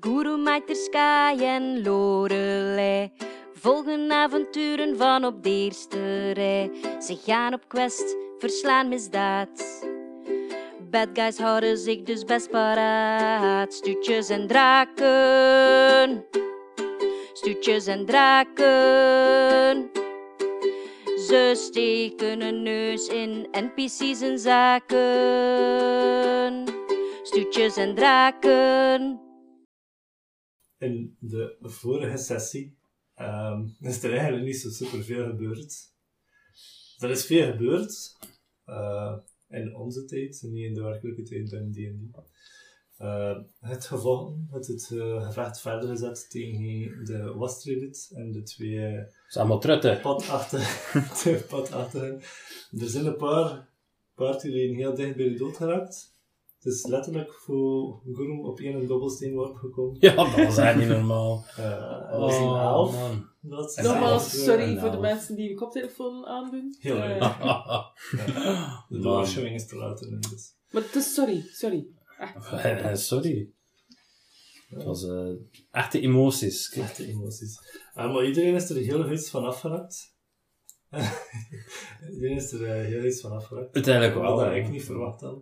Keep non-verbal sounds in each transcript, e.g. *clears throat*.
Guru, Maiter, Sky en Lorelei volgen avonturen van op de eerste rij. Ze gaan op quest, verslaan misdaad. Bad guys houden zich dus best paraat. Stuutjes en draken. Stuutjes en draken. Ze steken een neus in NPC's en zaken. Stuutjes en draken. In de vorige sessie ehm, is er eigenlijk niet zo super veel gebeurd. Er is veel gebeurd eh, in onze tijd, niet in de werkelijke tijd binnen D&D. Eh, het gevochten, het, het eh, gevecht verder gezet tegen de Wastrilith en de twee Dat is allemaal trutten. padachtigen. *laughs* padachtigen. Er zijn een paar partyleden heel dicht bij de dood geraakt. Het is letterlijk voor Guru op één dobbelsteenworp gekomen. Ja, dat was eigenlijk niet normaal. *laughs* Eh, dat was een elf. man. Dat is Nogmaals, sorry voor de mensen die de koptelefoon aandoen. Heel Eh, erg. *laughs* De waarschuwing is te laat in dus. Maar het is sorry, sorry. Echt. Eh, Sorry. Het was eh, echte emoties. Echte emoties. Eh, maar iedereen is er heel goed van afgeraakt. *laughs* iedereen is er heel goed van afgeraakt. Uiteindelijk Wat wel. dat hè. ik niet verwacht had.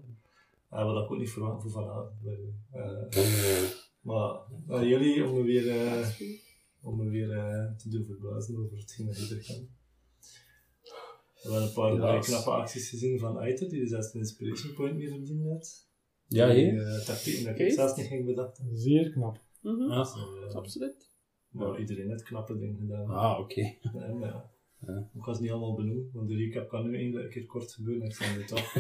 En wat ik ook niet verwacht voor vanavond. Eh, maar aan jullie om me weer, eh, om me weer eh, te doen verblazen over hetgeen dat je er kan. We hebben een paar mooie knappe acties gezien van Aiter, die dus zelfs een inspiration point mee verdiend heeft. Ja, Die, hier. eh, tactieken dat ik zelfs niet ging bedachten. Zeer knap. Mhm, Ja. Eh, Absoluut. maar iedereen heeft knappe dingen gedaan. Ah, oké. Ja. Ja. Ik ga ze niet allemaal benoemen, want de recap kan nu eindelijk een keer kort gebeuren. Ik zal het toch.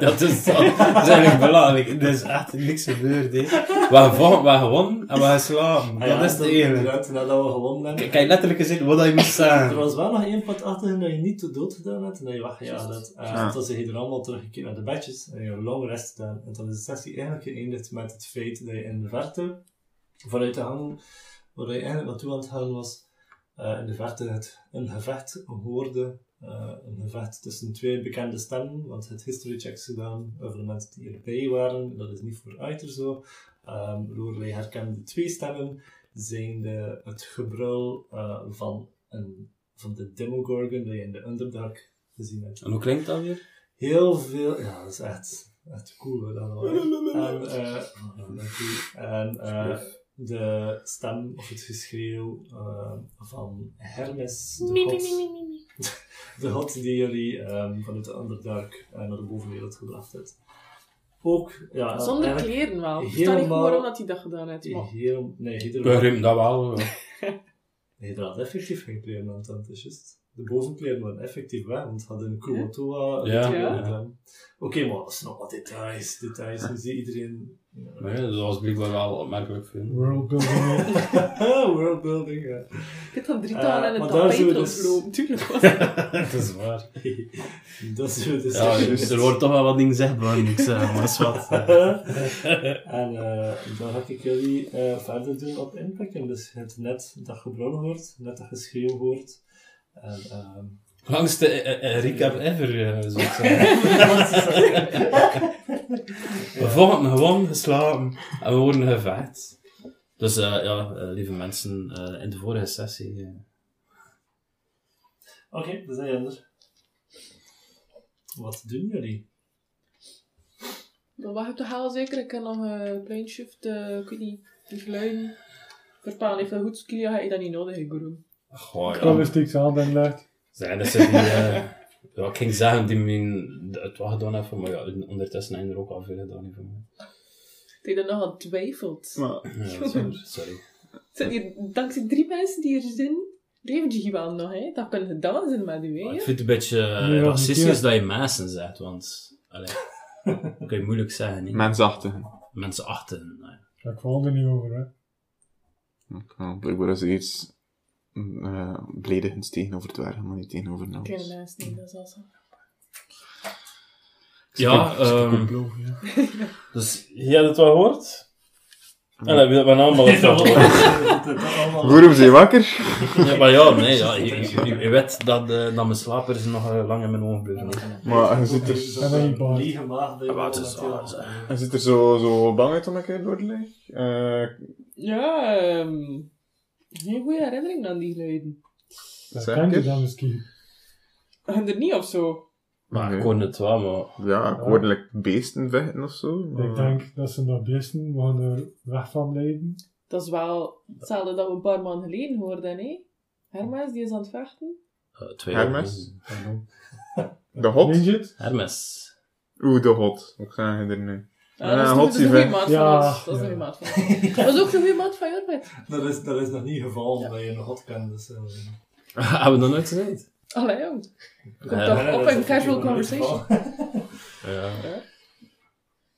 Dat is, dat is eigenlijk belangrijk. Er is echt niks gebeurd. Hè. We hebben gewonnen en we hebben geslapen. Ah ja, dat is enige. inderdaad, nadat we gewonnen hebben. Kijk, letterlijk gezegd wat je moest Er zeggen. was wel nog één pad achter dat je niet te dood gedaan hebt en dat je weggejaagd hebt. En Ja. toen zijn je er allemaal teruggekeerd naar de bedjes en je hebt een long rest gedaan. En dan is de sessie eigenlijk geëindigd met het feit dat je in de verte, vanuit de hang waar je eigenlijk naartoe aan het gaan was, in de verte het, een gevecht hoorde. eh, een gevecht tussen twee bekende stemmen, want het history checks gedaan over de mensen die erbij waren. Dat is niet voor uiter zo. Um, Lorelei herkende twee stemmen, zijnde het gebrul eh, van, een, van de Demogorgon dat je in de Underdark gezien hebt. En hoe klinkt dat weer? Heel veel, ja, dat is echt, echt cool. Hè, dat. *laughs* En, eh, oh, en eh, de stem of het geschreeuw eh, van Hermes, de god, *laughs* de god die jullie ehm, vanuit de Underdark eh, naar de bovenwereld gebracht heeft. Ook, ja, Zonder eigenlijk kleren wel. Ik versta niet waarom dat hij dat gedaan heeft. Maar Heel, nee, dat wel. *laughs* Nee, dat had effectief geen kleren aan, dat is juist. De bovenkleren waren effectief weg, want het had een Kumotoa Ja. Oké, maar dat is nog wat details, details. Nu ziet iedereen... Maar ja, dat was blijkbaar wel opmerkelijk veel. Worldbuilding. *laughs* Worldbuilding, ja. ik heb dan drie Eh, talen in maar het tapijt dus-. *laughs* Tuurlijk was *laughs* dat is waar. dat is de Ja, er wordt toch wel wat dingen zichtbaar, moet ik zeggen, maar dat is wat. en eh, dan ga ik jullie eh, verder doen op inpakken. Dus je hebt net dat gebrul hoort, net dat geschreeuw hoort. En, ehm, Langste eh, recap ever, zou *laughs* ik zeggen. We vochten gewoon geslapen en we worden gevecht. Dus eh, ja, eh, lieve mensen, eh, in de vorige sessie. Oké, dat zijn er. Wat doen jullie? Dan wacht ik toch wel zeker. Ik heb nog een klein shift, eh, ik weet niet, die geluiden. Verpalen heeft een goed skill, ga je dat niet nodig, Guru. goh, ja. Calistic's aan den lucht. Zijn dat ze die, *laughs* ja, ik ging zeggen die mijn, het wat gedaan hebben, maar ja, ondertussen hebben er ook al veel gedaan heeft voor mij. Dat je er nog aan twijfelt. Maar, Ja, is sorry. *laughs* Er zijn hier dankzij drie mensen die er zijn, leeft je wel nog, hè. Dat kan gedaan zijn met u, Maar hè. ik vind het een beetje eh, racistisch niet, dat je mensen zegt, want allee, *laughs* dat kan je moeilijk zeggen. Niet? mensachtigen. Mensen achten. nee. Ja, Ik val er niet over, hè. Blijkbaar is er iets uh, beledigends tegenover dwergen, maar niet tegenover Ik ken nou. mensen niet, dat is. Ja, ehm, *laughs* dus je hebt het wel gehoord. En dan allemaal het Dat *laughs* allemaal- Waarom zijn je wakker? Ja, maar ja, nee, ja, je, je, je weet dat, eh, dat mijn slaper is nog eh, lang in mijn ogen blijven. Maar je ziet er, je Ja, je ziet er zo, zo bang uit om een keer door te liggen. Eh, Ja, ehm geen goede herinnering aan die geluiden. Dat Zeg kent je dan misschien. En er niet of zo. Maar Nee. ik hoorde het wel, maar... ja, ik hoorde like, beesten vechten of zo. Ik maar- denk dat ze nog beesten we gaan er weg van blijven. Dat is wel hetzelfde dat we een paar maanden geleden hoorden, hè? Hermes, die is aan het vechten. eh, twee Hermes? De hot? Het? Hermes. Oeh, de hot. Wat zeg je er nu? Ja, dat is, toch- dat is een goede maat Ja, van ons. Dat is een maat van ons. Dat is ook een goede maat van Jorwet. Dat is, dat is nog niet gevallen dat je nog hot kent. Dus, eh, Hebben we dat nooit gezegd? Allee, jong. Komt *laughs* Ja, toch op een is casual conversation. Ja.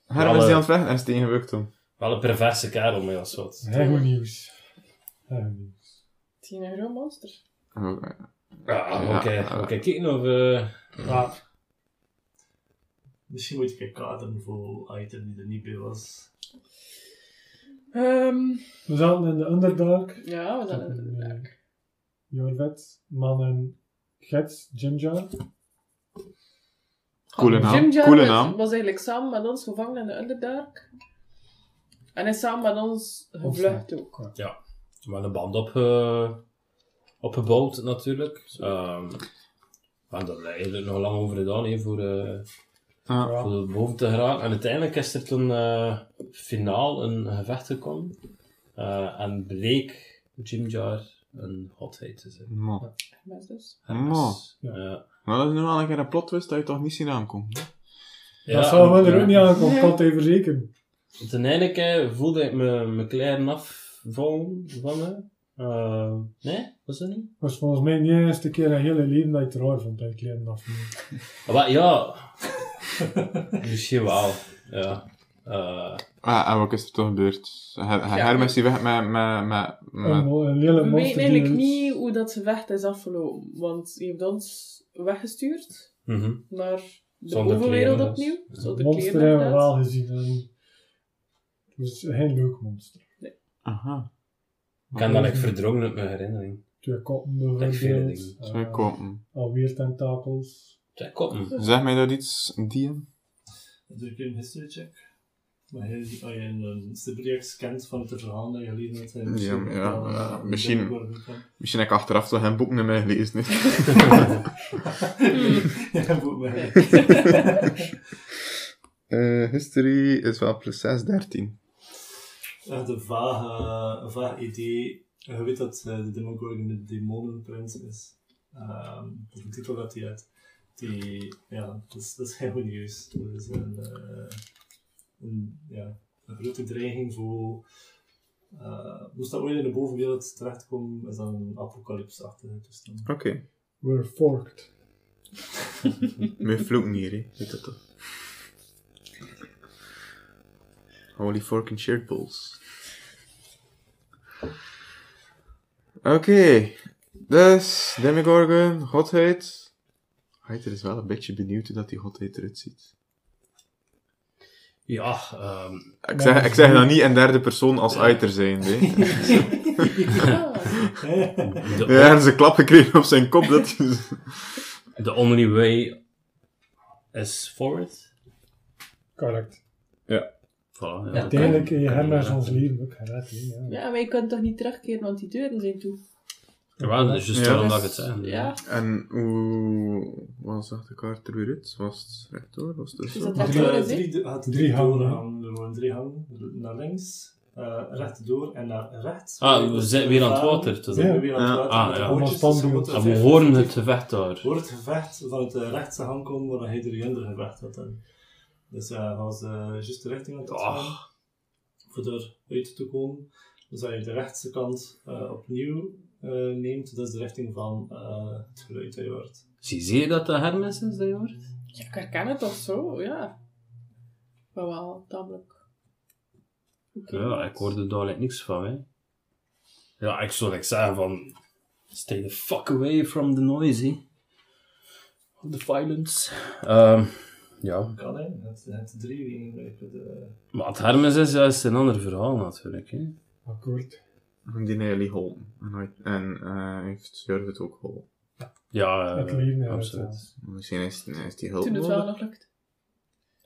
Hermes Alle- die aan het vechten en is tegengewikt toen. Wel een perverse kerel, maar als wat. Heel goed nieuws. Heel goed nieuws. Het is een groot monster. Eh, Ja, oké. Ja. Oké, kijken of... eh Ja, Misschien moet ik een kaderen voor item die er niet bij was. Ehm we zaten in de Underdark. ja, we zijn Zaten in de eh, werk. Jorvet, man en gids, Jimjar. Coole naam. Coole was- naam. was eigenlijk samen met ons gevangen in de Underdark. En is samen met ons gevlucht ook. ja, wel een band op, eh, opgebouwd natuurlijk. Ehm we hebben er eigenlijk nog lang over gedaan, hè, voor, eh, Ja. voor er boven te geraken. En uiteindelijk is er toen eh, finaal een gevecht gekomen. Eh, en bleek Jim Jar een hotheid te zijn. Maar, Hermes dus. Hermes. Ja. Ja. maar dat is nu wel een keer een plot twist dat je toch niet zien aankomen. Ja, dat zou wel er ja. ook niet aankomen, Nee. kan het even verzekeren. Ten einde voelde ik me mijn kleren afvallen van me. Eh, nee, was dat niet? Het was volgens mij niet de eerste keer in je hele leven dat je het raar vond dat je kleren. Ah, *laughs* Misschien wel. Ja. Eh, Ah, en wat is er toch gebeurd? Her Ja. Hermes die weg met... met, met, Een, met een We monster weten eigenlijk niet hoe dat ze vecht is afgelopen. Want hij heeft ons weggestuurd mhm. naar de Zonder bovenwereld kleren, dus. opnieuw. Ja. Zonder monster kleren hebben we wel gezien. En het was geen leuk monster. Aha. Ik kan dat ik verdrongen uit mijn herinnering. Twee koppen bijvoorbeeld. Twee eh, koppen. alweer tentakels. Twee koppen. Zeg mij dat iets, DM? Dan doe ik een history check. Maar hij, als je een Sibriax kent van het verhaal dat je gelezen hebt, misschien Ja, ja, misschien-. Misschien heb ik achteraf toch geen boeken meer gelezen. hè. *laughs* Ja, boek mij. *laughs* Eh, history is wel plus 6, 13. Echt een vage, een vaag idee. Je weet dat eh, de Demogorgon de demonenprins is. Ehm dat is de titel dat hij uit. Die, ja, dat is, dat is heel goed nieuws. Dat is een, eh, een, ja, een grote dreiging voor... eh moest dat ooit in de bovenwereld terechtkomen, is dat een apocalypse-achtige toestand. Oké. We're forked. *laughs* Met vloeken hier, hè. Weet dat toch? Holy fucking shirt balls. Oké. Dus, Demigorgon, godheid. Heiter is wel een beetje benieuwd hoe dat die godheid eruit ziet. Ja, ehm Ik zeg, ik zeg dat niet in derde persoon als Aiter zijn, *laughs* de, Ja, en ze klap gekregen op zijn kop. Dat the only way is forward. Correct. Voilà, ja. Uiteindelijk in je Hermes kan- ons leven ook gered. Ja. ja, maar je kunt toch niet terugkeren, want die deuren zijn toe. Ja, dat is juist daarom dat het zeg. Ja, En hoe wat zag de kaart er weer uit? Was het rechtdoor? Was het dus zo? dat Had, eh, hè? drie, had Drie drie hangen, doorgangen. Er waren drie hangen. Naar links, uh, rechtdoor en naar rechts. Ah, we zijn weer aan het water. Te zijn Ja. weer aan het Ja. water. Ah, de ja. dus we horen 50 het gevecht daar. Voor het gevecht van het uh, rechtse hang komen waar hij er andere gevecht had. En dus uh, als ze uh, juist de richting aan het Ah. gaan, voor eruit te komen, dus als je de rechtse kant uh, opnieuw neemt, dat is de richting van uh, het geluid dat je hoort. Zie je dat de Hermes is dat je hoort? ja, ik herken het toch zo, ja. Maar wel, tamelijk. Oké. Ja, ik hoorde daar like niks van, hè. Ja, ik zou like zeggen van... Stay the fuck away from the noise, hè. Of the violence. Ehm Ja. Kan hè, het, het drie wegen. De... Maar het Hermes is juist een ander verhaal natuurlijk. Hè. Akkoord. Die heeft jullie geholpen. En, hij- en eh, heeft Jurgen het ook geholpen. Ja, Het eh, leven eruit, absoluut. Misschien is, is die hulp Toen het wel nodig. nog lukt.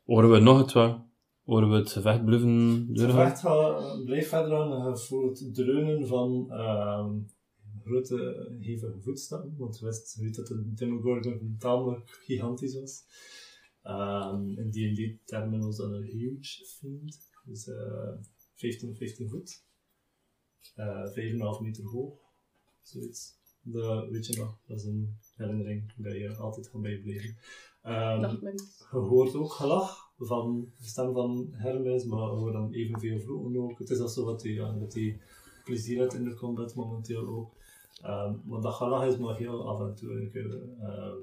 Horen we nog het wel? Horen we het gevecht blijven Het gevecht gaat- blijft verder aan. Je voelt het dreunen van ehm, grote, hevige voetstappen. Want je wist dat de Demogorgon tamelijk gigantisch was. Ehm, in D&D-termen was dat een huge fiend. Dus eh 15 of 15 voet. Eh 5,5 meter hoog. Zoiets. Dat weet je nog. Dat is een herinnering dat je altijd gaat bijblijven. Ehm, iets. je hoort ook gelach van de stem van Hermes, maar hoort dan evenveel vloeken ook. Het is alsof dat hij, ja, dat hij plezier heeft in de combat momenteel ook. Ehm, maar dat gelach is maar heel af en toe. Ehm,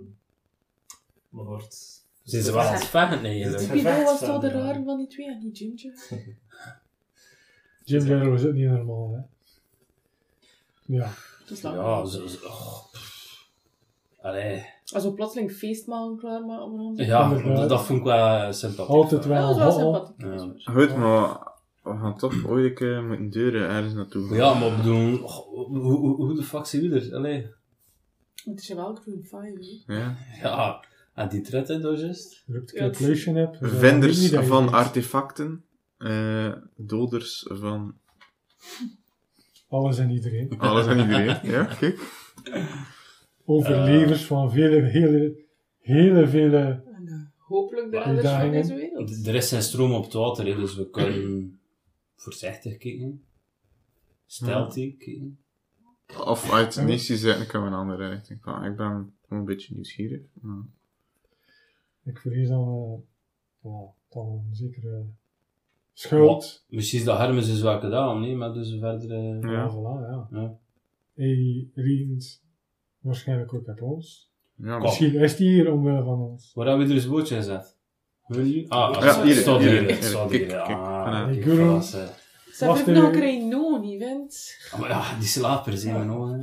maar hoort... Zijn ze wel aan het vechten eigenlijk? Pido was toch de rare van die twee en niet Ginger? Jarrow is ook niet normaal, hè. Ja. Dat is lang. Ja, zo... zo oh, pff. Allee. Also plotseling feestmaal klaarmaken. maar dan- Ja, dat, dat vond ik wel sympathiek. Altijd Ja, wel. dat was wel hot, hot. sympathiek. Ja. dat waar. Goed, maar we gaan toch ooit een keer moeten deuren ergens naartoe. Ja, maar ik bedoel, oh, hoe, hoe, hoe de fuck zijn we er? Allee. Het is wel Groen 5, hè. Ja. Ja, en die tred hè, dat juist. Calculation dus Venders je niet dat je van artefacten. eh, doders van Alles en iedereen. *laughs* alles en iedereen. Ja, kijk. Overlevers van vele, hele, hele vele... Eh, hopelijk de Ja, redders van deze wereld. Er is een stroom op het water, hè, dus we kunnen voorzichtig kijken. Stealthy kijken. Of uit missie zetten kunnen we een andere richting gaan. Ik ben een beetje nieuwsgierig. maar- Ik vrees dan... eh ja, dan een zekere schuld. Misschien is dat Hermes is wel gedaan, nee, maar dus verder... eh, Ja, Ja. voilà, ja. Ja. Hij rient waarschijnlijk ook op ons. Ja, maar- Misschien is hij hier omwille van ons. Waar hebben we er eens bootje gezet? Wil je? Ah, Ja, hier, het staat hier, hier. hier. Het staat Kijk, hier. kijk. Ah, Ja. kijk, Guru. voilà, ze- hebben nog even. een no niet, vent. Ah, maar ja, die slapers zien we nog, hè.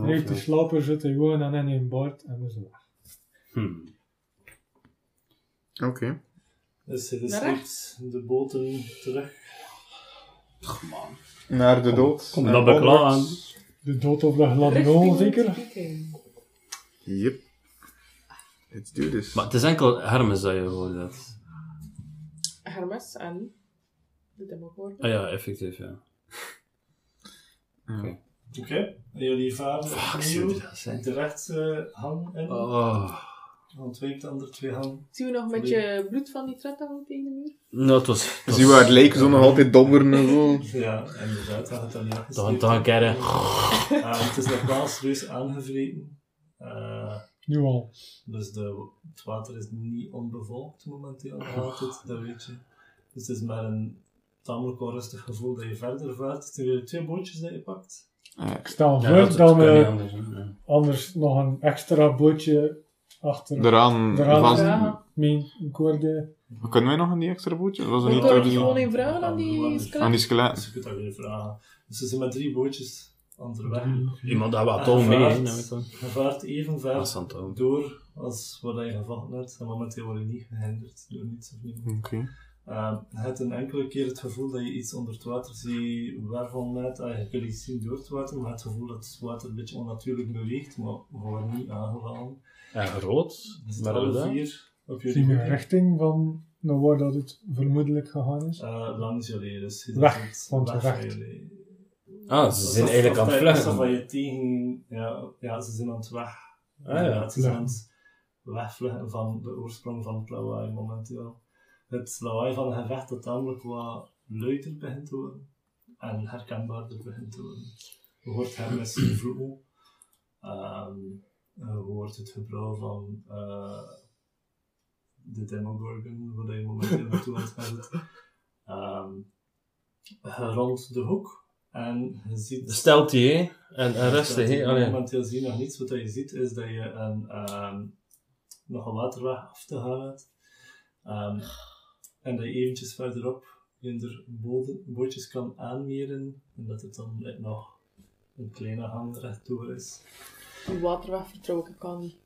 Hij heeft de slaper zitten gewoon aan in een bord en we zijn weg. Hm. Oké. Dus Naar echt de boten terug. Ach, man. Naar de dood. kom Naar dat onwards. De dood op de Richting zeker? Yep. Let's do this. Maar het is enkel Hermes dat je hoort. Dat. Hermes en de Demogorgon. Ah ja, effectief, ja. Ja. Oké, en jullie varen Fuck, opnieuw zou dat zijn? direct eh hang in. Oh. Ontwijkt de andere twee hang. Zien we nog een beetje bloed van die tred hangen tegen de muur? Nou, het was... het was- Zie waar het lijken zo nog altijd dobberen en zo. Ja, inderdaad, dat had dan niet Dan, dan een keer... hè. Het is nog wel serieus aangevreten. Eh, Nu al. dus de, het water is niet onbevolkt momenteel altijd, dat weet je. Dus het is met een tamelijk onrustig gevoel dat je verder vaart. Het zijn weer twee bootjes dat je pakt. Ik stel Ja, voor dat, we anders nog een extra bootje achter Eraan Eraan vast. Ja. mijn koorde. Kunnen wij nog een die extra bootje? Was er niet gewoon in vragen aan die Aan skeleton. die skeletten. Dus je kunt dat weer vragen. Dus ze zijn met drie bootjes onderweg. Iemand dat wat je mee. Je vaart even ver door als wat je gevochten hebt. En momenteel word je niet gehinderd door niets of niemand. Oké. Uh, je hebt een enkele keer het gevoel dat je iets onder het water ziet waarvan net, ah, je kunt iets zien door het water, maar het gevoel dat het water een beetje onnatuurlijk beweegt, maar we worden niet aangevallen. En rood. Maar alle dat? vier op jullie Zien we hoeken, richting van naar waar dat het vermoedelijk gegaan is? eh, langs jullie. Dus je Weg, van weg jullie. Ah, ze zijn eigenlijk aan het vluchten. Je tegen, ja, ja, ze zijn aan het weg. Ah, ja. Ze zijn aan het wegvluchten van de oorsprong van het lawaai momenteel. Het lawaai van het gevecht dat namelijk wat luider begint te worden en herkenbaarder begint te worden. Je hoort Hermes vloeken, Ehm je hoort het gebrouw van eh, de Demogorgon, waar je momenteel *laughs* naartoe aan het je rond de hoek en je ziet... Stelt die, hè. En, en hè. Allee. Momenteel zie je nog niets. Wat je ziet is dat je een, ehm, nog een waterweg af te gaan hebt. Ehm, en dat je eventjes verderop in de boden, bootjes kan aanmeren. En dat het dan net nog een kleine hang rechtdoor is. Die waterweg vertrouw ik al niet.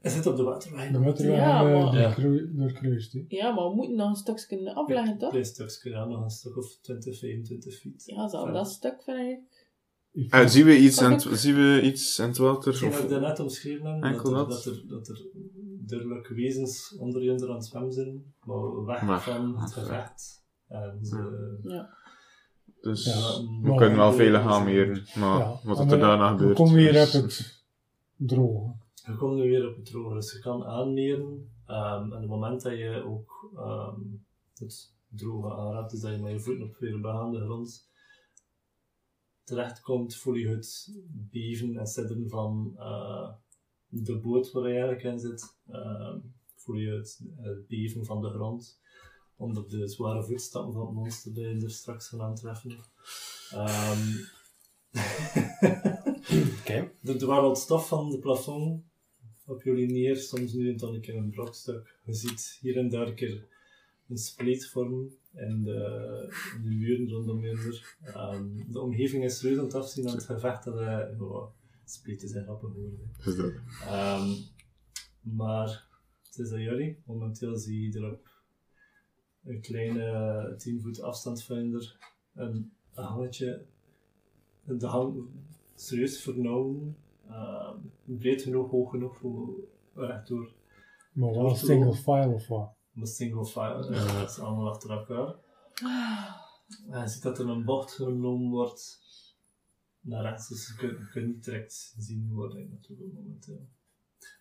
Hij zit op de waterweg. De waterweg Ja, ja, maar- Ja. doorkru- doorkruist. hè. Ja, maar we moeten nog een stukje afleggen, toch? Klein stukje, ja, nog een stuk of 20, 25 feet. Ja, zo, dat stuk vind ik. Eh, zien, we iets het, zien we iets in het water? Of, ik daarnet omschreven heb, dat er, dat? dat, er, dat er wezens onder je aan het zwemmen zijn, maar weg van het gevecht. En ze... Ja. Dus Ja. we kunnen wel veilig aanmeren. Maar Ja, wat er we- daarna We gebeurt... komen weer is- op het droge. Je komt nu weer op het droge, dus je kan aanmeren. ehm, en op het moment dat je ook ehm, het droge aanraadt, dus dat je met je voeten op weer begaande grond terechtkomt, voel je het beven en sidderen van eh, de boot waar je eigenlijk in zit. Ehm, voel je het, het beven van de grond onder de zware voetstappen van het monster dat je er straks gaan aantreffen. Ehm, *laughs* Oké. Er dwarrelt stof van de plafond op jullie neer, soms nu en dan een keer een brokstuk. Je ziet hier en daar een keer een spleet vormen in de, in de muren rondom je. Ehm, de omgeving is reuze aan het afzien aan het gevecht dat hij... Oh, spleten zijn grappig geworden. Ehm, maar het is aan jullie. Momenteel zie je er op een kleine 10 voet afstand van er een hangetje. De hang serieus vernauwen. Ehm, breed genoeg, hoog genoeg voor rechtdoor. Maar wel een single file of wat. Een single file. Dus dat is allemaal achter elkaar. En je ziet dat er een bocht genomen wordt naar rechts, dus je kunt, je kunt niet direct zien naartoe wil momenteel.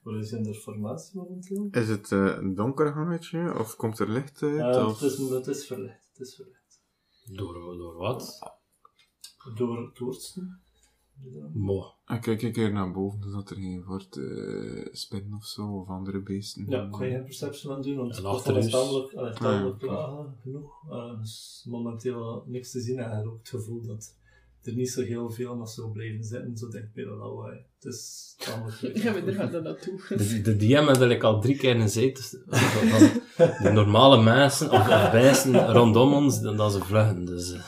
Wat is in de formatie momenteel? Is het eh, een donker gangetje? Of komt er licht uit? Eh, of... het, is, het is verlicht. Het is verlicht. Door, door wat? Door het toortsen. Ja. Mo. Ik kijk een keer naar boven, zodat er geen wordt eh spinnen of zo, of andere beesten. Ja, kan je geen perception aan doen, want het is tamelijk, Ah, ja. laag genoeg. Eh, dus momenteel niks te zien en je ook het gevoel dat er niet zo heel veel nog zo blijven zitten, zo dicht bij de lawaai. Het is tamelijk *laughs* Ja, maar daar gaat dat naartoe. De, de DM had ik al drie keer gezegd. Dus, de normale mensen of of beesten rondom ons, dan, dan ze vluchten. Dus, eh,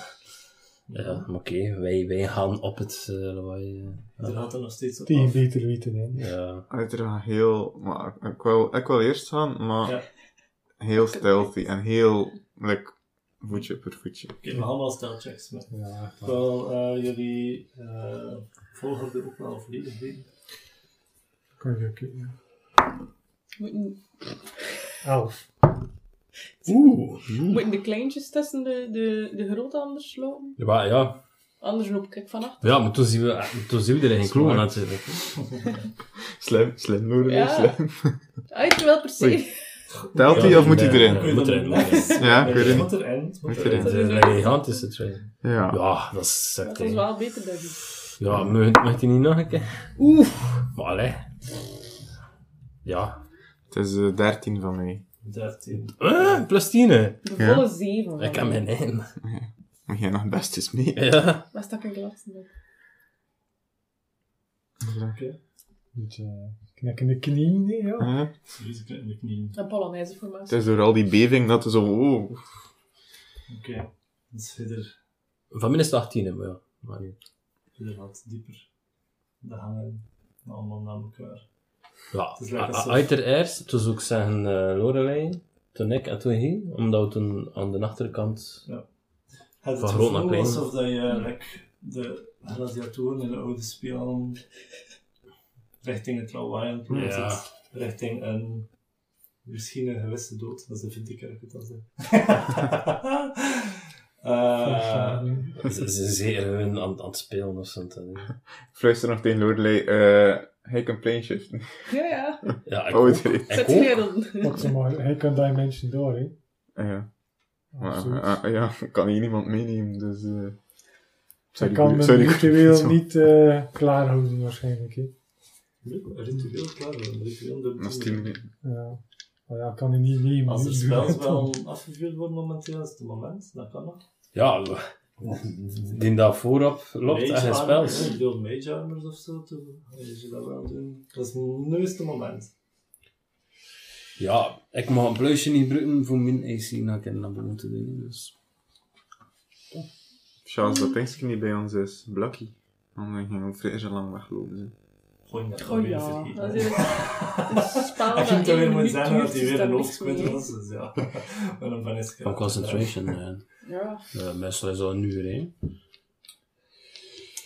ja, maar oké, wij, wij gaan op het uh, lawaai. eh, Er gaat er nog steeds op Tegen af. beter weten, hè. Ja. Uiteraard heel... Maar ik wil, ik wil eerst gaan, maar Ja. heel stealthy en heel... Like, voetje per voetje. We gaan allemaal stelchecks met. Ja, Ik wil eh, jullie uh, volgorde ook wel volledig weten. Kan je kijken. Moeten, Elf. Oeh. moeten de kleintjes tussen de, de, de grote anders lopen? Ja, maar ja. Anders loop ik van achter. ja, maar toen zien we, toen zien we er geen kloon natuurlijk. Slim, slim, Noor, Ja. slim. Uit wel per se. Oei. Telt hij of moet hij erin? moet erin. Ja, ik weet het moet erin. het Moet erin. erin. De gigantische train. Ja. Ja, dat is Dat is wel beter, denk ik. Ja, mag mag die niet nog een keer? Oeh. Maar allee. Ja. Het is eh, 13 van mij. 13. Eh, plus 10. hè. De Ja. volle zeven. Ik heb mijn één. Maar jij nog best eens mee. Ja. Waar stak ik laatst op? Oké. Beetje uh, knekken de knieën, hè, ja. Uh, Serieus, ik in de knieën. Een Polonaise het formatie. is door al die beving dat er zo... Oh. Oké. Dus verder, Van mij is het 18, hè, maar ja. Maar niet. verder wat dieper. De hangen allemaal naar elkaar. Ja, Het is lekker a- a- zo. uiteraard, toen zou ik zeggen uh, Lorelei, toen ik en toen hij, omdat we toen aan de achterkant... Het Van het groot naar gevoel klein. alsof dat je like, de gladiatoren in de oude spelen richting het het Ja. zit. Richting een misschien een gewisse dood, dat is de Vindikerk het dan *laughs* Eh Ze ze zijn zeer hun aan, aan het spelen of zo. Fluister nog tegen Lorelei. eh hij kan plane shiften. Ja, ja. Ja, ik Oh, ook. het Ik ook. maar, hij kan dimension door, hè. Ja. Maar, Absoluut. eh, ja, ik kan hier niemand meenemen, dus... eh Hij sorry, kan ritueel goeie- niet uh, klaarhouden, waarschijnlijk, hè. Ritueel, klaar, ritueel. dat Dat is moet- 10 minuten. Ja. Maar ja, kan hij niet nemen. Als er spels *laughs* wel afgevuurd worden momenteel, is het moment, dat kan nog. Ja, die daar voorop loopt en geen spels. Ik bedoel mage armors of zo, toen je ze dat wel doen. Dat is nu is het moment. Ja, ik mag een pluisje niet gebruiken voor mijn AC naar ik naar boven te doen. Dus. Charles, dat dingetje niet bij ons is. Blakkie. Dan ging we vrij zo lang weglopen. Gooi Oh weer ja, vergeten. dat is *laughs* een hem toch weer moet dat hij weer een meer. was, dus ja. *laughs* Maar dan van is het Van concentration. eh. Ja, Eh, meestal is dat een uur, hè.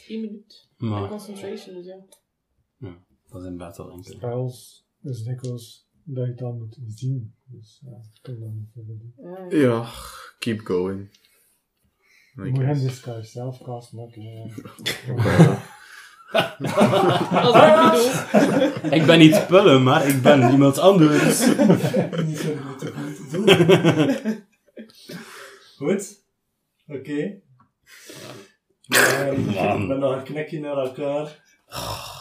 één minuut. Maar concentration, dus ja. dat is in battle, denk ik. Spels is dikwijls dat je dan moet zien. Dus ja, ik kan dat niet verder doen. Ja. Ja, keep going. Je I moet hem disguise zelf casten. ook, *laughs* ja. Als ik bedoel. *laughs* Ik ben niet Pullen, maar ik ben iemand anders. Niet zo goed te goed doen. Goed. Oké. Man. Ik ben nog een knikje naar elkaar.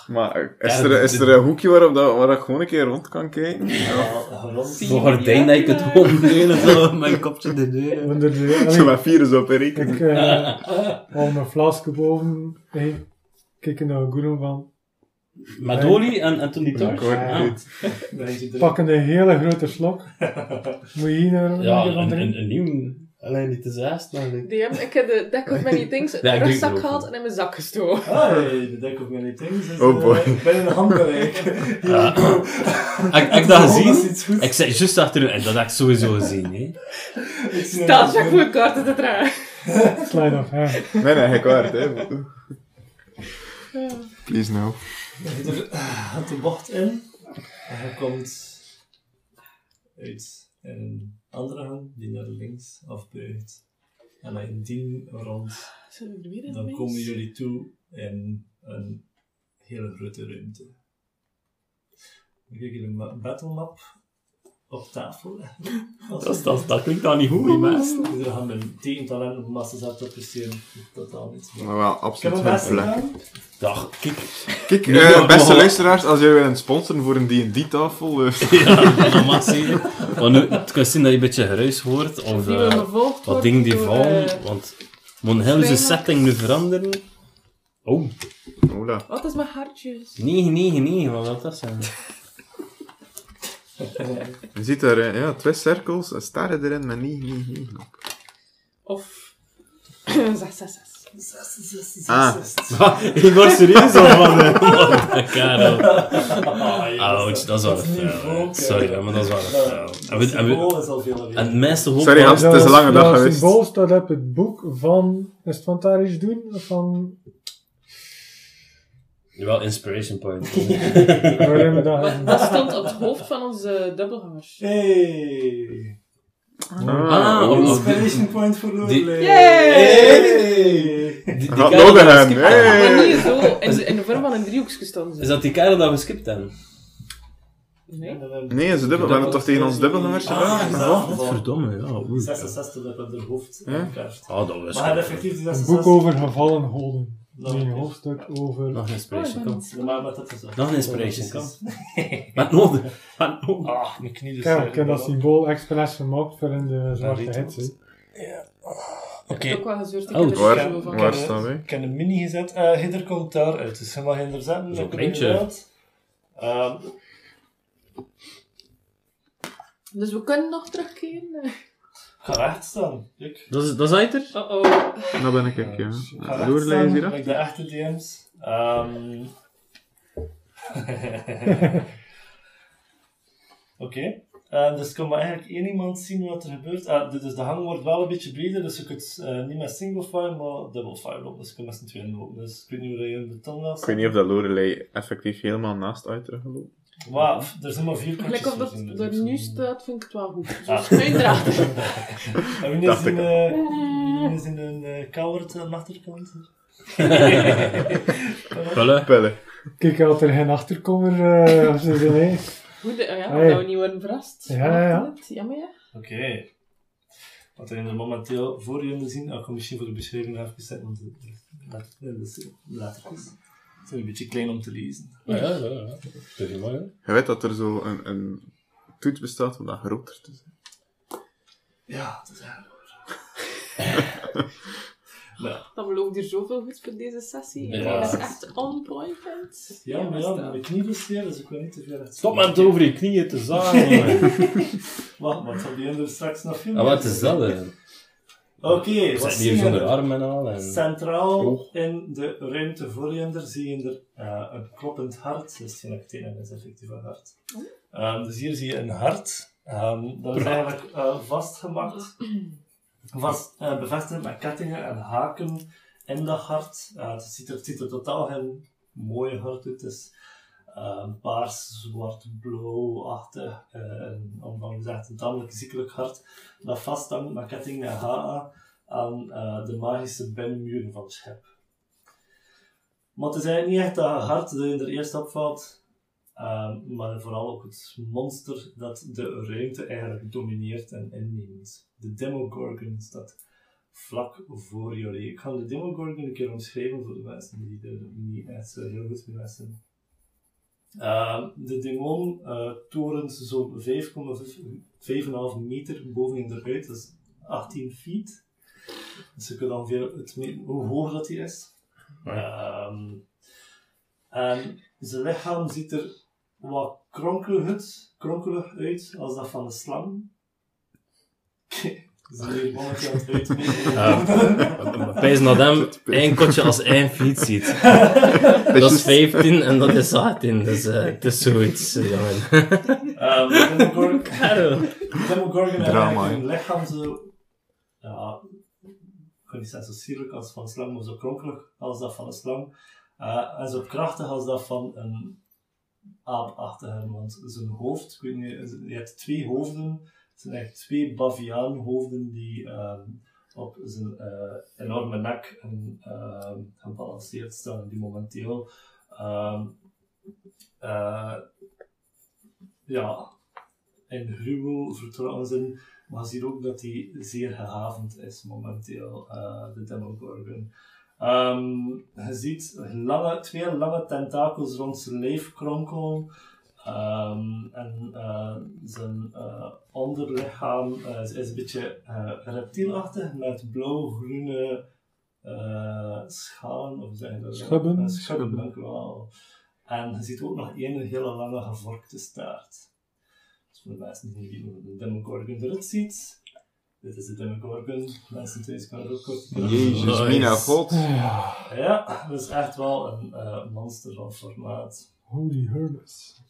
Maar is er, is er een hoekje waarop dat, waar ik gewoon een keer rond kan kijken? Ja, rond. Zo gordijn dat ik het gewoon *laughs* leunen, zo mijn kopje de deur. Zo met zo per rekening. Ik uh, mijn flasje boven. Hey, kijk naar *laughs* de groen van. Met olie en, en toen die Ja, je er- Pakken een hele grote slok. *laughs* Moet je hier naar Ja, naar van een, een, een nieuw. Alleen niet te zest, maar ik... Die hebben, ik heb de deck of many things *laughs* Ja, ik drink rugzak gehaald en in mijn zak gestoken. Ah, hey, de deck of many things is Oh boy. eh, binnen een handbereik. Ja. Ik, ik dat Oh, gezien. Ik zei juist achter u, en dat heb ik sowieso gezien, hè. Staat voor een kaarten te dragen. Slide of hand. Nee, nee, waard, hè. Please no. Er gaat de bocht in. En hij komt uit een andere hand die naar links afbuigt. En in die rond, we dan komen jullie toe in een hele grote ruimte. Dan kijk je de ma- battle map op tafel *laughs* Dat, je- dat, dat klinkt dan niet goed, die mensen. Dus we gaan mijn tegentalent op Masters Up presteren. Totaal niet. Maar wel, absoluut mijn geen plek. Dag, kijk. Kijk, eh, beste nog- luisteraars, als jullie willen sponsoren voor een D&D-tafel, eh, *laughs* Ja, dat mag zien. Want nu, het kan zien dat je een beetje geruis hoort, of gevolgd wat dingen die vallen, eh, want zijn Spijnhaak. setting nu veranderen. Oh, hola. Wat is mijn hartjes? nee, nee, nee, wat wil dat zijn? *laughs* Je ziet daar, eh, ja, twee cirkels, een sterren erin met 9, 9, 9 op. Of... *clears throat* zes, zes, zes. Ah. *laughs* ik was serieus al van *laughs* de Karel. Ouch, dat is wel Dat is niet volk, hè. Sorry, maar dat is wel fel. En, En we, en, we, is al veel en het meeste hoop Sorry, Hans. het is een lange dag dat geweest. symbool staat op het boek van... Is het van Tarish Doen? Van... Wel inspiration point. *laughs* Dat stond op het hoofd van onze dubbelgangers. Hey! Ah, oh. oh, Inspiration point voor Lorelei. Yay! Hey! Die, die kerel skipt hey. niet zo in de, in de vorm van een driehoekje stonden Is ze. dat die kerel dat we skipt hebben? Nee? Nee, ze dubbel, we hebben toch tegen ons dubbelgangers Ah, gedaan? ja. Godverdomme, ja. oei. 66 dat op haar hoofd Ja. Oh, dat was Maar effectief die Een 66... boek over gevallen hoden. Een hoofdstuk over... Nog een Oh, inspiration kan. Ja, Maar met dat gezegd. Nog een inspiration kan. Met nodig. Met nodig. Ah, mijn knie dus. Kijk, ik heb dat symbool expres gemaakt voor in de zwarte hits. het. hè. Oké. Ik heb ook wel gezeurd. Ik Oh, waar- waar- staan wij? Ik heb een mini gezet. Eh Hinder komt daaruit. Dus je mag Hinder zetten. Zo'n ik heb kleintje. inderdaad. Ehm, Dus we kunnen nog terugkeren. Ik ga recht staan. Kijk. Dat is, dat is uit er? Oh oh. Dat ben ik, ja. Ik Lorelei is staan. hier Met de echte DM's. Ehm. *laughs* Oké. Eh, dus kan maar eigenlijk één iemand zien wat er gebeurt. Ah, dus de hang wordt wel een beetje breder, dus je kunt eh, niet met single file, maar double file lopen. Dus je kunt met z'n tweeën lopen. Dus ik weet niet hoe je in de tong Ik weet niet of dat Lorelei effectief helemaal naast uit teruggelopen. Wauw, er zijn maar vier Gelijk kantjes. of dat dus er nu staat, vind ik het wel goed. Ah. Zo schuindraad. *laughs* En wie is in, ik. eh, wie is in een uh, kouwerd aan de achterkant? *laughs* Pullen. Pellen. Kijk, had er geen achterkomer uh, of zo nee. Goed, eh, ja, Hey. dat we niet worden verrast. Ja, ja, ja. Jammer, ja. Oké. Wat er momenteel voor jullie zien, ik kan misschien voor de beschrijving even zetten, want de, de, de lettertjes zijn een beetje klein om te lezen. Ja, ja, ja. ja. Dat is mooi? Je weet dat er zo een, een toets bestaat om dat groter te zijn. Ja, dat is eigenlijk waar. *laughs* nou, Dat belooft hier zoveel goed voor deze sessie. Ja. Dat is echt on point. Ja, maar ja, mijn knie dus weer, dus ik wil niet te veel Stop met over je knieën te zagen. Wacht, maar het zal die er straks nog veel Ah, wat is dat, hè? Oké, wat zie hier zonder er? armen en al. En... Centraal Oh. in de ruimte voor je er zie je er eh, een kloppend hart. Dus geen actine is effectief een hart. Ehm, dus hier zie je een hart. Ehm, dat is eigenlijk eh, vastgemaakt. *clears throat* Vast, eh, bevestigd met kettingen en haken in dat hart. Eh, het, ziet er, het ziet er totaal geen mooie hart uit. Het is eh, paars, zwart, blauw-achtig. eh, een, om gezegd, een tamelijk ziekelijk hart. Dat vasthangt met kettingen en haken aan eh, de magische binnenmuren van het schip. Maar het is eigenlijk niet echt dat hart dat je er eerst opvalt, ehm, maar vooral ook het monster dat de ruimte eigenlijk domineert en inneemt. De Demogorgon staat vlak voor jullie. Ik ga de Demogorgon een keer omschrijven voor de mensen die er niet echt zo heel goed mee zijn. Ehm, de demon eh torent zo'n 5,5 meter boven in de uit, dat is 18 feet. Dus je kunt ongeveer het meten hoe hoog dat hij is. Ehm, en zijn lichaam ziet er wat kronkelig uit, kronkelig uit als dat van een slang. Pijs naar hem, één kotje als één fiets ziet. *laughs* Dat is is 15 en dat is 18. Dus eh, het is zoiets, eh, jongen. Ehm, Demogorgon- Demogorgon heeft een lichaam zo... Ja, ik kan niet zeggen zo sierlijk als van een slang, maar zo kronkelig als dat van een slang. Eh, en zo krachtig als dat van een aapachtige. Want zijn hoofd, ik weet niet, je hebt twee hoofden. Het zijn echt twee baviaanhoofden die ehm, op zijn eh, enorme nek en, ehm, gebalanceerd staan, die momenteel ehm, eh, ja, in gruwel vertrokken zijn. Maar je ziet ook dat hij zeer gehavend is momenteel, eh, de Demogorgon. Ehm, je ziet lange, twee lange tentakels rond zijn lijf kronkelen. Ehm, en eh, zijn eh, onderlichaam eh, is, is een beetje eh, reptielachtig met blauw-groene eh schalen. Of je dat? Schubben. Schubben, dank u wel. En je ziet ook nog één hele lange gevorkte staart. Dus voor de mensen die niet weten hoe de Demogorgon eruit ziet. Dit is de Demogorgon. Mensen thuis kunnen het ook kort Jezus, Nice. mina god. Ja, dat is echt wel een eh, monster van formaat. Holy Hermes.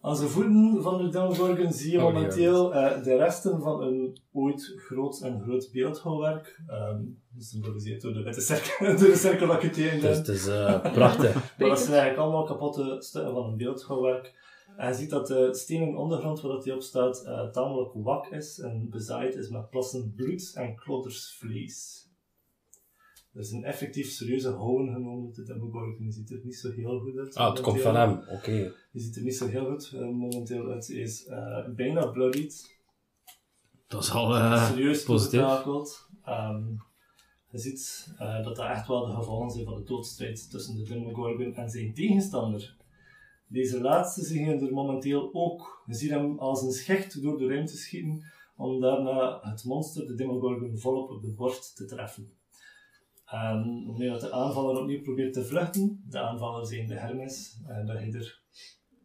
Aan de voeten van de Demogorgon zie je Oh, momenteel eh, de resten van een ooit groot en groot beeldhouwwerk. Ehm gesymboliseerd door de witte cirkel, *laughs* door de cirkel dat ik Dus het is eh, prachtig. *laughs* Maar dat zijn eigenlijk allemaal kapotte stukken van een beeldhouwwerk. En je ziet dat de stenen ondergrond waar die op staat eh, tamelijk wak is en bezaaid is met plassen bloed en klodders vlees. Er is een effectief serieuze houden genomen. De Demogorgon die ziet er niet zo heel goed uit. Ah, het komt van hem, oké. Die ziet er niet zo heel goed eh, momenteel uit. Hij is eh, bijna bloodied. Dat is al eh, serieus positief. Ehm, je ziet eh, dat dat echt wel de gevolgen zijn van de doodstrijd tussen de Demogorgon en zijn tegenstander. Deze laatste zie je er momenteel ook. Je ziet hem als een schecht door de ruimte schieten om daarna het monster, de Demogorgon, volop op de borst te treffen. En wanneer dat de aanvaller opnieuw probeert te vluchten, de aanvaller zijn de Hermes, en dat je er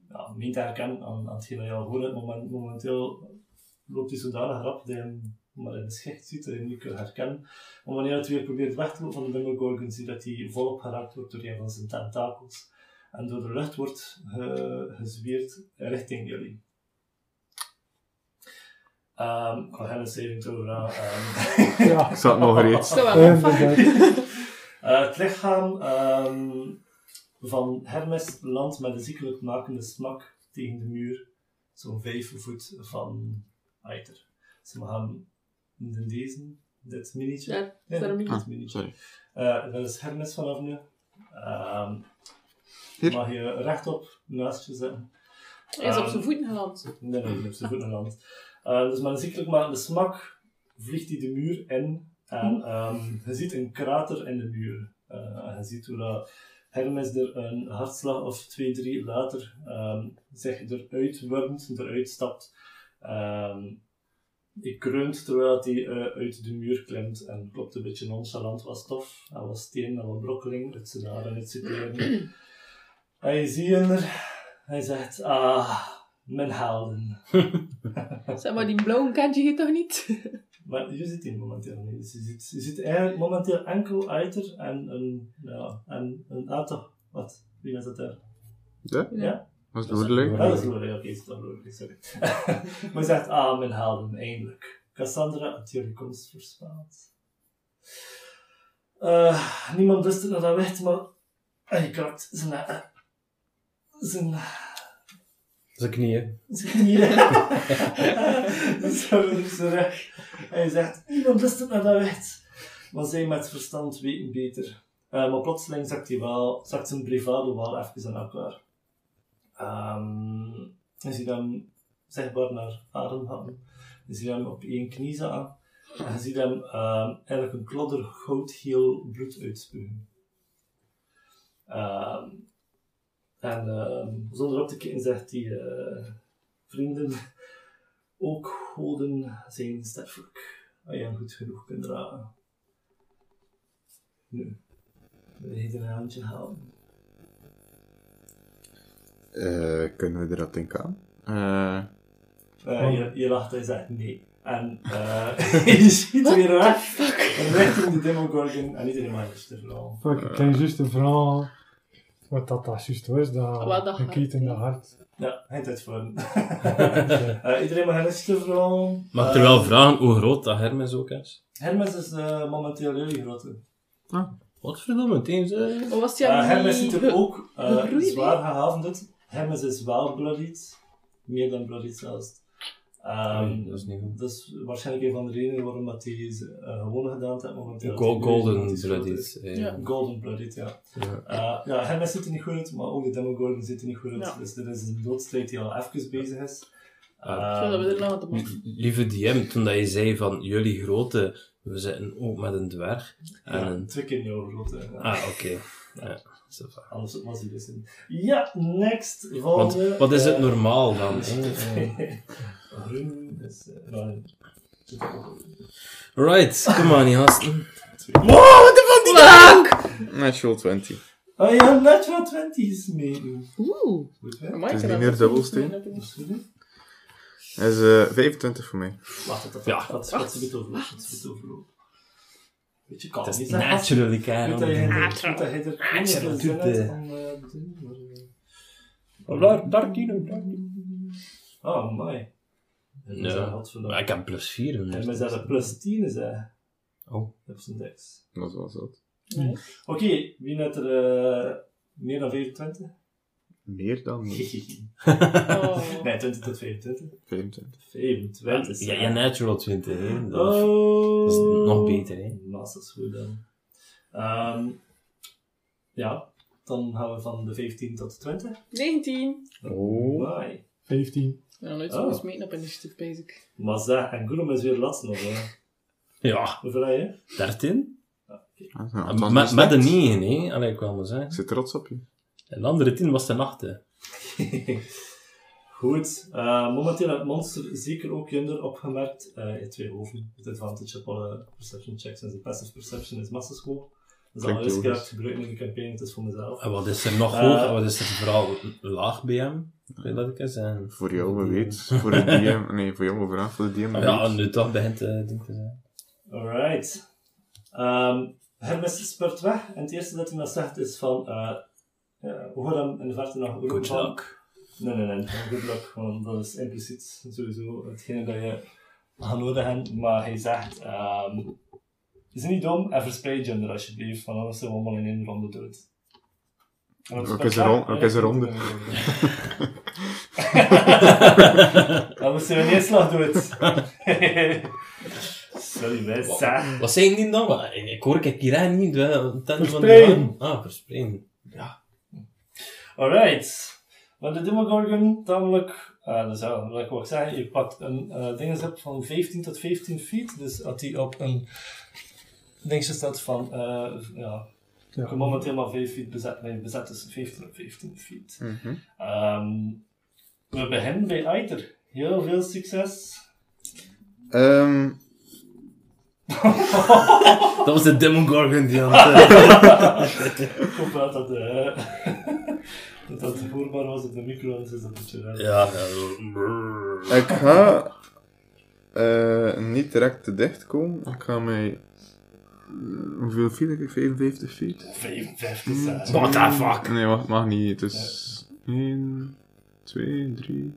ja, meent te herkennen aan, aan hetgeen dat je al hoort, momenteel loopt hij zodanig rap dat je hem maar in de schecht ziet, dat hem niet kunt herkennen. Maar wanneer het weer probeert weg te lopen van de Demogorgon, zie je dat hij volop geraakt wordt door een van zijn tentakels. En door de lucht wordt ge- gezweerd richting jullie. Ehm ik ga geen saving throw vragen. *laughs* Ja. Ik zat nog reeds. *laughs* Eh, het lichaam ehm, van Hermes landt met een ziekelijk makende smak tegen de muur, zo'n vijf voet van Aiter. Ze gaan in deze, dit minietje. Ja, Nee, daarom niet. dit minietje. Sorry. Eh, dat is Hermes vanaf nu. Ehm Hier. mag je rechtop naast je zitten. Hij is op Ehm, zijn voeten geland. Nee, nee, op zijn voet naar Eh, dus met een ziekelijk makende smak vliegt hij de muur in. En ehm, je ziet een krater in de muur. Eh, en je ziet hoe dat Hermes er een hartslag of twee, drie later ehm, zich eruit wurmt, eruit stapt. Ehm ik kreunt terwijl hij eh, uit de muur klimt en klopt een beetje nonchalant wat stof en wat steen en wat brokkeling uit zijn haren en uit zijn kleren. je ziet hem er, hij zegt, ah, mijn helden. *laughs* *laughs* Zeg maar, die blauwe kent je hier toch niet? *laughs* Maar je ziet die momenteel niet. Dus je, ziet, je ziet eigenlijk momenteel enkel Eiter en een, ja, en een aantal. Wat? Wie was dat daar? Ja? Ja? Was Dat is een Ah, dat is Lorelei, oké, is dan Lorelei, sorry. *laughs* maar je zegt, ah, mijn helden, eindelijk. Cassandra had jullie komst voorspeld. Eh, niemand wist het nog dat weet, maar hij krakt zijn, eh, zijn, Zijn knieën. zijn knieën. *laughs* Zo rug. Hij zegt, niemand wist het nog dat weet. Maar zij met verstand weten beter. Eh, maar plotseling zakt, hij wel, zakt zijn bravado wel even aan elkaar. Ehm je ziet hem zichtbaar naar adem gaan. Je ziet hem op één knie staan. En je ziet hem eigenlijk een klodder goudgeel bloed uitspugen. Ehm, en ehm, zonder op te kijken zegt hij, eh, vrienden, ook goden zijn sterfelijk. Als je hem goed genoeg kunt dragen. Nu, wil je een handje halen? Eh, kunnen we er dat in aan? Eh, Eh, je, je lacht en zegt nee. En eh *laughs* *laughs* je schiet weer weg. En richting de Demogorgon en iedereen mag eens te vrouw. Fuck, ik ken juist een verhaal wat dat, dat juist was, dat dat een hart, kiet in de hart. Ja, hij tijd voor. *laughs* Eh iedereen mag eens te vrouw. Mag ik er wel vragen hoe groot dat Hermes ook is? Hermes is eh, momenteel heel groot. hè. Wat verdomme, meteen ze. Maar was die Eh, Hermes ziet er ook eh, zwaar gehavend Hermes is wel bloodied. Meer dan bloodied zelfs. Ehm, Nee, dat is niet goed. Dat is waarschijnlijk een van de redenen waarom dat hij uh, gewoon gedaan heeft momenteel. Go- golden blooded. eh, Ja. Golden blooded, ja. ja. Uh, ja, Hermes ziet er niet goed uit, maar ook de Demogorgon ziet er niet goed uit. Ja. Dus er is een doodstrijd die al even bezig is. Dat we er nog aan. Lieve DM, toen dat je zei van jullie grote, we zitten ook met een dwerg en ja, een... twee keer jouw grote. Ja. Ah, oké. Ja, zo va. Anders was hij dus in. Ja, next. Want Volgende. wat is het eh, normaal dan? *laughs* Eh, Groen is... eh, nou, Right, come on, gasten. natural 20. Oh ja, natural 20's meedoen. Oeh. Goed, hè? Amai, Het is niet meer dubbelsteen. Dat is is eh 25 voor mij. Wacht, dat, dat, Ja. dat, dat is overlopen. Dat is goed overlopen. Beetje kalm. Dat is naturally, je je niet Natural, Oh, Daar, Oh, mooi. Ja. Maar ik heb plus 4. En dus we dat zijn plus 10 is hij. Oh. Op zijn dex. Dat was dat. Nice. Oké, wie net er eh, meer dan 25? Meer dan *laughs* Oh. nee, 20 tot 25. 25. 25. Ja, ja, natural 20, hè. Dat, Oh. dat is nog beter, hè. Dat is goed dan. Ehm, ja, dan gaan we van de 15 tot de 20. 19. Oh. Mooi. 15. Ja, nooit Oh. zo gesmeten op initiatief, basic. Maar zeg, en Gurum is weer laatst nog. Hè. Ja, Hoeveel heb je? 13? Ah, ja, was Met, niet met een slecht. 9, hè. Allee, ik wil maar zeggen. Ik zit trots op je. En de andere 10 was de nacht, hè. *laughs* Goed, eh, momenteel het monster zeker ook minder opgemerkt. Eh, je hebt twee hoofden. Het advantage op alle perception checks en zijn passive perception is massascope. Dat is al Klinkt eerste keer dat logisch. ik gebruik in de campagne, het is voor mezelf. En wat is er nog Eh. hoog en wat is er vooral laag bij hem? Weet dat ik eens zijn. *laughs* Voor jou, we weet. Voor de DM. Nee, voor jou overal. Voor de DM. we Ja, weet. nu toch begint het ding te zijn. Alright. Um, Hermes spurt weg en het eerste dat hij nog zegt is van... eh ja, we horen hem in de verte nog roepen Good van- luck. Nee, nee, nee. Good luck. Want dat is impliciet sowieso hetgene dat je gaat nodig hebt. Maar hij zegt... ehm is niet dom en verspreid gender alsjeblieft, want anders zijn we allemaal in één ronde dood. Ook is er ook is er hij ronde. *laughs* Dan moesten we in één slag dood. Sorry, wij zijn. Wat zei ik niet dan? Ik, hoor ik hier eigenlijk niet. wel, ten van de Verspreiden. Ah, verspreiden. Ja. Alright. Maar de Demogorgon, tamelijk... eh dus ja, wat ik wil zeggen, je pakt een eh ding op van 15 tot 15 feet. Dus als die op een dingetje staat van... eh ja, Ja. momenteel maar 5 feet bezet. Nee, bezet is 15 op 15 feet. Mhm. Ehm, we beginnen bij Aiter. Heel veel succes. Ehm, *laughs* Dat was de Demogorgon die aan het... ik hoop wel dat, eh, *laughs* dat dat hoorbaar was op de micro, is dat beetje raar. ja, ja. ik ga eh, niet direct te dicht komen. Ik ga mij... Hoeveel feet heb ik? 55 feet? 55 cent. What the fuck? Nee, wacht, mag niet. Het is 1, 2, 3,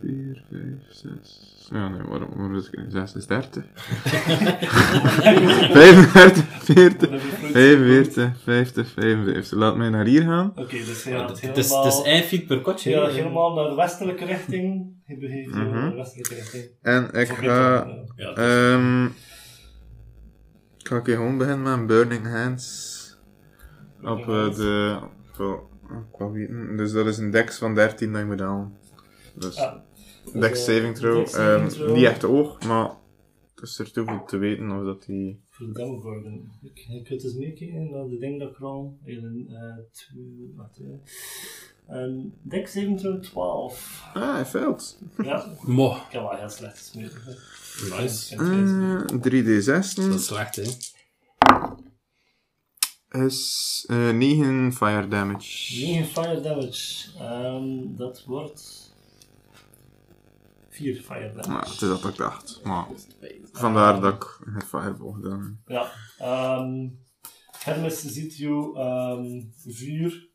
4, 5, 6. Ja, nee, waarom, waarom is ik 6 is 30. 35, 40, 45, 50, 55. Laat mij naar hier gaan. Oké, dus je Ja, gaat Het is, helemaal... het is 1 feet per kotje. Ja, helemaal naar de westelijke richting. Je begeeft je Mhm. naar de westelijke richting. En ik ga... eh, Ja, Ehm ga ik gewoon beginnen met een Burning Hands. Op eh, de... Op, weten. Dus dat is een dex van 13 dat je moet halen. Dus Ah, dex eh, saving throw. dex saving Ehm, throw. niet echt oog, maar het is er toe te weten of dat die... Voor de Demogorgon. Ik, je kunt dus meekijken naar de ding dat ik al. Een, eh, twee, wat, eh. En dex saving throw 12. Ah, hij valt. Ja, Mo, ik heb wel heel slecht gesmeerd. Hè. nice. Ik heb het gesmeerd. Eh 3d6 Dat is slecht, hè. is eh 9 fire damage. 9 fire damage. Ehm, dat wordt 4 fire damage. Maar het is dat ik dacht. Maar vandaar dat ik het fireball gedaan heb. Ja. ehm Hermes ziet jou ehm, vuur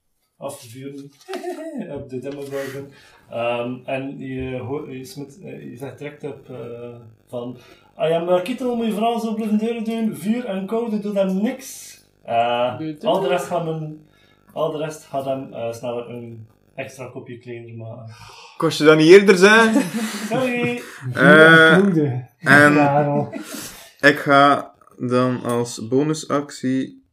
afvuren *laughs* op de Demogorgon. Ehm, en je, hoort, je, smit, eh, je zegt direct op eh, van Ah ja, maar Kittel moet je vooral zo blijven deuren doen. Vuur en koude doet hem niks. Eh, al, de rest gaat hem, al de rest gaat hem eh, sneller een extra kopje kleiner maken. Kost je dat niet eerder zijn? *laughs* Sorry! Eh, en-. Ik ga dan als bonusactie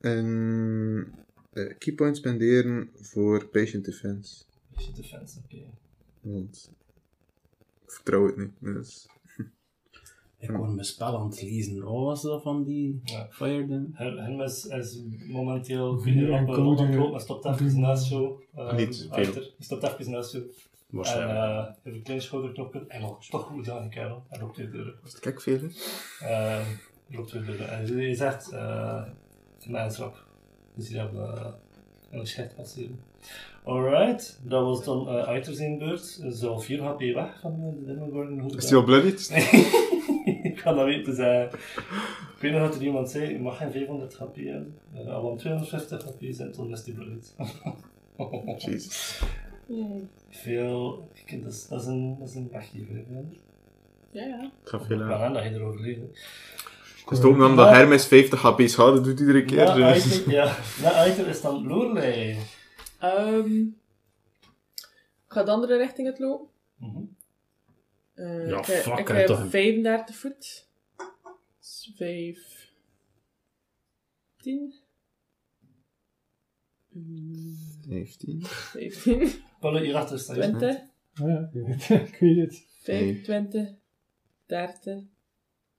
een eh, keypoint spenderen voor patient defense. Beetje defense, oké. Want ik vertrouw het niet. Dus. *laughs* Ik hoor mijn spel aan het lezen. Wat was dat van die Ja. fire damage? Her- Hermes is momenteel Vuur en op een maar stopt even naast zo. eh, Niet veel. achter. Hij stopt even naast zo. En Waarschijnlijk. eh heeft een klein schouderknopje. En nog toch goed aan, kerel. En loopt twee deuren. Kijk, veel. hè? Eh, loopt twee deuren. En je zegt, eh, gemeenschap. Dus je hebt eh, een schet passeren. Alright, dat was dan uh, Aiter zijn beurt. Zo 4 HP weg van eh, de Demogorgon. Hoe Is die al bloodied? *laughs* ik kan dat weten zeggen. Ik weet nog dat er iemand zei, je mag geen 500 HP hebben. Uh, al om 250 HP zijn, dan is die bloed. *laughs* Jezus. Veel, kijk, dat is, dat is een, dat is een weggever. hè. Ja, ja. Ik ga veel kan aan. aan dat je erover leest. Het is ook dan dat Hermes 50 HP schade doet iedere keer. Na dus. Aiter, ja, na Aiter is dan Lorelei. Ehm, ik ga de andere richting het lopen. Mhm. Eh, Ja, ik heb- fuck, ik heb toch een- 35 voet. Dus 5, 10, mm, 19. 15, Paul, hierachter staat je. 20, Ja, ik weet het. Ik weet het. 25, 30,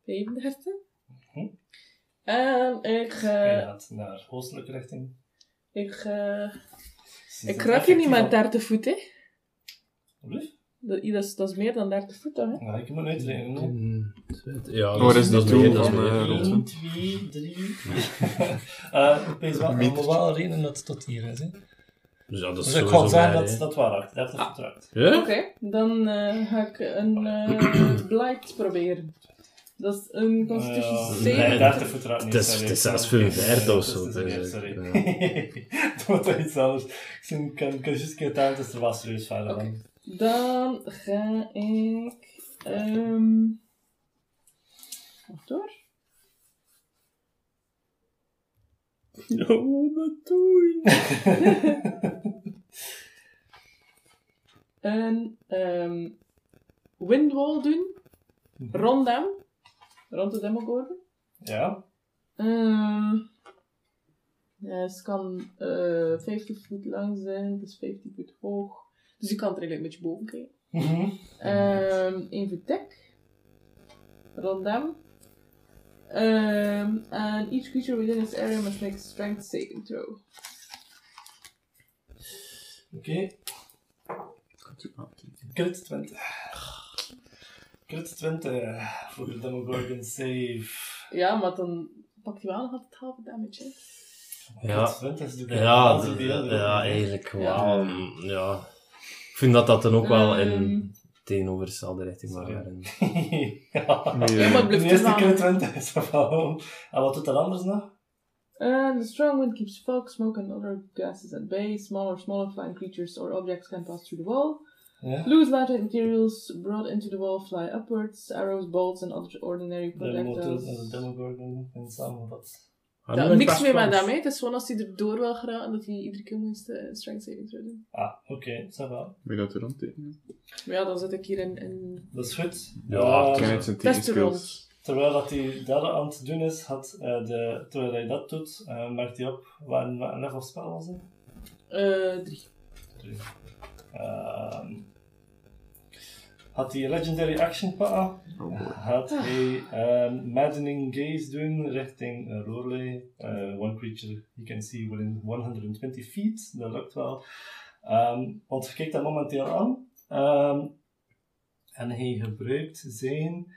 35. Mhm. En ik, Je eh gaat naar oostelijke richting. ik, eh Dus ik raak je niet met 30 voet, hè. al- Alsjeblieft. Dat, dat, is, dat is meer dan 30 voet, hè. Ja, ik moet uitrekenen. Ja, Oh, dat is dat is van, eh, rond. 1, 2, 3. Eh, Ik weet wel, ik moet wel rekenen dat het tot hier is. Hè. Dus ja, dat is Dus ik kan zeggen dat dat waar is. 30 vertrouwd. Ja? Oké, dan eh, ga ik een eh *coughs* blight proberen. Dat is een constitution saving. Nee, 30 vertrouwd niet. Het is- is zelfs 45 nee, of het zo, is- het is dus. Dat *laughs* wordt iets anders. Ik zie- kan kan juist een keer tellen, het is er wel serieus verder van. Dan ga ik. ehm wacht hoor. Ja, *laughs* wat doe *laughs* Een ehm windwall doen. Rond hem. Rond de Demogorgon. Ja? Ehm ja, het kan eh 50 voet lang zijn, dus 15 voet hoog. Dus je kan er eigenlijk een beetje boven kijken. Mhm. Ehm even dek. Rond hem. Ehm and each creature within its area must make a strength saving throw. Oké. Crit 20. Crit 20 voor de Demogorgon save. Ja, maar dan pakt hij wel nog altijd halve damage, hè. Ja. Crit 20 is natuurlijk Ja, ja, eigenlijk Ja. wel. Ja. Ik vind dat dat dan ook wel in... Ehm, tegenovergestelde richting Sorry. waren. *laughs* ja. Nee, Ja, maar De blijft eerste er keer wel. 20 is wel. En wat doet er anders nog? And the strong wind keeps fog, smoke, and other gases at bay. Smaller, smaller flying creatures or objects can pass through the wall. Ja. Loose, lightweight materials brought into the wall fly upwards. Arrows, bolts, and other ordinary De motor en de projectiles. Demogorgon en samenvat. Ah, Ja, nu niks meer met daarmee. Het is gewoon als hij erdoor wil geraken, dat hij iedere keer moet uh, strength saving throw doen. Ah, oké, ça va. Wil je dat er? Maar ja, dan zit ik hier in... in... Dat is goed. Ja, Eh, Ken het zijn team Beste skills. terwijl dat hij dat aan het doen is, had, eh, de, terwijl hij dat doet, eh, merkt hij op wat een, level spel was eh drie. Ehm, had hij Legendary Action pakken? Oh. Had hij ehm, Maddening Gaze doen richting uh, Lorelei. Eh, one creature he can see within 120 feet. Dat lukt wel. Ehm, want je kijkt dat momenteel aan. Ehm, en hij gebruikt zijn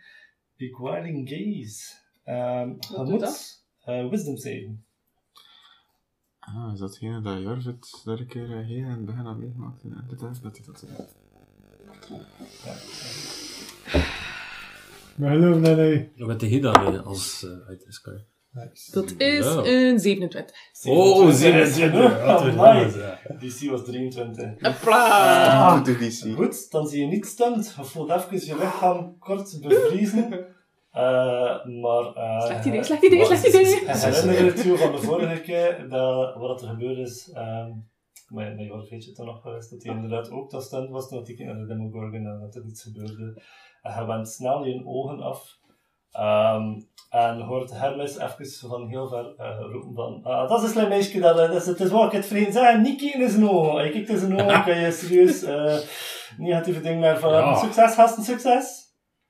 Beguiling Gaze. Ehm je doet moet dat? eh, Wisdom saven. Ah, is dat degene dat Jorvit daar een keer heel in het begin aan meegemaakt heeft? Dat is dat hij dat zegt. Maar geloof dat hij... Wat heb je dan eh, als uh? Nice. Dat is Ja. een 27. Oh, 27. Wat een. DC was 23. Hopla! Ah, de DC. Goed, dan zie je niet stunt. Je voelt even je lichaam kort bevriezen. Eh, maar... eh, Slecht idee, slecht idee, slecht idee. En herinner het je van de vorige keer, dat, wat er gebeurd is, ehm maar met Jorg weet je het dan nog wel eens, dat hij inderdaad ook dat stunt was toen keek naar de Demogorgon en dat er niets gebeurde. En hij went snel je ogen af. Ehm, en hoort Hermes even van heel ver eh, roepen van ah, dat is een slim meisje, dat, dat is, het is wat ik het vriend zei, niet in zijn ogen. Hij kijkt in zijn ogen, *laughs* kan je serieus eh, negatieve dingen naar van Ja. succes, gasten, succes.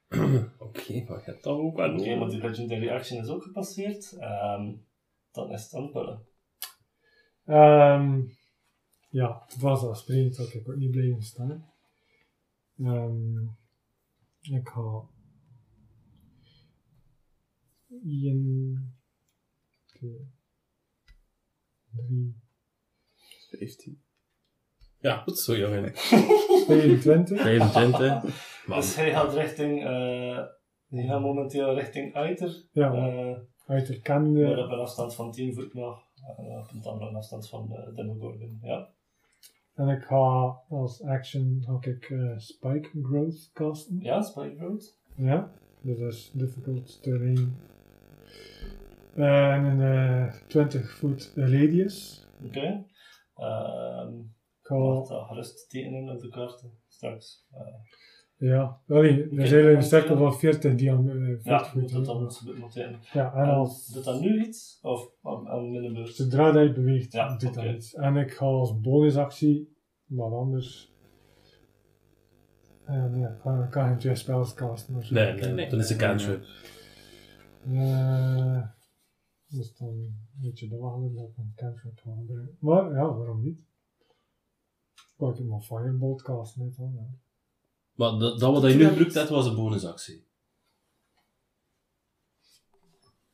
*clears throat* Oké, maar je hebt dat ook wel Oké, maar die legendary action is ook gepasseerd. Ehm, dan is het aanpullen. Ehm ja, vanzelfsprekend had ik ook niet blijven staan. Ehm ik ga... 1, 2, 3, 15. Ja, goed zo, jongen. 25. 25. Man. Dus hij gaat richting, eh die gaat momenteel richting Uiter. Ja, eh uit de kende. maar op een afstand van 10 voet nog. eh, op een andere afstand van de Demogorgon. Ja. En ik ga als action ga ik eh, Spike Growth casten. Ja, Spike Road. Ja, dat is difficult terrain. Eh, en een eh, 20 foot radius. Oké. Ehm Ik ga, gerust tekenen op de kaarten straks. Eh, ja, allee, er zijn er een cirkel eh, van 40 diam, eh 40 ja, moet dat dan moet. Ja, en En als doet dat nu iets? Of aan, aan mijn beurt? zodra dat je beweegt, Ja, doet dat oké. iets. En ik ga als bonusactie, wat anders. En ja, ik kan, geen twee spells casten. Nee, nee, Nee. dan is een cantrip. Eh, dus dan weet je de dat ik een cantrip ga. Maar ja, waarom niet? Kan ik mijn firebolt casten net dan. Ja. Maar dat, dat wat je nu gebruikt hebt, was een bonusactie.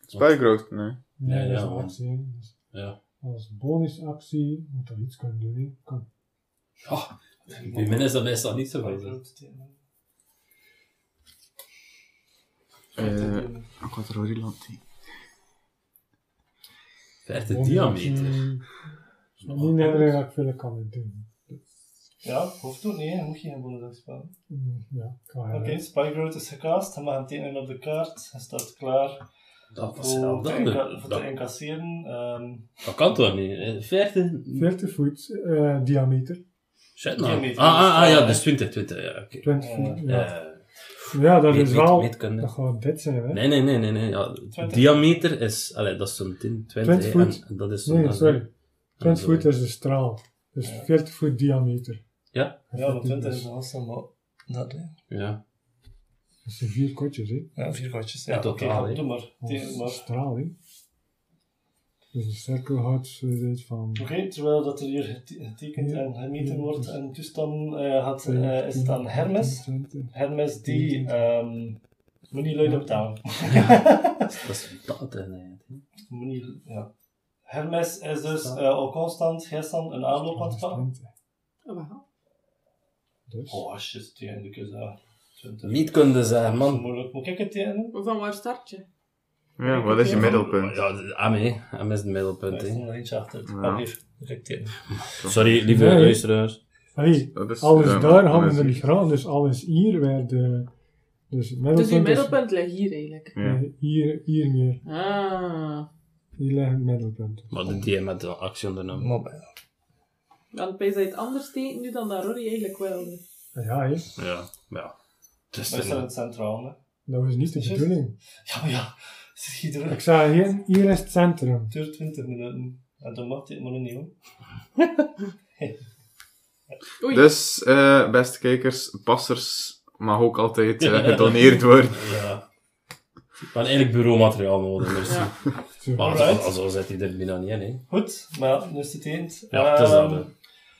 Spy growth, nee. Nee, Ja, dat is ja, een man. actie. Dus Ja. als bonusactie moet dat iets kunnen doen. hè. Kan. Oh, bij mij is dat meestal niet zo veel. Eh, ik had er al heel lang tegen. 50 Bonusactie, diameter. Niet herinneren dat ik veel kan doen. Ja, hoeft ook niet, hè. moet je geen bonus spelen. Mm, Ja, Oké, Spike Road is gecast, hij mag hem tekenen op de kaart, hij staat klaar Dat was voor, te, inca- voor te Dat, incasseren. Ehm, dat kan toch niet? Eh, 40? 40 voet eh, diameter. Shit nou. Diameter, Ah, ah, ah, ja, dus 20, 20, ja, oké. 20 Eh, voet. Ja. Ja, dat meet- is meet- wel. meetkunde. Dat gaat dit zijn, hè? Nee, nee, nee, nee, nee. Ja, 20. diameter is, allee, dat is zo'n 10, 20, 20 hè, voet. en, en dat is. Nee, sorry. 20 sorry. voet is de straal. Dus Ja. 40 voet diameter. Ja? ja, want 20 is een afstand, maar dat, hè. Ja. Dat zijn vier kotjes, hè? Ja, vier kwartjes. Ja, totaal, hè. doe maar. Dat maar. straal, hè? Dus cirkel houdt uh, van. Oké, terwijl dat er hier gete- getekend Ja. en gemeten Ja, wordt dus- en toestand eh, had, eh, is het aan Hermes. 20. Hermes die ehm moet niet luid optellen. *laughs* Dat is dat. Moet niet, ja. Hermes is dus eh, al constant gisteren een aanloop aan het pakken. 20. Oh, wauw. Dus. Oh, shit, tegen de kus, ja. 20. Niet kunnen zeggen, man. Moeilijk. Moet ik het tegen? Van waar start je? Ja, wat is je middelpunt? Ja, Ame, Ame is het middelpunt, hè. nog eentje achter. Ja. Ah. Sorry, lieve Nee. luisteraars. Hey, is, alles daar gaan we er niet graag, dus alles hier werd. dus het middelpunt, Dus je middelpunt ligt hier eigenlijk. Ja. hier, hier meer. Ah. Hier ligt het middelpunt. Maar de DM met de actie ondernomen. Pees dat je het anders tekent nu dan dat Rory eigenlijk wilde. Ja, hè. Ja, ja. Het is staan er het centraal, hè. dat was niet de bedoeling. Ja, maar ja. Ik zei, hier, hier is het centrum. Het duurt 20 minuten. En dan mag dit maar niet, hoor. *laughs* Oei. Dus, eh, beste kijkers, passers mag ook altijd eh, *laughs* gedoneerd worden. Ja. *laughs* Hebben eigenlijk bureaumateriaal nodig, merci. Ja. Zo. Maar zo, zo zit hij er bijna niet in, hè. Goed, maar ja, nu is het eind. Ja, het is dat, Ehm.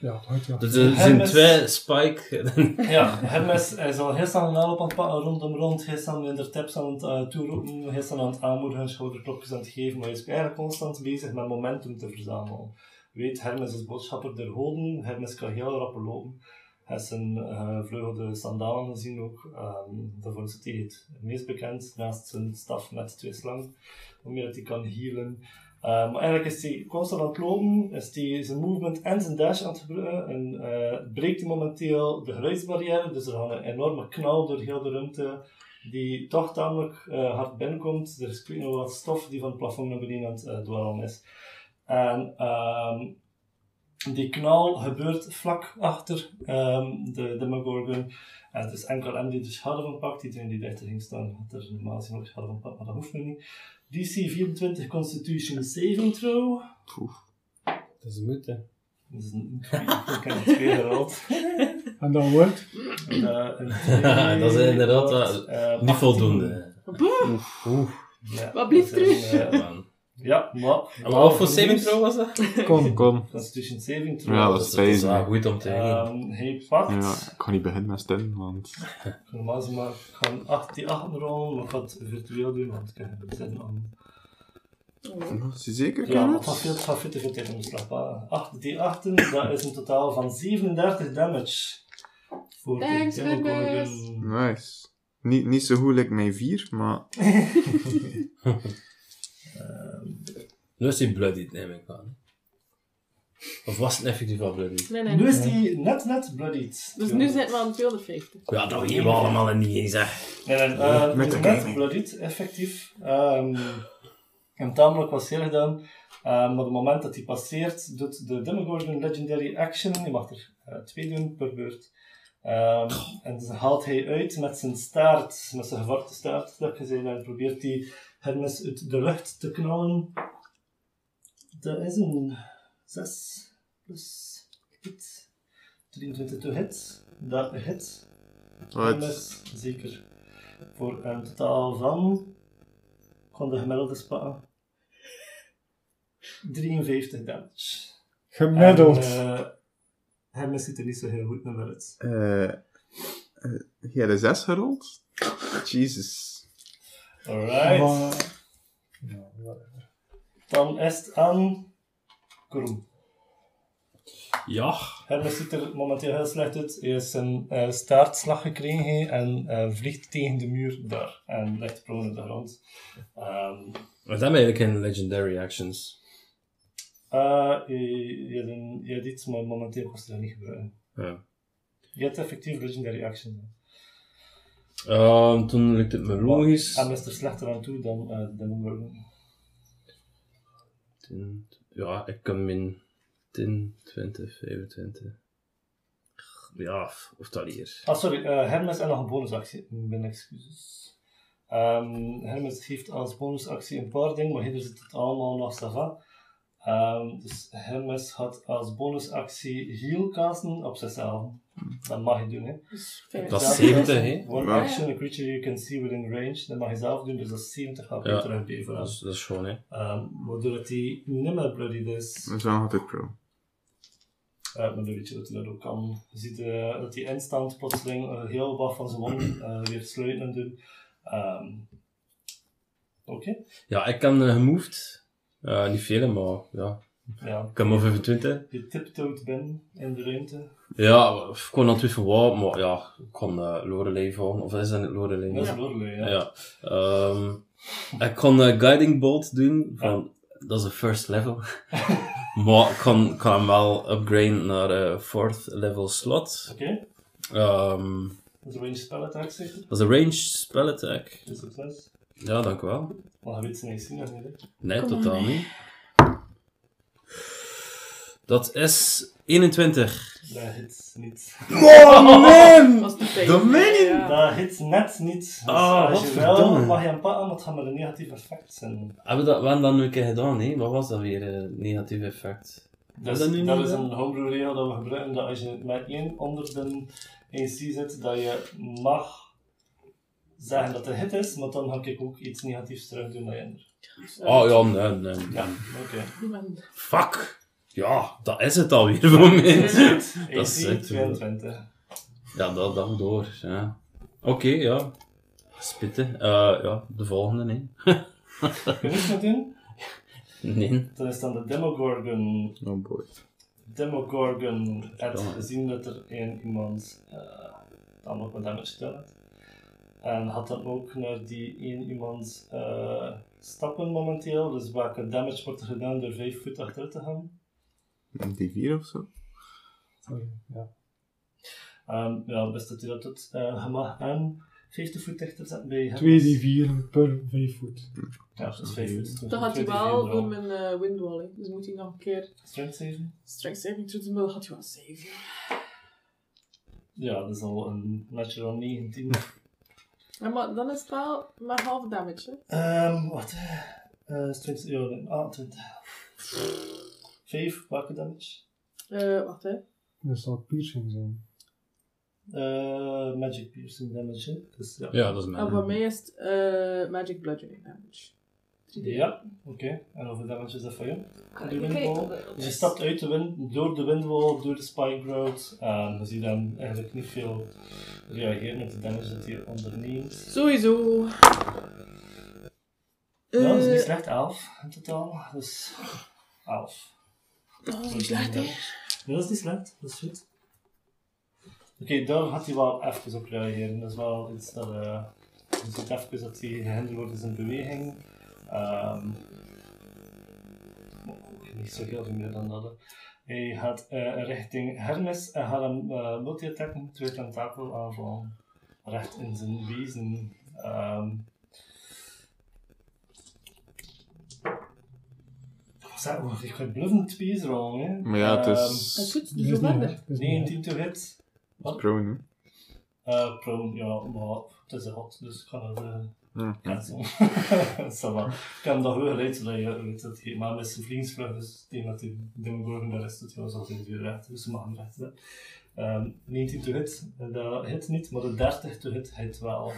Ja, het ja. Dus er zijn twee Spike. *laughs* Ja, Hermes hij is al heel snel een aan het pakken, rondom rond. Dan in de tips aan het uh, toeroepen, dan aan het aanmoedigen, schouderklopjes aan het geven, maar hij is eigenlijk constant bezig met momentum te verzamelen. Weet, Hermes is boodschapper der goden, Hermes kan heel rap lopen. Hij is een uh, vleugelde sandalen gezien ook, um, daarvoor is hij het meest bekend, naast zijn staf met twee slangen, waarmee dat hij kan healen. Uh, maar eigenlijk is hij constant aan het lopen, is hij zijn movement en zijn dash aan het gebruiken en uh, breekt hij momenteel de geluidsbarrière, dus er gaat een enorme knal door heel de ruimte die toch tamelijk uh, hard binnenkomt. Er is nog wat stof die van het plafond naar beneden aan het uh, is. En um, die knal gebeurt vlak achter um, de Demogorgon. En het is enkel hem die de schade van pakt. Iedereen die dichter ging staan had er normaal gezien ook schade van pakt, maar dat hoeft nu niet. DC 24 Constitution Saving Throw. Dat is moet, hè. Dat is een, ik heb het twee gerold. En dan wordt Uh, *laughs* dat is inderdaad uh, niet voldoende. Ja, Wat uh, man. Ja, maar... En wat voor saving throw was dat? kon. Kom. *laughs* Constitution Saving Throw. Ja, dat is dat is wel goed om te hebben. Ehm, hij pakt... Ja, ik kan niet beginnen met stemmen, want... *laughs* Normaal maar, ik ga een 8 die 8 rollen, maar ik ga het virtueel doen, want ik heb er zin aan. Is je zeker, Ja, het gaat veel, het te veel tijd om de slag. 8 die 8, dat is een totaal van 37 damage. Voor de Thanks. Nice. Niet, niet zo goed like mijn vier, maar... *laughs* Nu is hij bloodied, neem ik aan. Of was het effectief al bloodied? Nee, nee. Nu is die net net bloodied. Dus nu zitten we aan 250. Ja, dat weten we allemaal en niet eens, hè. Nee, nee, uh, Met de net bloodied, effectief. Um, en tamelijk was zeer gedaan. Um, maar op het moment dat hij passeert, doet de Demogorgon Legendary Action. Je mag er uh, twee doen per beurt. Um, en dan haalt hij uit met zijn staart, met zijn gevarkte staart, dat gezien, en probeert hij Hermes uit de lucht te knallen. Dat is een 6 plus hit. 23 to hit. Dat hit. Wat? Hermes, zeker. Voor een totaal van. Ik kan de gemiddelde spatten. 53 damage. Gemiddeld. En, uh, Hermes ziet er niet zo heel goed naar uit. Eh... je hebt een zes gerold? Jesus. Alright. Maar- ja, dan is het aan Groen. Ja. Hij zit er momenteel heel slecht uit. Hij is een uh, staartslag gekregen en uh, vliegt tegen de muur daar. En ligt prone op de grond. Um, Was dat eigenlijk in Legendary Actions? Uh, je, het hebt iets, maar momenteel kost het er niet gebruiken. Ja. Je hebt effectief Legendary Actions. Um, toen lukt het me logisch. Hij is er slechter aan toe dan uh, Demon 10, ja, ik kan min 10, 20, 25. Ja, of dat hier. Ah, sorry, eh, Hermes en nog een bonusactie. Mm, mijn excuses. Ehm, Hermes geeft als bonusactie een paar dingen, maar hier zit het allemaal nou nog Sava. Um, dus Hermes had als bonusactie heal casten op zichzelf. Dat mag je doen, hè. Dus. Dat is Zelf 70, casten. hè? One Ja. action, a creature you can see within range. Dat mag je zelf doen, dus dat is 70 HP Ja. terug bij voor Dat is, dat is gewoon, hè. Um, waardoor die niet meer bloodied is. Dat is wel altijd pro. Uh, maar dan weet je dat hij dat ook kan. Je ziet uh, dat hij instant plotseling uh, heel wat van zijn wonden uh, weer sluiten en doen. Um, Oké. Ja, ik kan uh, gemoved. Uh, niet veel, maar ja. Ja, Ik heb maar 25. je tiptoed binnen in de ruimte. Ja, ik kon natuurlijk voor wat, maar ja, ik kon uh, Lorelei volgen. Of is dat Lorelei? Dat is Ja. Lorelei, ja. Ja. Ehm, ik kon eh, Guiding Bolt doen, van, dat is de first level. *laughs* maar ik kan, kan hem wel upgraden naar eh fourth level slot. Oké, Ehm, dat is een range spell attack zeker? dat is een range spell attack. Succes. Ja, dank u wel. Maar je ze niet zien, nog niet. hè? Nee, Kom totaal niet. Dat is 21. *laughs* Dat hit niet. Oh man! De. Dat je? Ja. Dat hit net niet. Dus Ah, als wat je wel mag je pakken, maar het gaat maar een negatief effect zijn. Hebben we dat, we hebben dat nu een keer gedaan, hè? Wat was dat weer, eh, negatief effect? Dus dat dat is een homebrew regel dat we gebruiken, dat als je met één onder de AC zit, dat je mag zeggen dat het een hit is, maar dan ga ik ook iets negatiefs terug doen naar je ander. Oh ja, nee, nee. Ja, oké. Fuck! Ja, dat is het alweer voor mij. *laughs* Dat is echt, 22. Ja, dat, dat door, ja. Oké, ja. Spitten. Eh, ja, de volgende, nee. *laughs* Kun je niks meer doen? Nee. Dan is dan de Demogorgon. Oh boy. Demogorgon had Ja. gezien dat er één iemand eh dan nog met damage gedaan had. En had dan ook naar die één iemand eh, stappen momenteel. Dus welke damage wordt er gedaan door 5 voet achteruit te gaan? Een D4 of zo? Sorry, ja. Ehm, ja, best dat hij dat doet. Je mag hem 50 voet dichter zetten bij hem. 2d4 per 5 voet. Ja, dat is 5 voet. Dat gaat hij wel doen met een uh, windwall. hè. Dus moet hij nog een keer Strength saving? strength saving through the middle. Gaat hij wel save. Ja, dat is al een natural 19. Ja, maar dan is het wel maar half damage. Hè. Ehm, wat? Eh strength, ja, ah, 20. 5, welke damage? Eh, wacht hè. Dat zal piercing zijn. Eh, magic piercing damage, hè. Dus ja. Ja, dat is En mijn. voor mij is het eh, magic bludgeoning damage. 3D. Ja, oké. En hoeveel damage is dat voor jou? Kan De windwall. Dus je stapt uit de wind, door de windwall, door de spike road. En je ziet dan eigenlijk niet veel reageren met de damage dat hij onderneemt. Sowieso. Ja, dat is niet Eh, slecht. 11 in totaal. Dus 11. Oh, dat is slecht hè. Dat is niet slecht. Dat is goed. Oké, daar gaat hij wel even op reageren. Dat is wel iets dat... eh je ziet even dat hij gehinderd wordt in zijn beweging. Ehm ook niet zo heel veel meer dan dat. Hij gaat eh, richting Hermes en gaat hem uh, multi-attacken, twee tentakel aanvallen. Recht in zijn wezen. Ehm Zeg, oh, ik ga bluffen twee rollen, hè. Maar ja, het Ehm, Dat is... is goed, Dat dus is zo niet verder. hard, dat is niet hard. 19 to hit. Wat? Pro, hè? Uh, prone, ja, maar het is een hot, dus ik kan het uh, Ja. cancelen. *laughs* Ça va. Ik kan dat hoger uit, zodat je weet dat hij, maar met zijn vliegensvlug, dus tegen dat hij Demogorgon daar is, dat hij was altijd weer recht, dus ze mag hem recht zetten. Um, 19 to hit, dat hit niet, maar de 30 to hit hit wel.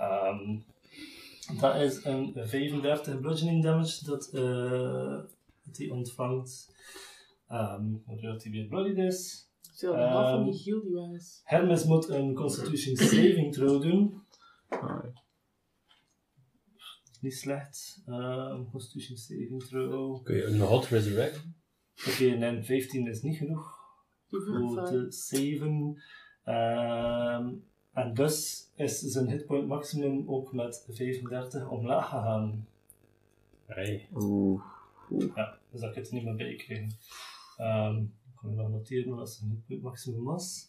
Um, dat is een 35 bludgeoning damage dat, uh, dat hij ontvangt. Um, waardoor hij weer bloodied is. Stel, de helft van die Ehm, heal die is. Hermes moet een Constitution Saving Throw doen. Ah, Niet slecht. Um, Constitution Saving Throw. Kun je een hot resurrect? Oké, nee, 15 is niet genoeg voor te saven. Ehm, en dus is zijn hitpoint maximum ook met 35 omlaag gegaan. Hey. Oeh. Ja, dus dat ik het niet meer bij krijgen. Um, ik kan wel noteren wat zijn hitpoint maximum was.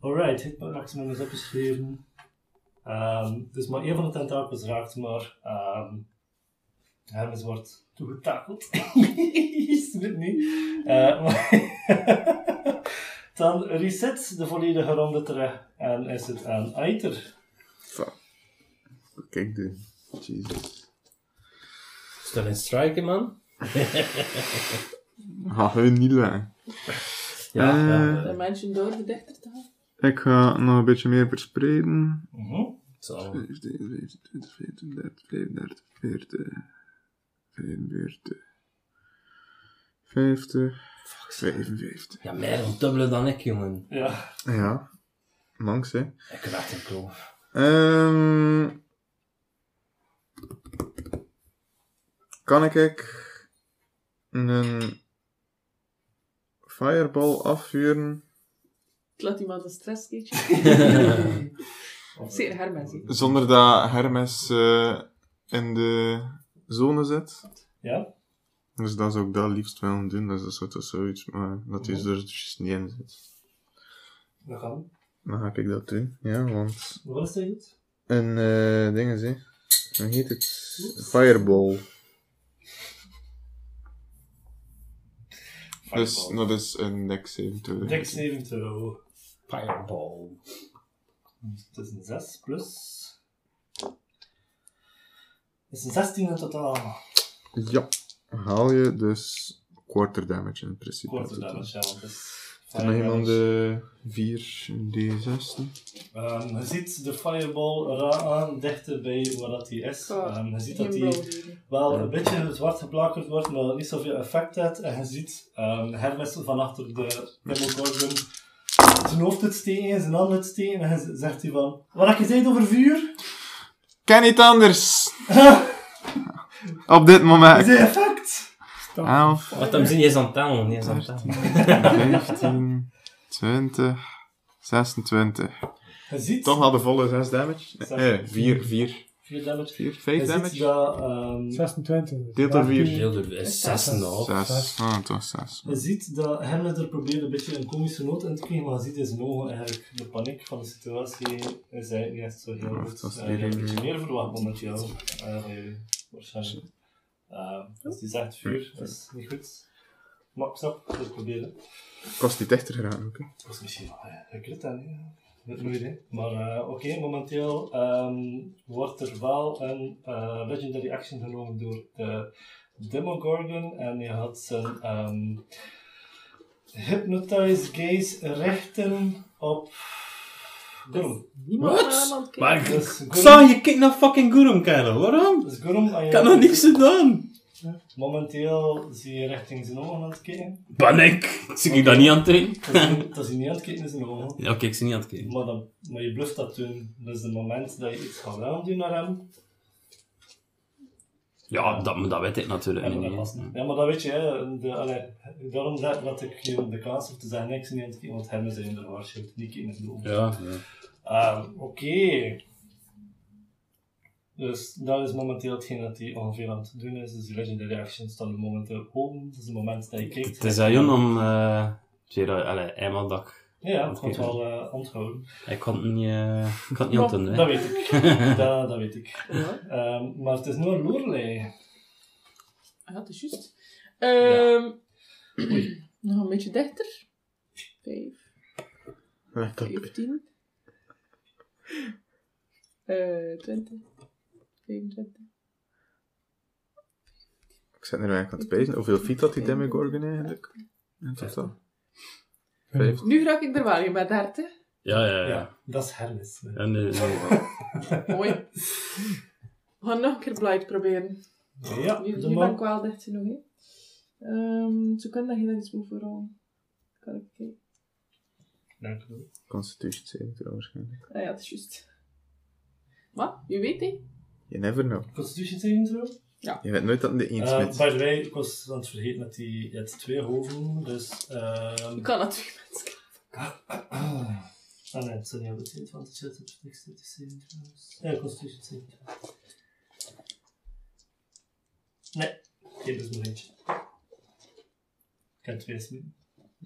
Alright, hitpoint maximum is opgeschreven. Um, dus maar één van de tentakels raakt, maar um, Hermes wordt toegetakeld. *laughs* Is het niet? Uh, maar *laughs* dan reset de volledige ronde terug en is het aan Aiter. Fuck. Kijk de. Jesus. Stel in striken, man. Ga *laughs* hun niet lang. Ja, Eh, ja. De mensen door de dichter te. Ik ga nog een beetje meer verspreiden. Mm -hmm. Zo. 15, 15, 15, 30, 35, 40, 45, 50, 55. Ja, meer dan dubbele dan ik, jongen. Ja. Ja. Manks, hè. Ik raak een kloof. Um, kan ik een fireball afvuren laat iemand een stresskitje. *laughs* Zeker Hermes. hè. zonder dat Hermes eh, in de zone zit? Ja? Dus dat zou ik dat liefst wel doen. Dus dat is toch zoiets, maar dat hij er dus niet in zit. Dat kan. Dan ga ik dat doen, ja, want Wat is dat goed? een eh ding is, hè. Hoe heet het? Fireball. Dus dat is een deck 7 Dex 70 euro. Fireball. Het is een 6 plus. Het is een 16 in totaal. Ja. Haal je dus quarter damage in principe. Korte damage, ja, want. Is er nog iemand de 4 D6? Ehm, je ziet de fireball eraan dichter bij waar dat die is. Ehm, je ziet dat geven. wel een beetje zwart geblakerd wordt, maar niet zoveel effect heeft. En je ziet ehm Hermes van achter de Demogorgon zijn hoofd uitsteken en zijn handen uitsteken. En hij zegt hij van, wat heb je gezegd over vuur? Ken niet anders! *laughs* Op dit Is moment. dat effect? 11, Wat hem zien, je is aan het tellen, niet aan het tellen. 15, 20, 26. Je ziet Toch al de volle 6 damage? Nee, 4, 4, 4 damage. 4, Je 5 ziet damage? dat, ehm, 26. Deelt door vier. Heel door is 6,5. 6. Ah, toch 6. Je ziet dat Hamlet er probeert een beetje een komische noot in te krijgen, maar je ziet in zijn ogen eigenlijk de paniek van de situatie is eigenlijk niet echt zo heel Ja, goed. dat is Eh, je hebt een beetje meer verwacht momenteel eh, van jullie, waarschijnlijk. Uh, als die zegt vuur, dat is niet goed. Maar snap, dat proberen. Kost niet dichter geraken ook, hè. Dat is misschien wel eh, gekrit dan, hè. Dat hè. Maar eh, oké, momenteel ehm, wordt er wel een eh, legendary action genomen door de Demogorgon en je had zijn ehm Hypnotize Gaze richten op Gurum. Niemand Wat? Maar ik zag je kijkt naar fucking Gurum, kerel. Waarom? dus Gurum, Ik had nog niks gedaan. Momenteel zie je richting zijn ogen aan het kijken. Paniek. Zie ik dat niet aan het trainen? Dat is dat is niet aan het kijken in zijn ogen. Ja, oké, ik zie niet aan het kijken. Maar, dan, maar je bluft dat doen. Dus het moment dat je iets gaat aandoen naar hem, Ja, dat, dat weet ik natuurlijk Ja, maar niet. dat. Ja, maar dat weet je, hè. De, allee, daarom dat, dat ik je de kans heb te zeggen niks niet aan het kijken, want hem is in de waarschuwt, niet in de ogen. Ja, ja. Ehm, Oké. Dus dat is momenteel hetgeen dat hij ongeveer aan het doen is. Dus Legendary action staan momenteel open. Dat is het moment dat je kijkt. Het is aan Jon om uh, eenmaal dat Ja, ik kon het wel uh, onthouden. Ik kon het niet, uh, kon het niet onthouden. Dat weet ik. *laughs* dat, weet ik. Ehm, maar het is nu Loerlei. ja, ah, dat is juist. Ja. Ehm, *clears throat* nog een beetje dichter. Vijf. Vijftien. Uh, twintig. 24. Ik zit er eigenlijk aan het bezig. Hoeveel fiets had die Demigorgon eigenlijk? In totaal. Nu raak ik er wel in met 30. Ja, ja, ja. Dat is Hermes. Ja, nee, nee. Mooi. We gaan nog een keer Blight proberen. Ja, nu, nu ben ik wel dicht genoeg. Hè. Ehm, zo kan dat heel iets moet vooral. Kan ik kijken. Dank u wel. Constitution 7 waarschijnlijk. Ah ja, dat is juist. Wat? Je weet hè? You never know. Constitution saving throw? Je weet nooit dat het de eens Uh, met. by the way, ik was aan het vergeten dat hij je hebt twee hoofden, dus... ehm Ik kan natuurlijk mensen. ah nee, het zijn niet op de tijd, want het zit op Dexterity saving throws. Ja, Constitution saving throw. Nee, dat is nog eentje. Ik heb twee smitten.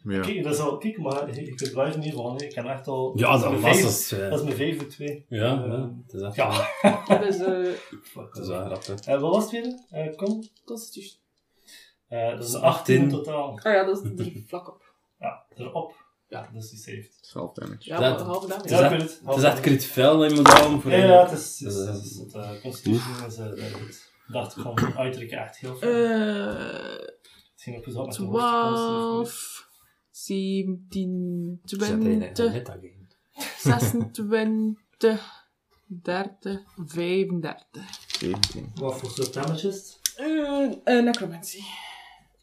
Ja. Kijk, dat is al, kijk, maar je, je kunt blijven niet van, ik kan echt al... Ja, dat is was mijn het. vijf- eh. Dat is mijn 5 voor 2. Ja, ja. Ehm, Het is echt Ja. *laughs* Dat is eh Fuck, Dat is wel grappig. Eh, wat was het weer? Eh, kom. Constitution. Eh, dat is Dat is 18 in 18. totaal. Ah ja, dat is er *laughs* vlak op. Ja, erop. Ja, dus die saved. Self damage. Ja, Dat- halve damage. Het is Ja, echt- ik het. Is echt crit fel dat je moet houden voor Ja, het is, is, Dat is- het is eh, Constitution is eh, dat dacht ik van uiterlijk echt heel veel. Eh Het ging ook eens op woordconst. 12, 17, Ik zet eigenlijk 20, net dat in. 26, 30, 35. 17. Wat voor soort damage is het? Eh eh, necromancy.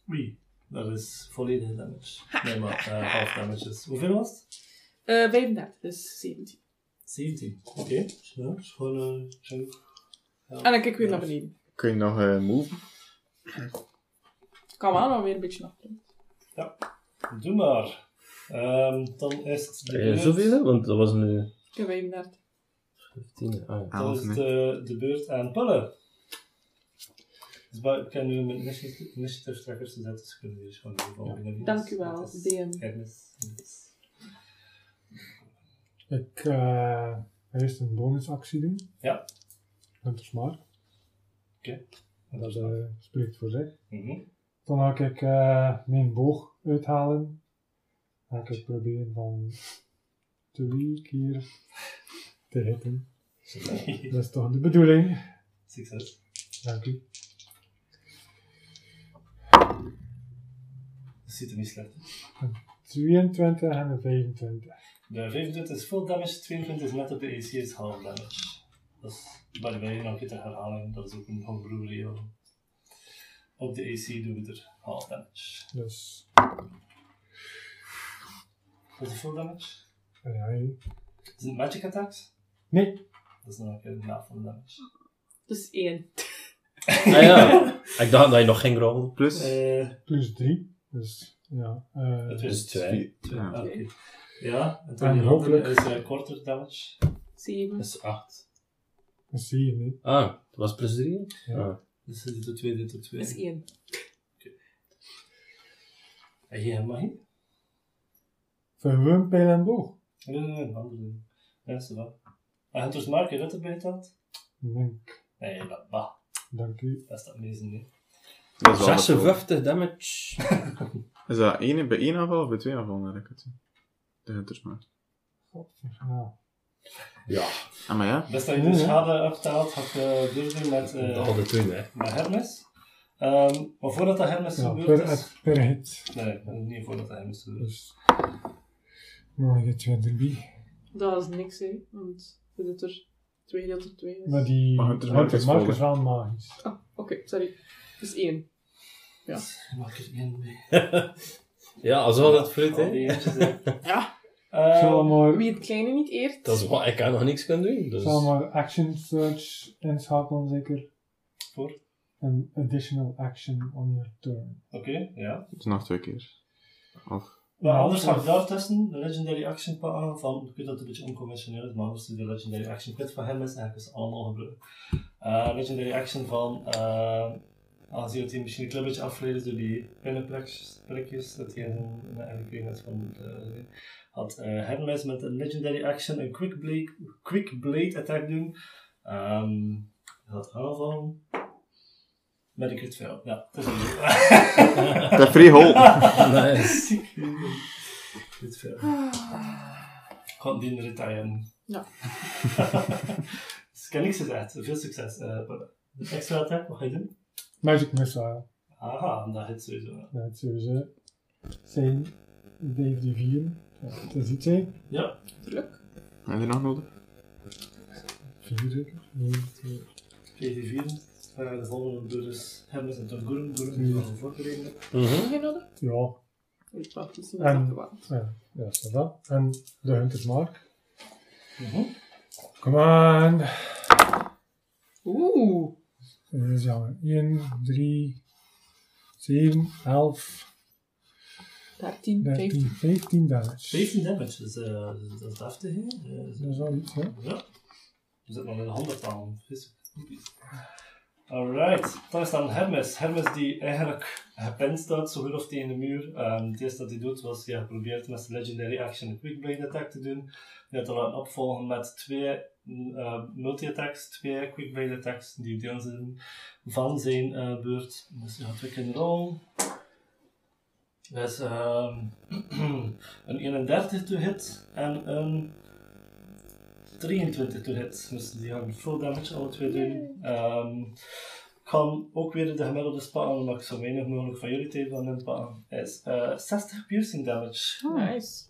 Oei, dat is volledige damage. Nee, maar eh, half damage is. Hoeveel was het? Eh 35, dus 17. 17. Oké, ja, dat is gewoon een chunk. Ja. En dan kijk ik weer naar beneden. Kun je nog eh move? Kan wel nog weer een beetje achteruit. Doe maar. Ehm, dan is het de beurt. zoveel, want dat was nu Ik heb 35. 15. Ah, ja. Dan is de, de beurt aan Pulle. Dus ik kan nu mijn initiative initiative trackers te zetten, dus kunnen jullie gewoon even volgen. Dank u wel, DM. Ernest. Ik eh eerst een bonusactie doen. Ja. Hunter's Mark. Oké. En dat eh, spreekt voor zich. Mhm. Dan ga ik eh, mijn boog uithalen. Dan ga ik proberen van twee keer te hitten. Dat is toch de bedoeling. Succes. Dank u. Dat ziet er niet slecht uit. 22 en een 25. De 25 is full damage, 22 is net op de AC, is half damage. Dat is, the way, nog een keer ter herhaling, dat is ook een homebrew regel. Op de AC doen we er half damage. Dus Dat is full damage. en hij. Is het magic attacks? Nee, Dat is nog een keer na full damage. Dus 1. *laughs* Ah ja, ik dacht dat je nog ging rollen. Plus, Eh, plus 3. Dus ja. eh, het Dus is twee. ja. Ah, oké. Ja, en En dan die hopelijk- andere is eh, korter damage. 7. Dat is 8. dat zie je niet. Ah, dat was plus 3? Ja. Ah. Dus dit is 2, dit is 2. Dat is 1. En jij magie? Verwum, pijl en boog. Nee, nee, nee, andere. Ja, is wel. En Hunters Mark, heb je dat erbij gehad? Denk, Nee, dat, bah, dank u. dat is dat meestal niet. dat is wel dat 56 damage. *laughs* Is dat één, bij één aanval of bij twee aanvallen? Dat ik het zie? De Hunters maar. Ja. Ja, maar ja. Best dat je Ja, de ja. schade optelt, had ik uh, doen met, dat uh, hadden toen, hè. met Hermes. Ehm, maar voordat dat Hermes Ja, gebeurd per, is... per hit. Nee, niet voordat dat Hermes gebeurd is. Dus nog een keertje erbij. Dat is niks, hè. Want we zitten er 2 gedeeld door 2. Maar die Maar Mark Hunter's is is wel magisch. Ah, oké, sorry. Dus 1. Maak er één mee. *laughs* Ja, als al dat fruit, die hè. Ja. Zal maar, Wie het kleine niet eert. Dat is wat, ik kan nog niks kunnen doen. Dus... zal maar action search inschakelen zeker. Voor? Een additional action on your turn. Oké, ja. Het is nog twee keer. Of, Maar Ja, anders ga ik of- daartussen de Legendary Action pakken van, ik weet dat het een beetje onconventioneel is, maar anders is de Legendary Action Pit van hem is en ik ze allemaal gebruiken. Eh, Legendary Action van, uh, aangezien dat hij misschien een klein beetje afgeleid is door die pinnenprikjes, prikjes, dat hij in een eigenlijk net van uh, had uh, Hermes met een Legendary Action een Quick Blade, quick blade Attack doen. Um, hij had aanvallen. Met een crit fail. Ja, dat is een *laughs* de free hole! *laughs* nice. Crit fail. Gewoon die retiren. Ja. *laughs* dus ik heb niks gezegd. Veel succes. Uh, de extra attack, wat ga je doen? Magic Missile. Aha, dat hit sowieso. Dat is sowieso zijn Dave de 4. Ja, dat is iets, hè. Ja. Druk. Heb je nog nodig? 4 zeker? 1, 2, 4 uh, De volgende beurt is Hermes en Gurren. Gurren is al voorgereden. Mhm. Heb je nodig? Ja, dus En- ja, ja, is dat. En de Hunter's Mark. Mhm. Come on. Oeh. Dus ja, 1, 3, 7, 11, 13, 13, 15. 15 damage. 15 damage, dus, uh, dat is deftig. hè? Uh, Dat is wel iets, hè. Ja. We zitten nog in de 100 aan. Alright, dan is dan Hermes. Hermes die eigenlijk gepend staat, zo goed of tegen de muur. Um, het eerste dat hij doet was, ja, geprobeerd met zijn Legendary Action een Quick Blade Attack te doen. Net te laten opvolgen met twee uh, multi-attacks, twee Quick Blade Attacks, die deel zijn van zijn uh, beurt. Dus gaat twee keer rollen. Dat is um, een 31 to hit en een 23 to hit. Dus die gaan full damage alle twee doen. Um, kan ook weer de gemiddelde spatten, omdat ik zo weinig mogelijk van jullie tijd van hem pakken. Is uh, 60 piercing damage. Nice.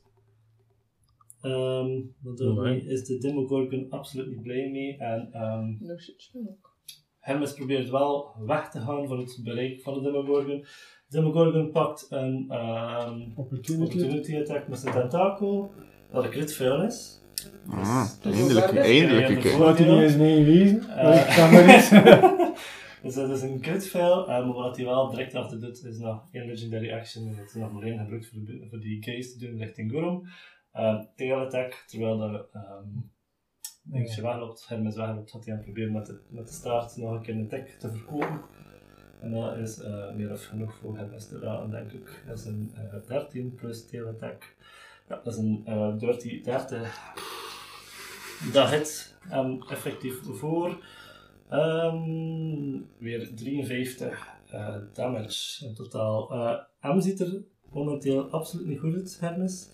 Um, daarmee is de Demogorgon absoluut niet blij mee. En um, No shit, ook. Hermes probeert wel weg te gaan van het bereik van de Demogorgon. Demogorgon pakt een um, Opportunity. opportunity attack met zijn tentakel, dat een crit fail is. Ah, Dus eindelijk, hoe ver is- eindelijk een ja, keer. Laat hij niet eens meelezen. Eh. Ik kan maar eens. Dus dat is een crit fail, eh, maar wat hij wel direct achter doet, is nog één legendary action. En het is nog maar één gebruikt voor, de- voor die case te doen richting Gorum. Uh, tail attack, terwijl de um, dingetje wegloopt, Hermes wegloopt, gaat hij aan proberen met de, met de staart nog een keer een attack te verkopen. En dat is eh, meer of genoeg voor Hermes te raden, denk ik. Dat is een eh 13 plus tail attack. Ja, dat is een eh dirty 30. Dat hit hem effectief voor. Ehm, weer 53 eh, damage in totaal. M ziet er momenteel absoluut niet goed uit, Hermes.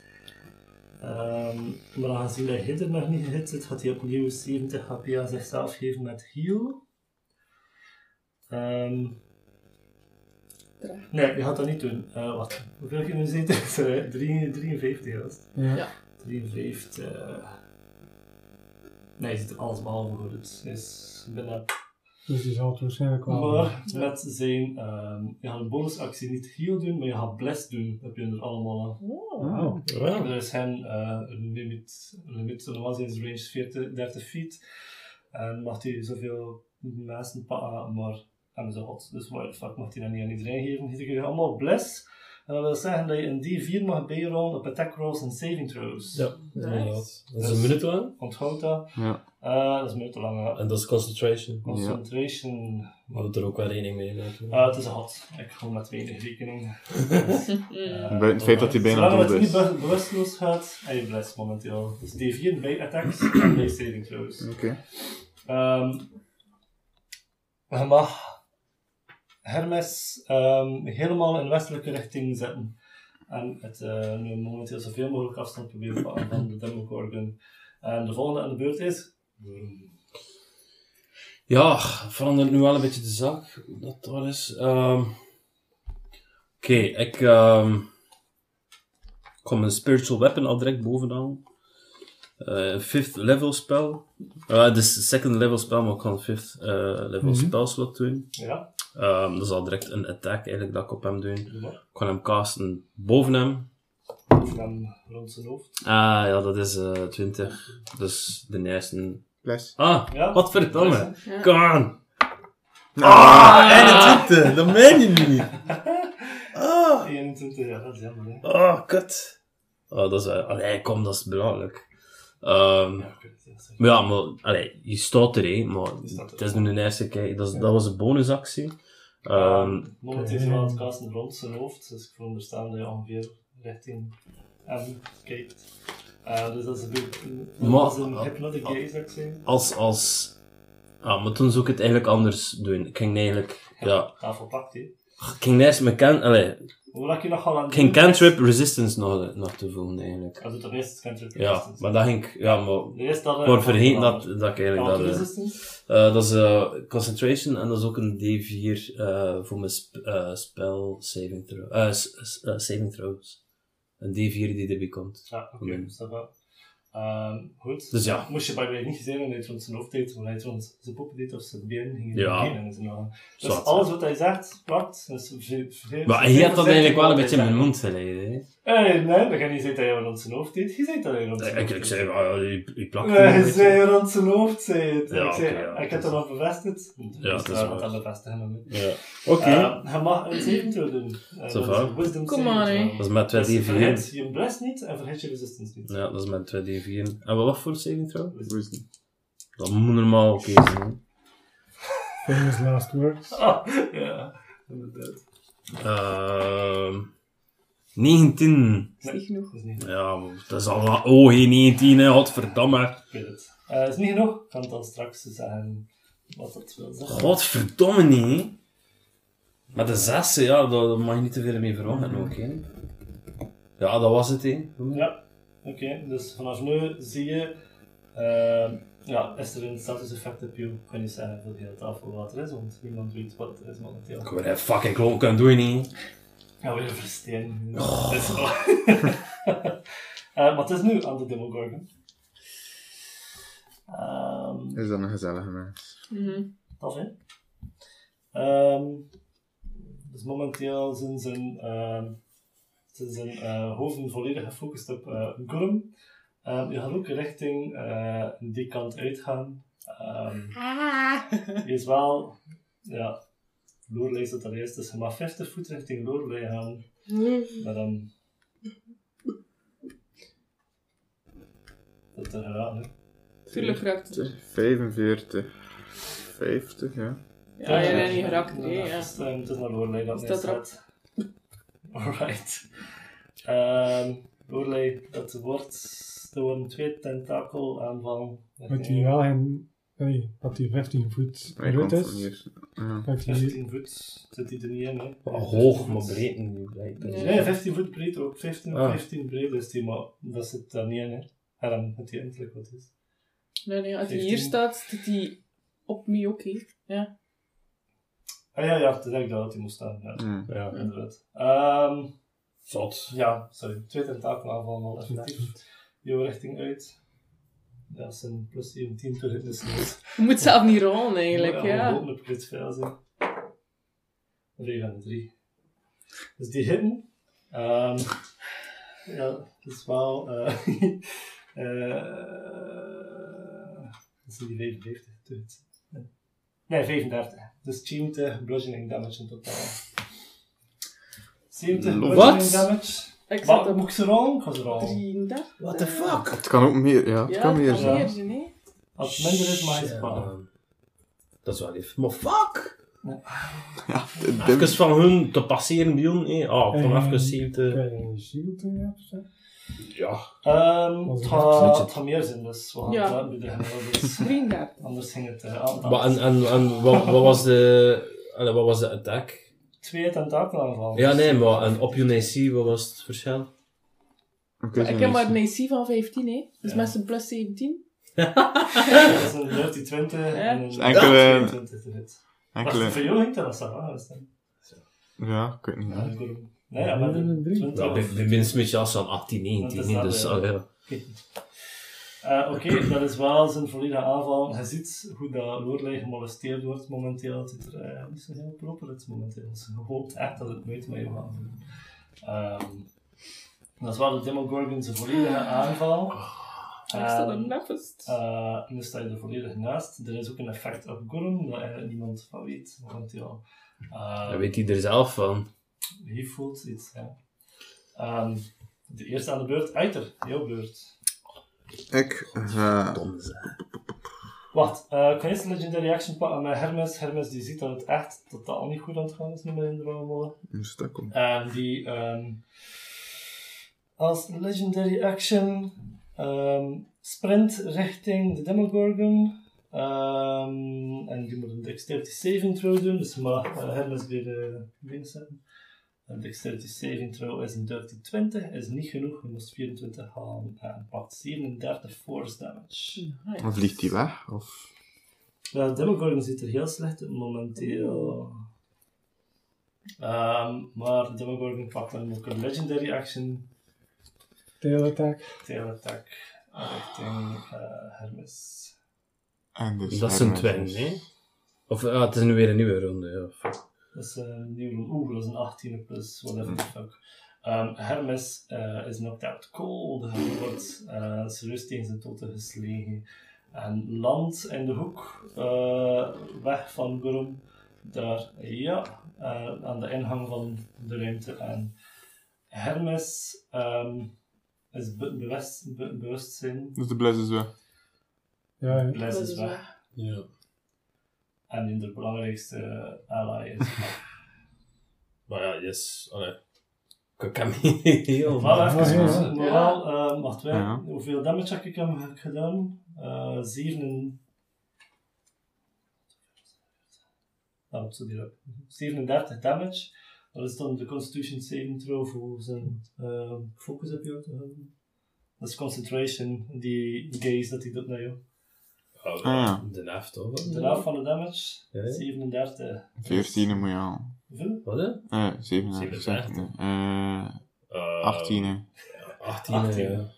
Ehm, maar aangezien hij hitter nog niet gehit zit, gaat hij opnieuw 70 HP aan zichzelf geven met heal. Ehm, nee, je gaat dat niet doen. Eh wacht, hoeveel kun je zitten? *laughs* Uh, 53 was het. Ja. Ja. 53. Nee, je ziet er alles behalve goed. Hij is binnen Dus die zal het waarschijnlijk wel. maar met zijn, ehm, je gaat een bonusactie niet heal doen, maar je gaat bless doen. Dat heb je er allemaal. Oh. Oh. Ja. Er is geen uh, een limiet, een limiet, normaal zijn zijn range 40, 30 feet. En mag hij zoveel mensen pakken, maar hem is hot. Dus why the fuck mag hij dat niet aan iedereen geven? Krijg je allemaal bless. En dat wil zeggen dat je een D4 mag bijrollen op attack rolls en saving throws. Ja. Dat is een minuut lang. Onthoud dat. Ja. Uh, dat is een minuut te lang. ja. En dat is concentration. Concentration. We hadden er ook wel rekening mee. Uh, het is hot. Ik ga met weinig rekening. *laughs* Uh, Buiten het feit dat hij bijna Zolang dood het niet is. be- bewusteloos gaat, je bless momenteel. Dus D4 bij attacks *clears throat* en bij saving throws. Oké. Ehm je mag Hermes ehm, helemaal in westelijke richting zetten. En het eh, nu momenteel zoveel mogelijk afstand proberen van de Demogorgon. En de volgende aan de beurt is... Ja, verandert nu wel een beetje de zaak. Dat daar is. Ehm, Oké, ik ehm kom een spiritual weapon al direct bovenaan. Eh fifth level spel. Eh, Het is second level spel, maar ik kan fifth eh, level Mhm. spelslot doen. Ja, Ehm, dat is al direct een attack eigenlijk dat ik op hem doe. Ik kan hem casten boven hem. Hem rond zijn hoofd. Ah ja, dat is eh 20. Dus de eerste. Bless. Ah, Ja. wat verdomme. Ja. Come on. Ah, 21, dat meen je niet. *laughs* Ah, 21, ja, dat is jammer hè. oh, kut. Oh, dat is, uh, allee, kom, dat is belangrijk. Ehm, Ja, maar ja, maar, allee, je staat er, hè, maar staat er. het is nu een eerste keer, dat, is- dat was een bonusactie. Ehm Momenteel is wel aan het casten rond zijn hoofd, dus ik veronderstel dat je ongeveer richting hem kijkt. Eh, dus dat is een beetje Maar- dat is een hypnotic gaze, ik zeggen. als, als, ah, maar toen zou ik het eigenlijk anders doen. Ik ging eigenlijk, ja, Tafel pakt, hè. ik ging eerst mijn can, allee, Hoe je nog al aan ik ging cantrip resistance nog, nog toevoegen eigenlijk. Doet toch eerst cantrip Ja, resistance. maar dat ging ik, ja, maar eerste dat, ik word vergeten dat, dat ik eigenlijk dat... eh, resistance? Eh, dat is eh, concentration en dat is ook een D4 eh, voor mijn sp eh, spel saving, throw, eh, eh, saving throws. Een D4 die erbij komt. Ja, oké, dus. Ehm, goed. Dus ja. Moest je bij mij niet hebben dat hij rond zijn hoofd deed, maar hij rond zijn poppen deed of zijn been ging Ja. hij zijn. Dus Zwart, alles ja. wat hij zegt, klopt. Dus Maar je hebt dat eigenlijk wel een beetje in hij mijn mond geleden. Hè. Eh, nee, dan ga je niet zeggen dat hij rond zijn hoofd deed. Je zei dat hij rond zijn Ik, hoofd ik deed. zei, ah, je, je plakt Nee, beetje. zei rond zijn hoofd, zei het. Ja, ik zei, oké, ja, ik dat heb is- dat al bevestigd. Ja, dat is dat waar. dat bevestigen. Ja. Oké, Eh, je mag een saving throw doen. Eh, Zo dat is far. een Wisdom Kom maar, hè. dat is met Dus 2 verhit D4. je bless niet en verhit je resistance niet. Ja, dat is met 2 D4. En wat voor saving throw? Wisdom. Dat moet normaal oké zijn. Famous last words. Ah, *laughs* ja, inderdaad. Ehm 19. is niet genoeg. Dat is niet Ja, maar dat is al wat. Oh, geen 19, hè, godverdamme. Ik weet het. Eh, is niet genoeg. Ik kan het dan straks zeggen wat dat wil zeggen. Godverdomme niet. hè. Maar de zesde, ja, daar mag je niet te veel mee verwachten ook, hè. Ja, dat was het, hè. Ja, oké. Dus vanaf nu zie je... ehm, ja, is er een status effect op je? Ik kan niet zeggen voor de hele tafel wat er is, want niemand weet wat het is momenteel. Ik word fucking klonk kunnen doen, niet. Ja, weer versteen. Dat is wel. Eh, maar het is nu aan de Demogorgon. Ehm Is dat een gezellige mens? Tof, hè? Ehm, dus momenteel zijn zijn, ehm, zijn, zijn eh, hoofden volledig gefocust op uh, Gurm. Ehm, je gaat ook richting eh, die kant uitgaan. Ehm, Ah. je is wel ja, Lorelei zit er eerst, dus je mag 50 voet richting Lorelei gaan. Maar dan... Dat er geraakt, hè. Tuurlijk raakt het. 45. 50, ja. Ja, je bent niet geraakt. Nee, ja. Dus dan moet het naar Lorelei dat Staat neerstaat. *laughs* Alright. Ehm Lorelei, dat wordt... Er worden twee tentakel aanvallen. Moet hij wel geen... Nee, dat hij 15 voet Hij van is. Ja. Dat hij 15 voet zit hij er niet in, hè. Oh, hoog, maar breed niet. Nee. Nee, 15 voet breed ook. 15 Ah. 15 breed is die, maar dat zit daar niet in, hè. En dan het die eindelijk wat is. Nee, nee, als hij 15. hier staat, zit hij op me oké. Ja. Ah ja, ja, het is eigenlijk dat hij moest staan. Ja, Ja. Ja, inderdaad. Ehm zot. ja, sorry. Twee tentakel aanvallen al effectief. Jouw richting uit. Ja, dat zijn plus 17 per hit is niet. Je moet zelf niet rollen eigenlijk, Ja, we ja. hopen op zijn. 3 van de 3. Dus die hitten. ehm ja, dat is wel. eh *laughs* eh dat is die 55 doet. Nee, 35. Dus 70 bludgeoning damage in totaal. 70 Wat? bludgeoning damage. Ik zat op moet ik ze rollen? Ik ga ze rollen. 33. What the fuck? Het kan ook meer, ja. Het Ja, kan het meer kan zijn. meer zijn, hè. Als het minder is, mag je ze pakken. Ja, Dat is wel lief. Maar fuck! *laughs* Ja, de- de- Even van hun te passeren bij hun, hé. Oh, van Eh, even zien te... Een shield in? Ja. Ehm, het, gaat, het gaat meer zijn, dus we gaan Ja. het laten dus *laughs* 33. Anders ging het uh, aantal. Maar en, en, en wat, wat was de... allee, wat was de attack? Twee tentakel aanvallen. Ja, nee, maar en op je AC, wat was het verschil? Ik weet Ik heb maar een AC van 15, hè. Dus Ja. met een plus 17. *laughs* Dat is een dirty 20 en een enkele- 22 te. Wacht, Enkele... voor jou hinkt dat dan. Ja, ik weet niet. Ja, ik bedoel- Nee, ja, maar de Een drie. 20 Ja, bij, bij mensen een beetje als van 18, 19, Dat is hè, dat, dus... ja. Oké, Eh, oké, dat is wel zijn volledige aanval. Je ziet hoe dat Lorelei gemolesteerd wordt momenteel. Het ziet er eh, niet zo heel proper uit momenteel. Dus je hoopt echt dat het nooit met je gaat doen. Ehm, dat is wel de Demogorgon zijn volledige aanval. Ik sta er Ehm, nefest. eh, en dan sta je er volledig naast. Er is ook een effect op Gorm, dat eigenlijk niemand van weet momenteel. Uh, Dat weet hij er zelf van. hij voelt iets, ja. Ehm, de eerste aan de beurt, Eiter, jouw beurt. Ik ga... Dom zijn. Wacht, eh kan je een legendary action pakken met Hermes? Hermes die ziet dat het echt totaal niet goed aan het gaan is, niet meer in de rollen. Een stuk om. En die ehm, als legendary action ehm, sprint richting de Demogorgon. Ehm, en die moet een dexterity saving throw doen, dus je mag eh, Hermes weer de dingen zetten. Een dexterity saving throw is een dirty 20, is niet genoeg, je moest 24 halen en pakt 37 force damage. Dan vliegt hij weg, of... Ja, Demogorgon ziet er heel slecht uit momenteel. Ehm, maar de Demogorgon pakt dan ook een legendary action, Tail attack. tail attack, richting eh, Hermes. En dus Dat is een twin, hè? Of ja, het is nu weer een nieuwe ronde, ja. Dat is een nieuwe Oeh, dat is een 18 plus whatever the fuck. Ehm, Hermes eh, is knocked out cold. Hij wordt eh serieus tegen zijn toten geslagen. En landt in de hoek, eh, weg van Gorum. Daar, ja, aan de ingang van de ruimte. En Hermes ehm, is be bewust, be bewustzijn. Dus de bless is weg. Ja, ja. Is is weg. Ja. En hun de belangrijkste ally is. *laughs* Maar ja, yes. Allee. Ik kan niet heel... Dus, maar wel, eh, wacht, wij, Ja. hoeveel damage heb ik hem gedaan? Eh 7 Ah, wat zit hierop? 37 damage. Dat is dan de Constitution saving throw voor zijn eh, focus op jou te houden. Dat is concentration, die gaze dat hij doet naar jou. Oh, Ah, ja. De naft, toch? De helft van de damage, Ja, ja. 37. 14 moet je halen. Hoeveel? Wat, hè? Eh, 37. 37. zeg ik. Eh, Eh, 18. hè. 18, 18. ja.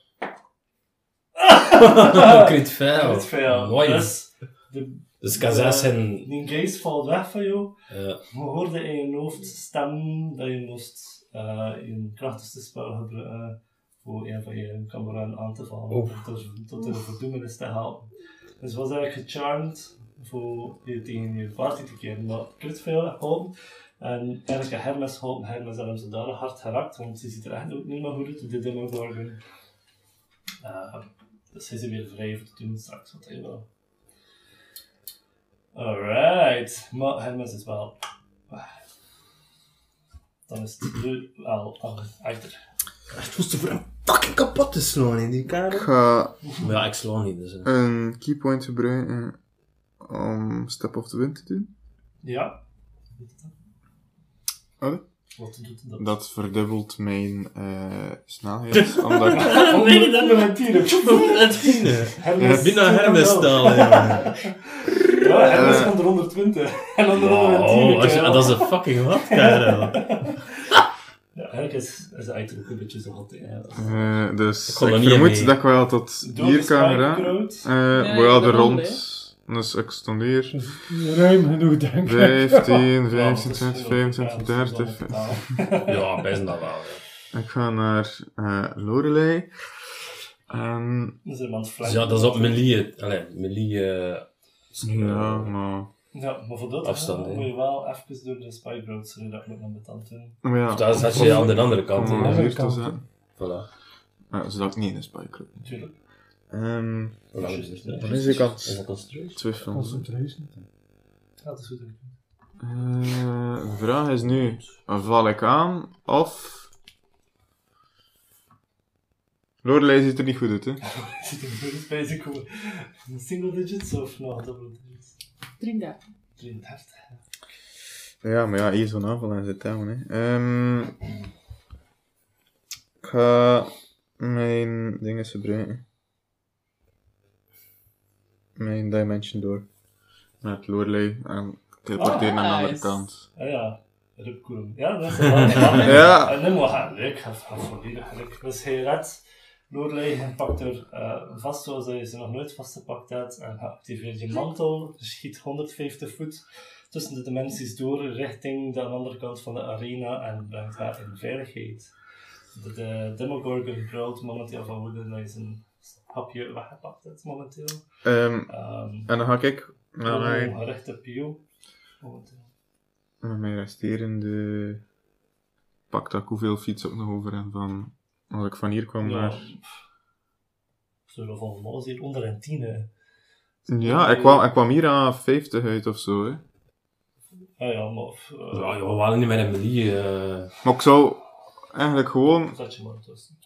Crit fail. Crit fail. Mooi. Dus, de, Dus Kazas en... die gaze valt weg van jou. Ja. Je hoorde in je hoofd stemmen dat je moest eh, je krachtigste spel gebruiken voor een van je kameraden aan te vallen. Oef. Tot, tot in de verdoemenis te helpen. Dus was eigenlijk gecharmed voor je tegen je party te keren. Maar Kurt veel geholpen. En eigenlijk Hermes geholpen. Hermes had hem zodanig hard geraakt, want ze ziet er echt ook niet meer goed uit, de Demogorgon. Uh, dus hij is weer vrij voor te doen straks wat hij wil. Alright, maar Hermes is wel. Dan is het nu wel achter. Het was te voor hem fucking kapot te slaan in die Ik kamer. ga Maar ja, ik sla niet, dus... eh. een keypoint gebruiken om Step of the Wind te doen. Ja. Allee? Wat doet dat? Dat verdubbelt mijn eh, snelheid. *laughs* omdat ik Oh, *laughs* nee, dat nog een tiende. Hermes. Binnen Hermes staan, ja. Ja, Hermes komt er 120. En dan er onder een Wow, tieren. als je- ja. dat is een fucking wat, kerel. *laughs* Ja, eigenlijk is, is eigenlijk ook een beetje zo. Ja. eh, dus Ik ik, kon niet vermoed mee. dat ik wel tot Door hier de kan spijkergroot. Eh Ja, de rond. Dus ik stondeer. Dus ruim genoeg, denk ik. 15, Ja, dat 15, is 20, heel- 25, ja, dat is 30. wel totaal. *laughs* Ja, best dat wel. Ik ga naar eh Lorelei. Dat is ja, dat is op melee, allee, melee... eh, ja, maar. Ja, maar voor dat Afstand, hè, moet je wel even door de spijkergroot, zodat dat moet nog met tand doen. Maar ja. Of dat is als je aan de andere kant, om hier te kant, zetten. Voilà. Ja, zodat ik niet in de loop. Natuurlijk. Ehm, Hoe lang is het? dan is ik aan twijfelen. Concentration. Ja, dat is goed. Eh, de vraag is nu, val ik aan of... Lorelei ziet er niet goed uit, hè? *laughs* Zit er goed bij zich komen. Single digits of nog double digits? 33. 33. Ja, maar ja, hier zo'n aanval en zit hè. Ehm, ik ga mijn dingen gebruiken. Mijn dimension door. Met Lorelei en teleporteren naar de andere kant. Ah ja, Ripkoen. Ja, dat is wel *laughs* Ja. En dan gaat het leuk, volledig leuk. Dus hij redt Lorelei en pakt er uh, vast zoals hij ze nog nooit vastgepakt had en activeert je mantel, schiet 150 voet tussen de dimensies door richting de andere kant van de arena en brengt haar in veiligheid. De, de Demogorgon brult momenteel van woede dat hij zijn hapje weggepakt heeft momenteel. Ehm, Um, en dan ga ik naar mijn, gericht op jou. Momenteel. naar mijn resterende... Pak dat ik hoeveel fiets ook nog over en van... Als ik van hier kwam Ja, naar... Zullen mij was hier onder een tien. hè. Ja, ik kwam, ik kwam hier aan 50 uit of zo, hè. Ah ja, maar. eh, Ja, joh, we waren niet met een melee... eh, Maar ik zou eigenlijk gewoon Zet je maar tussen.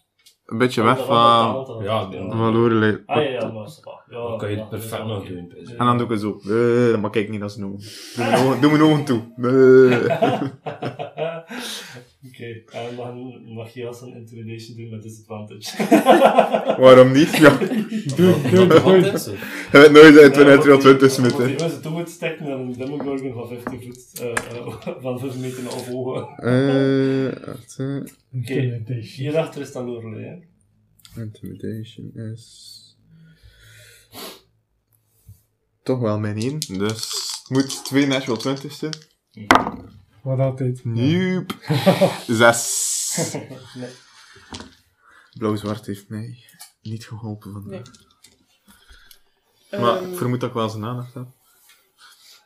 een beetje Dat weg van... ja, Van Lorelei. Ah ja, ja, maar. Ja, Dan kan je ja, het perfect nog doen. En dan doe ik het zo. Eh, maar kijk niet als noem. Doe doe mijn ogen toe. *laughs* *laughs* Oké, en mag, mag je als een intimidation doen met disadvantage? *laughs* Waarom niet? Ja, *laughs* is het? je weet nooit uit Ja, wanneer want er al die- 20 want smitten. Die mensen toe moet steken met een Demogorgon van 15 voet, eh, eh, van 5 meter of hoger. Eh, *laughs* wacht, eh. Intimidation. Hierachter is dan Lorelei, hè. Intimidation is... Toch wel mijn 1. Dus het moet 2 natural 20 zijn. Wat altijd. Nope. *laughs* 6. Nee. Blauw-zwart heeft mij niet geholpen vandaag. Nee. Maar Ehm, ik vermoed dat ik wel zijn aandacht heb.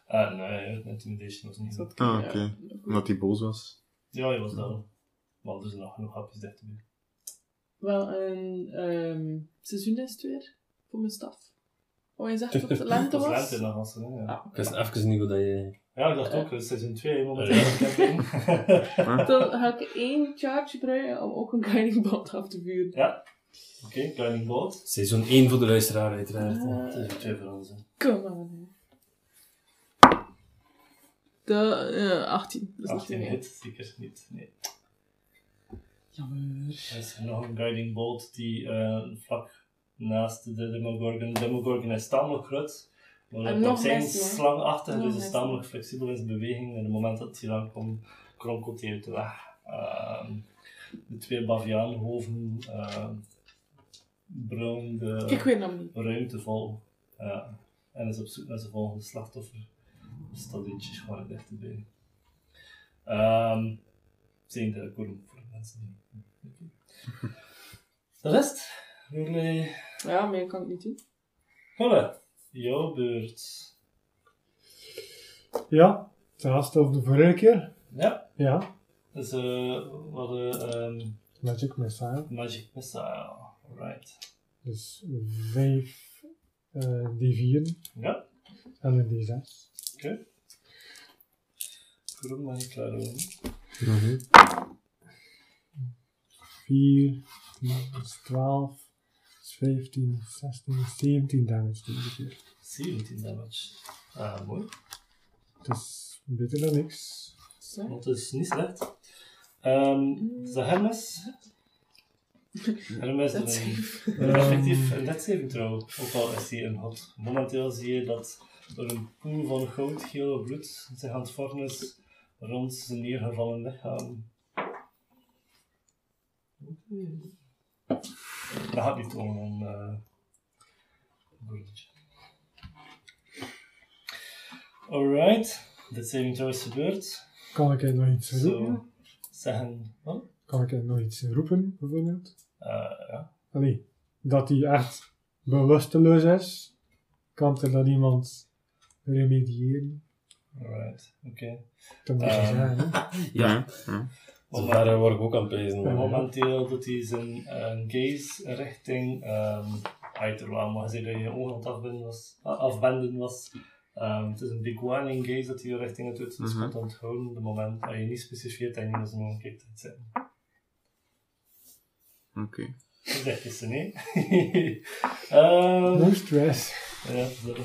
Ah, nee, intimidation was niet dat zo. Ah, ja. oké. Omdat hij boos was. Ja, je was dan. Maar er zijn nog genoeg hapjes dicht te doen. Wel, een ehm seizoen is het weer. Voor mijn staf. Oh, je zegt dat het *laughs* lente Dat is was? lente nog als ja. Ah, Ik wist even niet hoe dat je... Ja, ik dacht ook, het is seizoen 2 *laughs* momenteel. Dan ga ik één charge gebruiken om ook een guiding bolt af te vuren. ja. Oké, Guiding Bolt. Seizoen 1 voor de luisteraar, uiteraard. Eh, Seizoen 2 voor ons. Kom aan. De eh 18. Dat is niet 18 meer. hit, zeker niet. Nee. Jammer. Er is nog een Guiding Bolt die eh, vlak naast de Demogorgon. De Demogorgon is tamelijk groot. Maar nog zijn slangachtig, dus is messen. tamelijk flexibel in zijn beweging. En op het moment dat hij komt, kronkelt hij uit de weg. Ehm, de twee baviaanhoven uh, brullen de ruimte vol. En is op zoek naar zijn volgende slachtoffer. Dus dat eentje is gewoon dichterbij. Um, zijn de koren voor de mensen die. *laughs* De rest, jullie. Ja, meer kan ik niet doen. Gulle, jouw beurt. Ja, hetzelfde als de vorige keer. Ja, Ja, dus eh we hadden ehm, Magic Missile. Magic Missile. Alright. Dus 5 eh D4 Ja, en een D6. oké. Goed, mag ik klaar doen. 4, 10, dat is 12, dat is 15, 16, 17 damage keer. 17 damage. Ah, mooi. Het is beter dan niks. Zo. Dat is niet slecht. Ehm de Hermes. Hermes is een, safe. een effectief een dead saving throw. Ook al is hij een hot. Momenteel zie je dat er een poel van goud, geel bloed zich aan het vormen is rond zijn neergevallen lichaam. Dat gaat niet om een uh, Alright, dit saving throw is gebeurd. Kan ik er nog iets roepen? Zeggen. Wat? Kan ik er nog iets roepen, bijvoorbeeld? Eh, ja. Allee, dat hij echt bewusteloos is. Kan er dan iemand remediëren? Alright, oké. Dat moet je Ehm, zeggen. hè. Ja, ja. Zover eh, word ik ook aan het pezen. Ja. Momenteel doet hij zijn eh, gaze richting um, Uiterwaal, maar zei dat je ogen aan het afwenden was. ah, afwenden was. Ehm, het is een big warning gaze dat hij richting het doet, dus Mhm. je kunt onthouden de moment dat je niet specifieert en je niet zijn ogen kijkt. Het zitten. Oké. Zeg je ze, nee? Ehm, No stress. ja, zo. Wat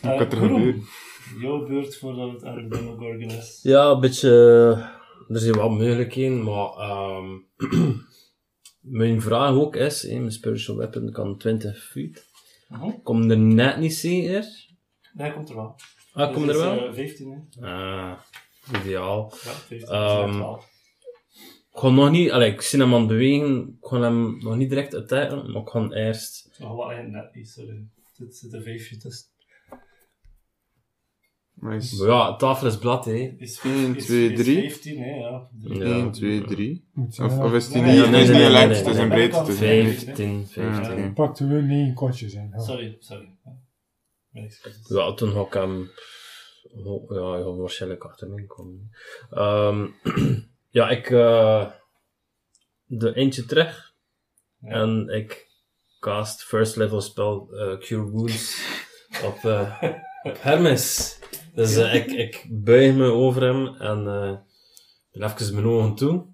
Eh, gaat er gebeuren? Jouw beurt voordat het aan de Demogorgon is. Ja, een beetje. Eh, Er zijn wel mogelijkheden, maar. ehm *clears throat* mijn vraag ook is: hè, mijn spiritual weapon kan 20 feet. Mhm. Kom er net niet zeker. Nee, hij komt er wel. Ah, kom Dus er is, wel? eh, 15, hè? Ah, ideaal. Ja, 15. Ehm, Um, Ik ga nog niet, allee, ik zie hem aan het bewegen, ik ga hem nog niet direct attacken, maar ik ga eerst. Wel eigenlijk net niet, sorry. Dit zit een vijfje tussen. Nice. Maar ja, tafel is blad, hè. Is, 1, is- 2, is 3. 15, hè, ja. Ja. 1, 2, 3. Moet Of, of is die Nee, niet? nee, Nee, is nee, niet een lengte, het is een breedte. Het is een breedte. 15, 15. Ja, oké. Pakte we negen kotjes in. Ja. Sorry, sorry. Ja. Toen ga ik hem. Ja, ik waarschijnlijk achter me komen. Ehm, *clears throat* ja, ik. eh de eentje terug. Ja. En ik cast first level spel eh, Cure Wounds *laughs* op, eh, op Hermes. Dus eh, ik, ik buig me over hem en eh ben even mijn ogen toe.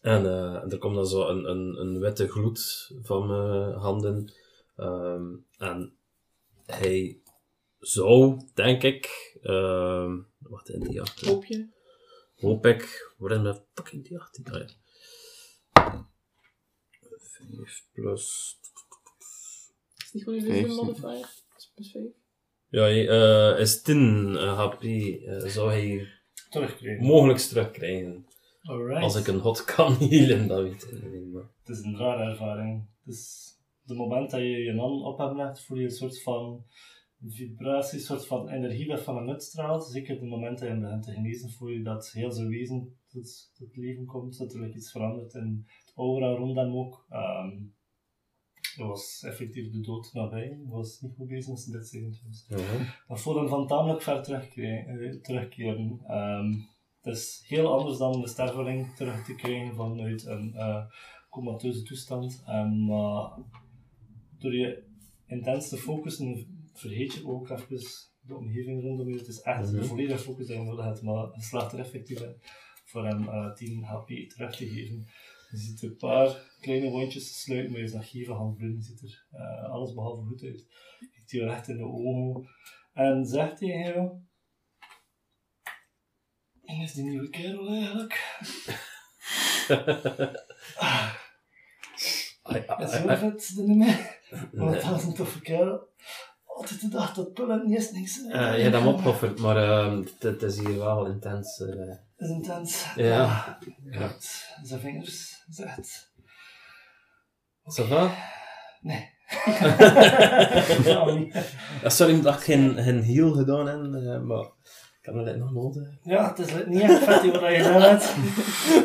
En eh, er komt dan zo een, een, een witte gloed van mijn handen. Ehm, en hij zou, denk ik, ehm wat in die achter? Hoop je? Hoop ik, waar is mijn fucking die 18? Ah, ja. 5 plus. Is niet gewoon wisdom modifier? Dat is plus 5. Ja, eh is 10 eh, HP eh, zou hij Terugkrijgen. mogelijk terugkrijgen. Alright. Als ik een hot kan *laughs* healen, dat weet ik niet. Maar... Het is een rare ervaring. Dus de moment dat je je hand op hem legt, voel je een soort van vibratie, een soort van energie dat van hem uitstraalt. Zeker het moment dat je hem begint te genezen, voel je dat heel zijn wezen tot, tot leven komt, dat er iets verandert. En het aura rond hem ook. Ehm dat was effectief de dood nabij. Hij was niet goed bezig met dit zeggen. Dat voelde hem van tamelijk ver eh, terugkeren. Ehm, het is heel anders dan de sterveling terug te krijgen vanuit een eh, comateuze toestand. Ehm, maar door je intens te focussen, vergeet je ook even de omgeving rondom je. Het is echt de Mhm. volledige focus die je nodig hebt, maar je slaagt er effectief in voor hem eh 10 HP terug te geven. Je ziet een paar kleine wondjes sluiten, maar je is nog geen van bloeden. ziet er eh, alles behalve goed uit. Kijkt je recht in de ogen en zegt tegen jou: En is die nieuwe kerel eigenlijk? *laughs* Is heel vet, de nummer. Want dat is een toffe kerel. Altijd de dag dat pullen niet is niks. Eh, je hebt hem opgeofferd, maar ehm, het, het is hier wel intens. eh. Is intens. Ja. Ja. Zijn vingers, zegt. Ça va? Nee. *laughs* Ja, sorry, ik dacht geen, geen heal gedaan hebben, eh, maar ik heb dat nog nodig. ja, het is niet echt vet wat je gedaan hebt.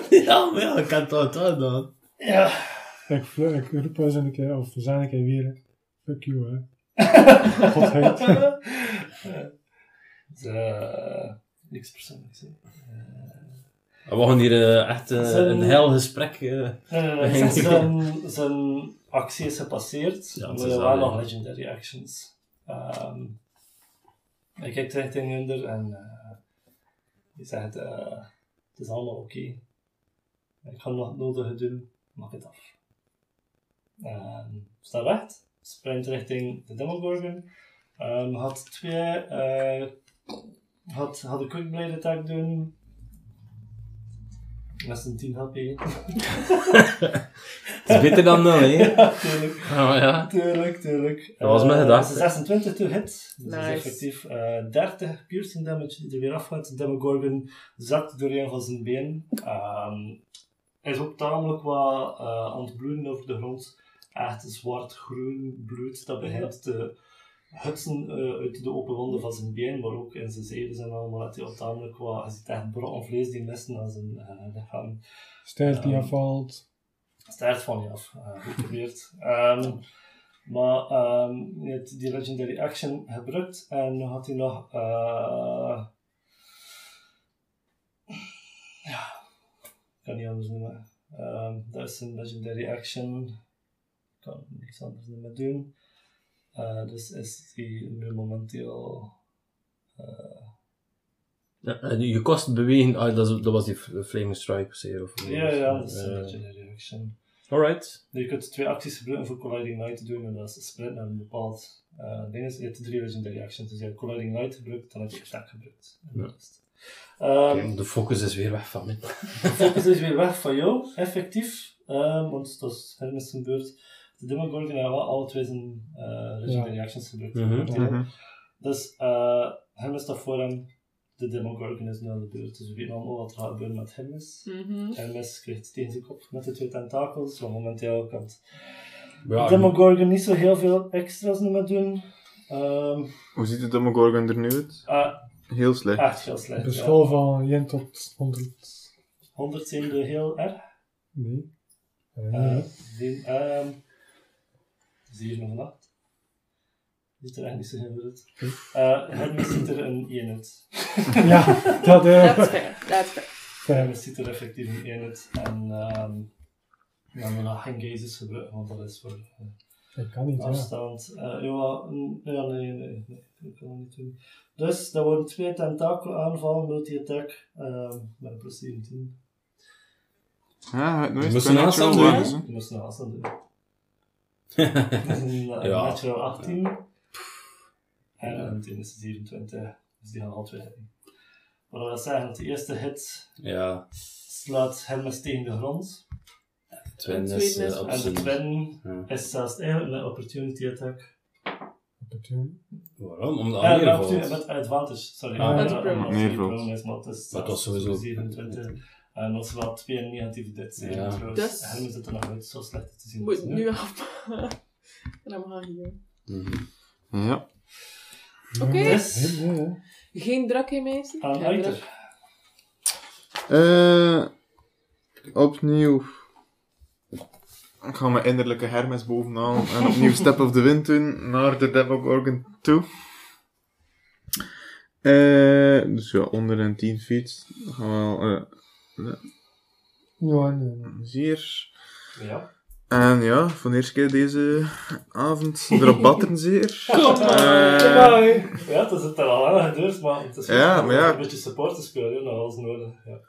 *laughs* ja, maar ja, ik kan het wel gedaan. Ja. Ik, vl- ik roep wel eens een keer, of we zijn een keer weer. Fuck you, hè. *laughs* Godheid. De, niks persoonlijks. hè. We gaan hier eh, echt eh, Zijn- een heel gesprek. eh, nee. gingen- *laughs* Zijn, zijn actie is gepasseerd. Ja, maar er waren nog ja. legendary actions. Ehm hij kijkt richting Hinder en eh hij zegt: eh, Het is allemaal oké. Ik ga nog het nodige doen, maak het af. Ehm sta recht, sprint richting de Demogorgon. Ehm had twee, eh had, had een quick blade attack doen. Met een 10 HP. *laughs* Het is beter dan nul, hè? *laughs* Ja, tuurlijk. Oh ja. Tuurlijk, tuurlijk. Dat was mijn Eh, gedachte. dat is 26 to hit. Dus dat Nice. is effectief eh 30 piercing damage die er weer afgaat. De Demogorgon zakt door een van zijn been. Ehm, hij is ook tamelijk wat eh aan het bloeden over de grond. Echt zwart-groen bloed dat begint te hutsen eh, uit de open wonden van zijn been, maar ook in zijn zeden en allemaal. Dat hij al tamelijk wat, je ziet echt brokken vlees die missen aan zijn eh, lichaam Stijl die Ehm, afvalt. van je af. eh, goed geprobeerd. Ehm, maar ehm, hij heeft die legendary action gebruikt en dan had hij nog. eh ja, ik kan niet anders noemen. Dat is een legendary action. Ik kan niks anders meer doen. Eh, dus is die nu momenteel. Ja, en je kost bewegen, ah, dat, was die Flaming Strike zeer of Ja, ja, dat is een Eh, legendary action. Alright. Je kunt twee acties gebruiken voor Colliding Light te doen, en dat is sprint naar een bepaald eh ding. is. Je hebt drie legendary actions, dus je hebt Colliding Light gebruikt, dan heb je attack gebruikt. Ja. Ehm, de focus is weer weg van me. de focus is weer weg van jou, effectief, ehm, want dat is Hermes zijn beurt. De Demogorgon heeft wel alle twee zijn eh, legendary actions gebruikt. Mhm. Mhm. Dus uh, Hermes staat voor hem, de Demogorgon is nu aan de beurt, dus we weten allemaal wat er gaat gebeuren met Hermes. Mhm. Hermes krijgt tegen zijn kop met de twee tentakels, want momenteel kan het Ja, Demogorgon niet zo heel veel extra's meer doen. Ehm Hoe ziet de Demogorgon er nu uit? ah, Heel slecht. echt heel slecht. Een van 1 tot 100. 100 zijn de heel erg. Nee. Uh, nee. die, ehm 7 of 8. Ziet er echt niet zo heel goed uit. Uh, Hermes ziet er een 1 uit. *laughs* ja, dat That's fair, that's fair. fair. Hermes ziet er effectief een 1 uit. En ehm ja, we nog geen gazes gebruiken, want dat is voor eh, Ik kan niet, ja. afstand. Eh ja, mm, ja, nee, nee, nee, dat kan niet doen. Dus dat worden twee tentakel aanvallen, multi-attack, ehm met een plus 17. Ja, het nooit. Je moest een aanstand doen. Je moest een afstand doen. Dat is *laughs* een uh, Ja. natural 18. En een team is 27, dus die gaan al twee hitten. Maar dat wil zeggen dat de eerste hit ja, slaat Hermes tegen de grond. Twin En is tweede is eh, op En de twin Ja. is zelfs eigenlijk een opportunity attack. Opportun. Waarom? Omdat Eh, hij met, neervalt. opportunity- met advantage, sorry. Ah, Ja, met maar het was sowieso- 27. En dat is wel twee negatieve dit zijn. Ja. trouwens. Dus- zit er nog uit, zo slecht te zien. Moet is nu af. *laughs* en dan gaan we hier. Mhm. Ja. Oké. Dus-. Geen drak, meester? Aan Geen Eiter. drak. Eh, opnieuw. Ik ga mijn innerlijke Hermes bovenaan en opnieuw Step of the Wind doen naar de Demogorgon toe. Eh, dus ja, onder een 10 feet. Dan gaan we wel, eh, ja. Ja, nee. Zeer. Ja. En ja, voor de eerste keer deze avond erop batteren zeer. Kom maar, uh, Ja, het is het er al aan geduurd, maar het is ja, maar ja. een beetje support te spelen, nog als nodig. Ja.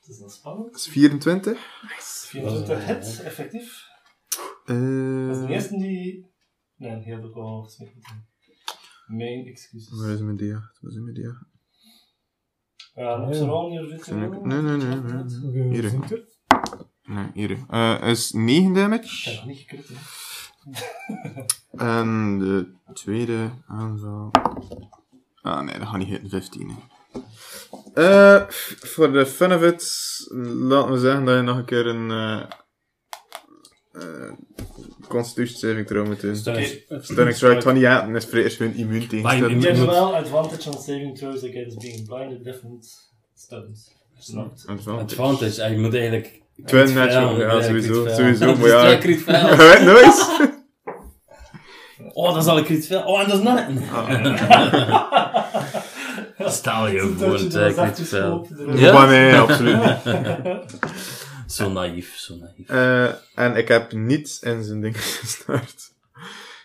Het is nog spannend. Het is 24. Het is 24 hits, effectief. Uh, dat is de eerste die... Nee, heel veel hoofd. Mijn excuses. Waar is mijn D8? Waar is mijn uh, nee, nee, nee. nee, Hier. Nee, eh, hier. Uh, is 9 damage. Ik heb nog niet gekrit, hè. *laughs* en de tweede aanval. Ah nee, dat gaat niet hitten. 15. Eh, voor de fun of it, laten we zeggen dat je nog een keer een. eh. Uh, saving throw moet doen. Stunning strike van ja, en is gewoon immuun tegen Maar je- stunning. Je hebt wel advantage on saving throws against being blinded, different stuns. Snapt. Advantage, en je moet eigenlijk... Twin natural, ja, sowieso, sowieso, maar *laughs* is *laughs* ja. nice! Oh, dat is al een kriet veel. Oh, en dat is net. *laughs* Stel je door eh, zachtjes kriet veel. Ja? Maar nee, absoluut niet. Zo naïef, zo naïef. Eh, en ik heb niets in zijn ding *laughs* gestart.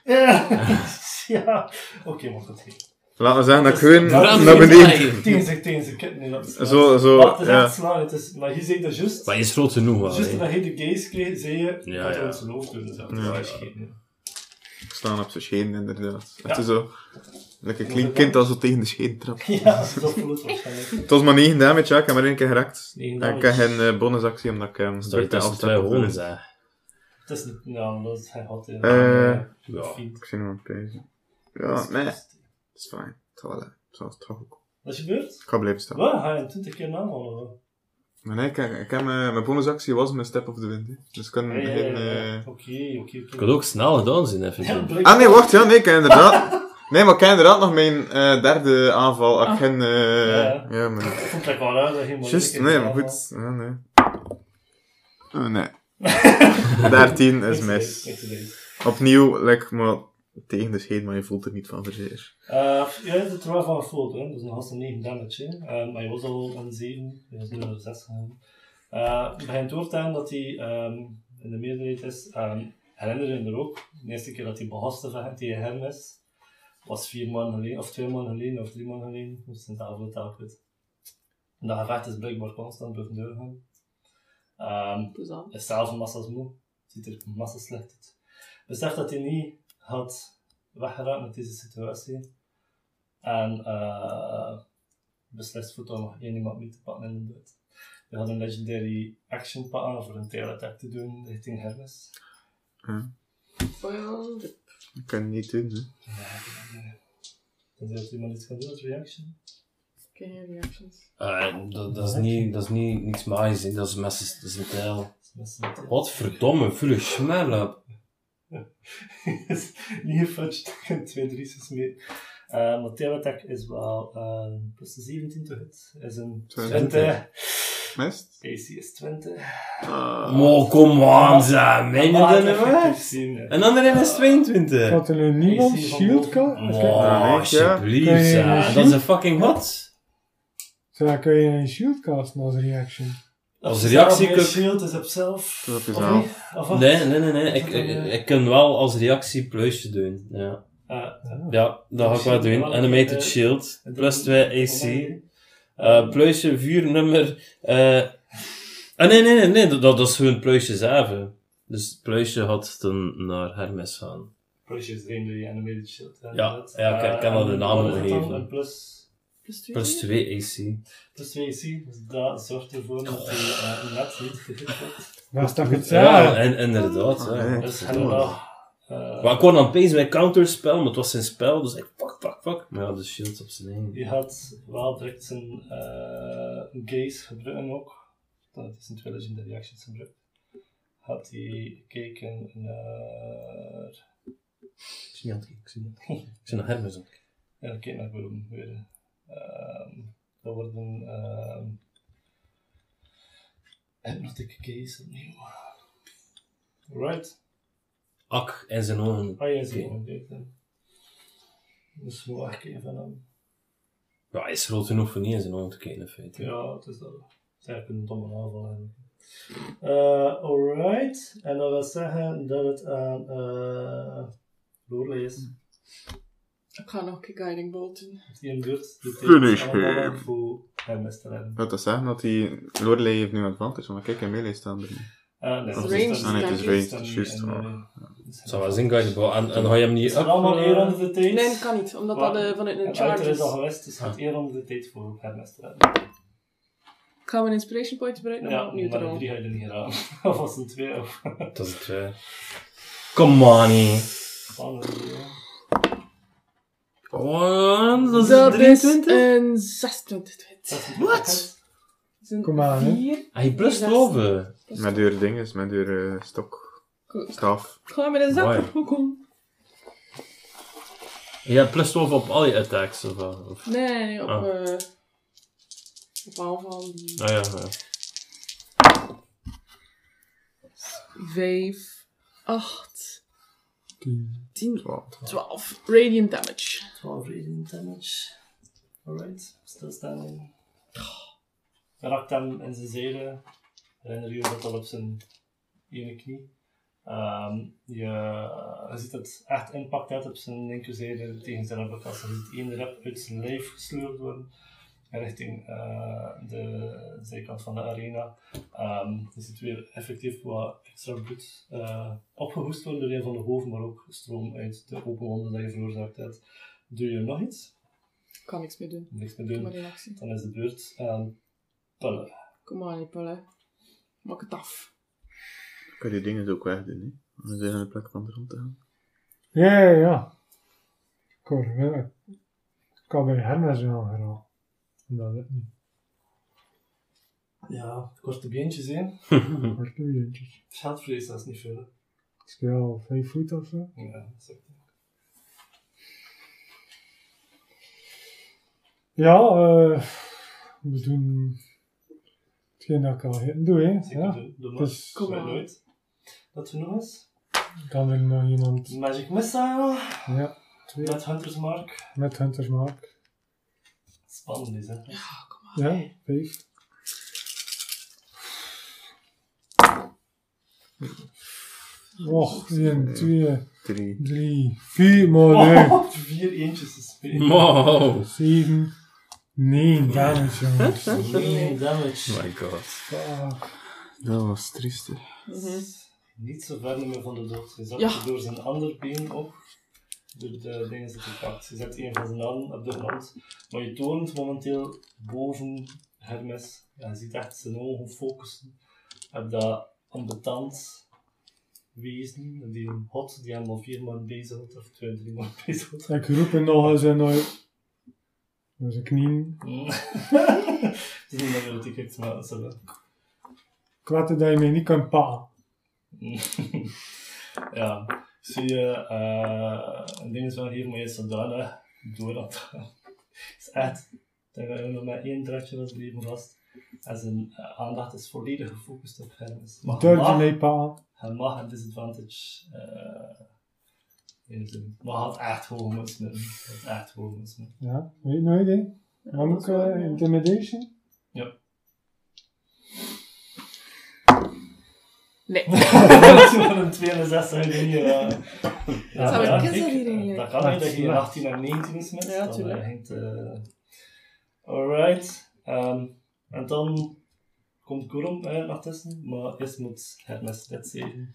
Ja, *laughs* ja. oké, maar goed. Laten we zeggen dat ik gewoon naar beneden... Tegen zich, tegen zich, kijk, nee, dat Zo, zo, Maar het is ja. echt slaan, het is, maar je zei dat juist, Maar je is groot genoeg wel. juist dat je de gaze kreeg, zei je, Ja, dat ja. ons geloof doen, dus dat Ja. is geen. Ik sta op zijn schenen, inderdaad. Ja. Het is zo... Lekker klein kind dat zo tegen de schenen trapt. *laughs* Ja, dat voelt het waarschijnlijk. Het was maar 9 damage, ja. Ik heb maar één keer geraakt. Negen En ik heb geen eh, bonusactie omdat ik hem Dat je tussen twee op de honden zei. Het is niet, ja, dat is, hij had een Eh, eh, Ja. Ik zie hem aan het pezen. Ja, nee. Dat is fijn. Het zal wel. Het zal toch ook. Wat is gebeurd? Ik ga blijven staan. Wat? Ga je hem 20 keer navallen? Maar nee, ik, ik heb mijn, mijn bonusactie was mijn step of the wind. hè. Dus ik kan geen... eh, Oké, oké, oké. Ik had ook snel gedaan zijn, even. Ah nee, wacht, ja, nee, ik heb inderdaad... *laughs* Nee, maar ik heb inderdaad nog mijn eh, derde aanval. Ik Ah. geen... eh, Ja. ja, maar... Ik vond het wel je Just, nee, maar goed. Ja, nee. Oh, nee. *laughs* 13 is mis. Opnieuw, like, maar tegen de scheen, maar je voelt er niet van verzeer. Eh, ja, het is er wel van gevoeld, hè. Dus nog als een 9 damage, hè. Eh, maar je was al een 7, je is nu naar 6 gegaan. Eh, het begint door te gaan dat hij ehm, in de meerderheid is. Um, herinner je er ook, de eerste keer dat hij begoste vecht tegen Hermes, was vier maanden geleden, of twee maanden geleden, of drie maanden geleden, dus zijn tafel telkens. En dat gevecht is blijkbaar constant boven deur gaan. Plezant. is zelf een massa's moe. Ziet er massa slecht uit. Besef dat hij niet had weggeraakt met deze situatie. En eh beslist voor toch nog één iemand mee te pakken in de dood. We hadden een legendary action pakken voor een tail attack te doen richting Hermes. Well, Ik kan het niet doen, hè. Dat iemand iets gaat doen als reaction. geen reactions. Eh, dat, dat is niet, dat is niet, niks magisch, hè. dat is met z'n- dat is een tijl. Is. Wat verdomme, vuile is *laughs* niet gefudged, ik heb twee drie's mee. Uh, maar tail attack is wel uh, plus de 17 to hit. Is een 20. 20. Mist? AC is 20. Ah. Mo, kom aan. Meen je Maar dat. En dan erin is 22. Had er nu niemand shield kan? Ja, ja. alsjeblieft, een Dat is een fucking wat? Zo, dan kun je een shield casten als reaction. Als reactie kun- shield is op zelf. Dat is op Of? Nee, nee, nee, nee. Ik, ik, een, eh, ik kan wel als reactie pluisje doen. Ja, Uh, ja dat ga ik wel doen. Animated Shield, plus 2 AC. Uh, pluisje, vuurnummer. eh ah, nee, nee, nee, nee, dat, dat is gewoon pluisje 7. Dus het pluisje had dan naar Hermes gaan. Plus je is door je animated shield. hè, Ja, inderdaad. ja, ik- ik kan Eh, wel de naam is geven. Plus, Plus 2? Plus 2 AC. plus 2 AC, dus dat zorgt ervoor dat je uh, net niet gehit *laughs* wordt. Dat is toch het Ja, en, inderdaad. Ah, Ja. nee. Dus eh, Maar ik word aan het bij counterspel, maar het was zijn spel, dus ik fuck, fuck, fuck. Maar ja, de shield op zijn eigen. Je had wel direct zijn eh gaze gebruiken ook. Dat is een twee legendary actions gebruikt. Had hij gekeken naar... Ik zie niet aan het kijken, ik zie niet aan het kijken. Ik zie naar Hermes kijken. Ja, dan kijk naar boven weer. Ehm dat worden... ehm hypnotic gaze opnieuw. Right. Ak en zijn ogen. Ah, jij ziet hem. Dus moet echt kijken van hem. Ja, hij is groot genoeg voor niet in zijn ogen te kijken, in feite. Ja, het is dat. Het is eigenlijk een domme aanval eigenlijk. Eh, alright. En dat wil zeggen dat het aan uh, Lorelei is. Ik ga nog een keer Guiding Bolt doen. Die in beurt de Finish him. voor hem is te redden. Dat wil zeggen dat die Lorelei heeft nu advantage, want kijk, in melee staan er. Ah, nee, Is dat ranged, dat Ah, nee, het is dat het is niet juist. Eh, Het zou wel zijn, guidable. En, en ga je hem Het niet is up... allemaal eh, één ronde de tijd. Nee, dat kan niet, omdat Maar- dat eh, vanuit een Het charge is is. al geweest, dus het gaat één ronde de tijd voor te redden. Ik ga mijn Inspiration Point gebruiken om Ja, opnieuw te maar een rollen. drie ga je er niet gedaan. *laughs* Of was het een twee? Of... Dat is het twee. Come on, hé. Spannend, ja. Oh, dat is Dat is 23? een 26 Dat hit. is een What? hit. Dat is een Kom aan, hè. 4. Hij plus boven. Met uw dinges, met uw eh, stok. Ik ga met een Mooi. zak komen. Je hebt plus boven op al je attacks, of? Of... Nee, nee, op... Ah. eh op aanval. Ah ja, ja. 5, 8, 10. 10, 12. 12. Radiant damage. 12 radiant damage. Alright, stilstaan. Raakt hem in zijn zijde. Herinner je dat al op zijn ene knie. Ehm, je, je ziet het echt impact heeft op zijn linkerzijde tegen zijn uppercut. Je ziet één rep uit zijn lijf gesleurd worden richting eh, de zijkant van de arena. Ehm, je ziet weer effectief wat extra bloed uh, opgehoest worden door een van de hoofden, maar ook stroom uit de open wonden dat je veroorzaakt hebt. Doe je nog iets? Kan niks meer doen. Niks meer Doe doen. maar. Dan is de beurt aan Pulle. Kom maar, pullen. Maak het af. Kan je die dingen ook wegdoen, hè? We zijn aan de plek van de rond te gaan. Ja, ja, ja. Ik hoor wel, ik kan bij Hermes wel geraken. Dat lukt niet. Ja, korte beentjes in. Korte beentjes. Geldvrees, dat is niet veel. hè. Is hij al 5 voet of zo? Ja, dat is ook Ja, eh we doen hetgeen dat ik al heen doe, hè. zeker Ja. de, de Dus- Kom maar maar. nooit. Dat genoeg is. Kan er nog iemand, Magic Missile. ja, twee Met Hunter's Mark. met Hunters Mark. Spannend is, hè. Ja, kom maar. Ja, vijf. Och, één, twee, Drie. drie, vier, maar nee. Oh, *laughs* vier eentjes te spelen. Wow. Zeven, negen damage, jongens. Nee, Oh damage. my god. Fuck. Dat was triest, hè. Mhm. Niet zo ver meer van de dood. Je zakt Ja. door zijn ander been op. Door de dingen dat hij pakt. Je zet een van zijn handen op de grond. Maar je toont momenteel boven Hermes. Ja, je ziet echt zijn ogen focussen. Op dat ambetant wezen. Die een hot die hem al vier man bezig had. Of twee, drie man bezig had. Ik roep hem nog eens en nooit. Door zijn knieën. Mm. *laughs* Het is niet dat je dat ik maar dat is wel. Ik weet dat je mij niet kan pakken. *laughs* ja, zie je, eh een ding is wel hier, maar je zodanig door dat. Het *laughs* is echt, dat je nog maar één draadje was blijven vast. En zijn eh, aandacht is volledig gefocust op hem. Dus mag, pakken? hij mag een disadvantage. eh in zijn- maar hij had echt hoog moeten. Hij had echt hoog moeten. Ja, weet je? Dan moet ik dat is wel, eh, ja. Nee. *laughs* *laughs* van een 62 hier... Uh, ja, zou ja, ik hier Dat kan niet, dat je hier 18 en 19 is met. Ja. Uh, alright. Ehm, en dan komt Gurum uh, naar tussen, maar eerst moet het mes net zeven.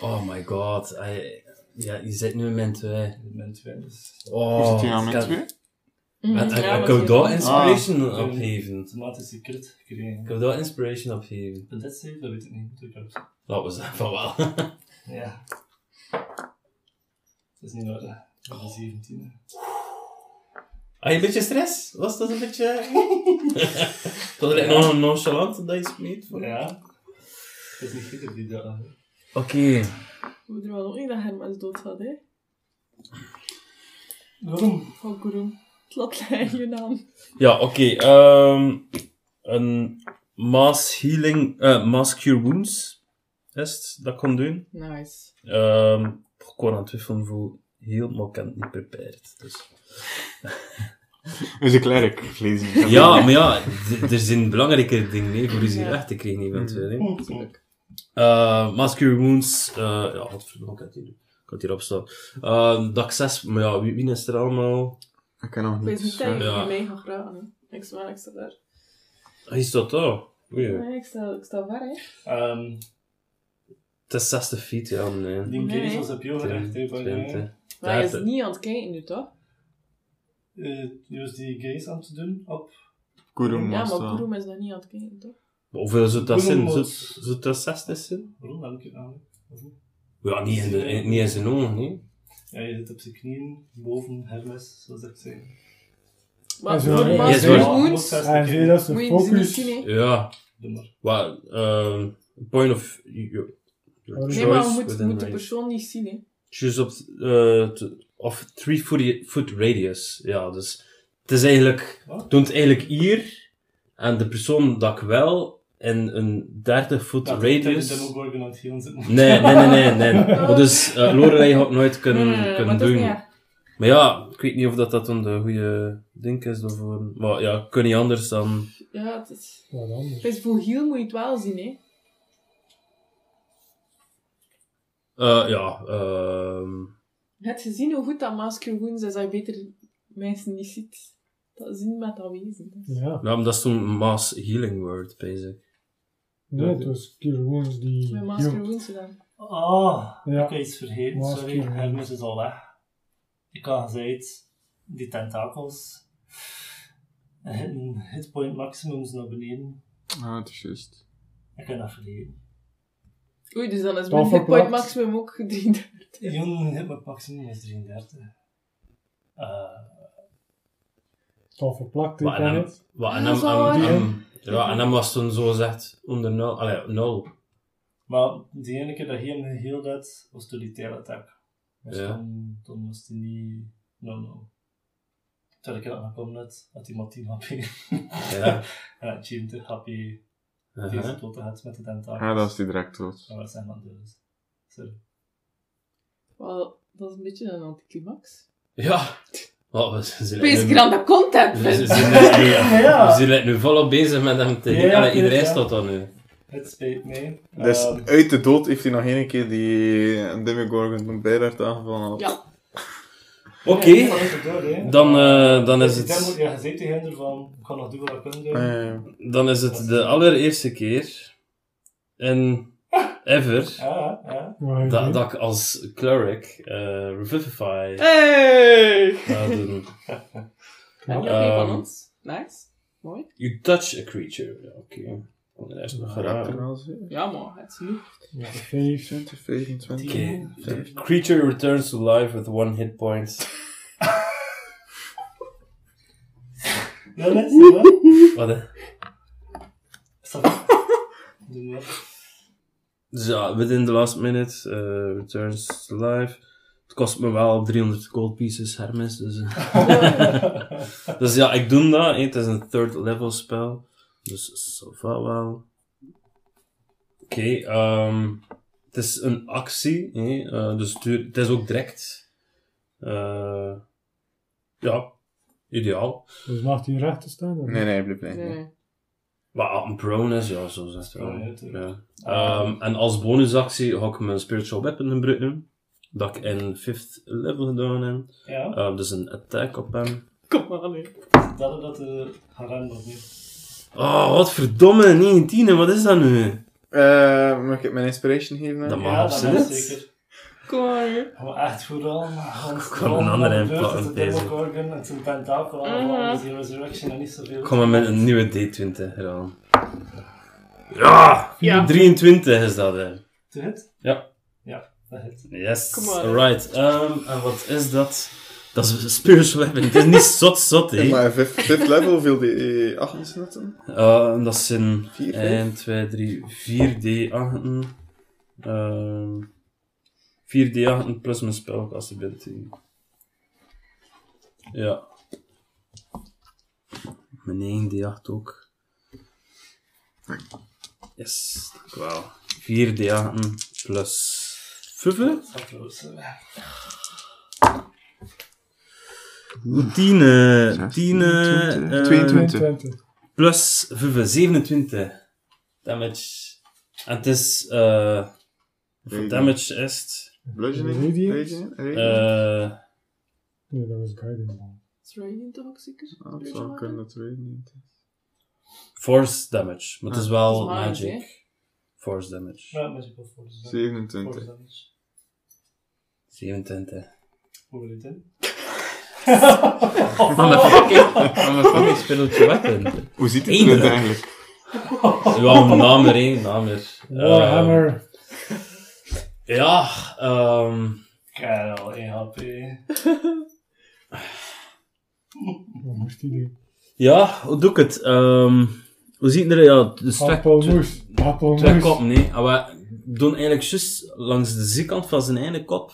Oh my god, I, ja, je zit nu in min 2. Min 2 is... Oh, hier aan Mm, en, en, ja, daar inspiration ah, opgeven? Tomaten secret krijgen. Kan ik daar inspiration opgeven? Een dat safe? Dat weet ik niet. Dat heb... Laten *laughs* van wel. ja. Dat is niet nodig. Dat is 17. Had je een beetje stress? Was dat een beetje... *laughs* *laughs* dat er nog een nonchalant dat je smeet? Ja. Dat is niet goed op die dagen. Oké. Okay. We er wel nog niet dat Hermes dood had, hè? Waarom? Waarom? Het je naam. Ja, oké. ehm, een mass healing, eh mass cure wounds is het dat kon doen. Nice. Ehm ik kon aan het twijfelen voor heel, maar ik heb het niet prepared. Dus. Is een klerk, ik lees niet. Ja, maar ja, er zijn belangrijke dingen voor je hier Ja. weg te krijgen eventueel. hè. Natuurlijk. Uh, Mass Cure Wounds, uh, ja, wat verdomme, ik had hier, ik had hier opstaan. Uh, dag 6, maar ja, wie, wie is er allemaal? Ik kan nog Ik weet niet. niet je Ja. mee gaat graven? Ik sta, ik sta daar. Hij is dat daar. Nee, ik sta, ik sta ver, hè? Ehm, het is 60 feet, ja, nee. die Nee. was op jou gericht, hè, bij de- 20. Maar hij is niet aan het kijken nu, toch? Eh, Je was die gaze aan het doen op. Kurum Ja, maar dat. Kurum is nog niet aan het kijken, toch? Hoeveel zou dat zijn? Zou dat 60 zijn? Waarom heb ik het aan? Waarom? Ja, niet in, de, in- niet in zijn ogen, nee. Ja, je zit op zijn knieën, boven Hermes, zoals ik zei. Maar zo- voor Ja, Ja, zie je bekijken. dat is de focus. Ja, Doe maar. wat, ehm point of your, your Nee, Nee, maar we moeten moet de persoon niet zien, hè? Choose op, eh, of 3 foot, foot radius. Ja, dus het is eigenlijk, Wat? doet het eigenlijk hier. En de persoon dat ik wel in een 30 foot Dat radius. Demogorgon aan het. Nee, nee, nee, nee. nee. *laughs* Maar dus uh, Lorelei had nooit kunnen, nee, kunnen doen. niet. Maar ja, ik weet niet of dat, dat dan de goede ding is daarvoor. Maar ja, ik kan niet anders dan... Ja, het is... Wat anders. Het is voor heel moet je het wel zien, hè. eh ja, ehm Je hebt gezien hoe goed dat Masker Wounds is, dat je beter mensen niet ziet. Dat zien met dat wezen. Ja. ja, maar dat is toen Mass Healing Word, basic. Nee, het was Cure Wounds die... Met Masker hield. Wounds gedaan. Ah, Ja. ik heb iets vergeten. Was Sorry, ja. Hermes is al weg. Ik had gezegd, die tentakels hitten hitpoint maximums naar beneden. Ah, het is juist. Ik heb dat vergeten. Oei, dus dan is mijn hitpoint maximum ook 33. Jong hitpoint maximum is 33. Eh, Het al verplakt, ik ken het. wat, en hem- ja. ja, en hem was toen zo gezegd onder nul. Allee, nul. maar die ene keer dat hij hem geheeld had, was door die tail attack. Dus Ja. dan, dan was hij niet... No, no. Toen ik er nog kwam net, had hij maar 10 HP. *laughs* Ja. en had 20 HP deze Uh-huh. tot had met de tentakels. Ah, dat is die direct dood. Maar wat zijn dat dus? Sorry. Wel, dat is een beetje een anticlimax. Ja. *laughs* Oh, we zijn Wees nu- ik aan de content we vindt. zijn nu- *laughs* Ja. zijn like nu volop bezig met hem te Ja, Allee, Iedereen ja. staat dan nu. Het spijt mij. Dus Ehm, uit de dood heeft hij nog één keer die Demogorgon toen bij werd aangevallen. Ja. Oké. Dan, eh, dan is Dus het... Ja, je zei tegen hem ervan, ik ga nog doen wat ik kan doen. Eh, Dan is het de allereerste keer in ever Ja, ja. Wat ga je dat, dat ik als cleric eh, Revivify Hey! ga doen. *laughs* Ehm, een van ons. Nice. Mooi. You touch a creature. Ja, oké. Is het nog geraden. als weer. Ja, maar het is nu. Ja, vijf. 20, 25. Oké. vijf. Creature returns to life with one hit point. Ja, net zo, hè. Wat. Doe maar. Dus ja, within the last minute, eh, returns to life. Het kost me wel 300 gold pieces, Hermes. Dus, eh. *laughs* dus ja, ik doe dat. hè. Het is een third level spel. Dus zo va wel. Oké, ehm, het is een actie. hè. Eh, dus het is ook direct. Eh, ja, ideaal. Dus mag hij recht te staan? of Nee, nee, hij blijft Nee, nee. Maar als een prone is, ja, zo zegt wel. natuurlijk. Ja. Ehm, en als bonusactie ga ik mijn spiritual weapon gebruiken. Dat ik in 5th level gedaan heb. Ja, Eh, dus een attack op hem. Kom maar, nee. dat dat de harem nog niet. Oh, wat verdomme, 19, hè, wat is dat nu? Eh, mag ik mijn inspiration geven? Dat mag Ja, dat zeker. Kom maar, echt vooral, want kan een andere is deze. een Demogorgon, het is een tentakel Mhm. allemaal, dus die resurrection en niet zoveel. Ga maar met een nieuwe D20 gedaan. Ja! Ja. 23 is dat, hè. To hit? Ja. Ja, dat hit. Yes, alright. Ehm, en wat is dat? Dat is een spiritual weapon. Het is niet *laughs* zot zot, hè. Maar fifth, fifth level, hoeveel die 8 is dat dan? Eh, dat zijn Vier, vijf? 1, 2, 3, 4 D8'en. Ehm 4 D8'en plus mijn spelcastability. Ja. Mijn 9 D8 ook. Yes, dank u wel. 4 D8'en plus 5. Dat gaat close. Tien, eh, tien, eh, 22. eh, 22. 22. plus 5, 27 damage. En het is, eh, hoeveel damage is het? Bludgeoning? Radiant? Radiant? Eh, Nee, dat was Guiding Ball. Is Radiant toch ook zeker? Ah, het zou kunnen dat Radiant is. force damage, maar het is wel Dat is magic. Force damage. Ja, magical force. Force 27. damage. 27. Hoe wil je het in? Van mijn fucking, van mijn fucking weapon. Hoe ziet het eruit eigenlijk? Ja, namer, hè, namer. Warhammer. Ja, ehm Kijk, al 1 HP. Wat moest hij doen? ja, hoe doe ik het? Ehm hoe ziet het er? Ja, dus twee, twee, Appelmoes. twee Appelmoes. koppen, nee. En we doen eigenlijk juist langs de zijkant van zijn ene kop.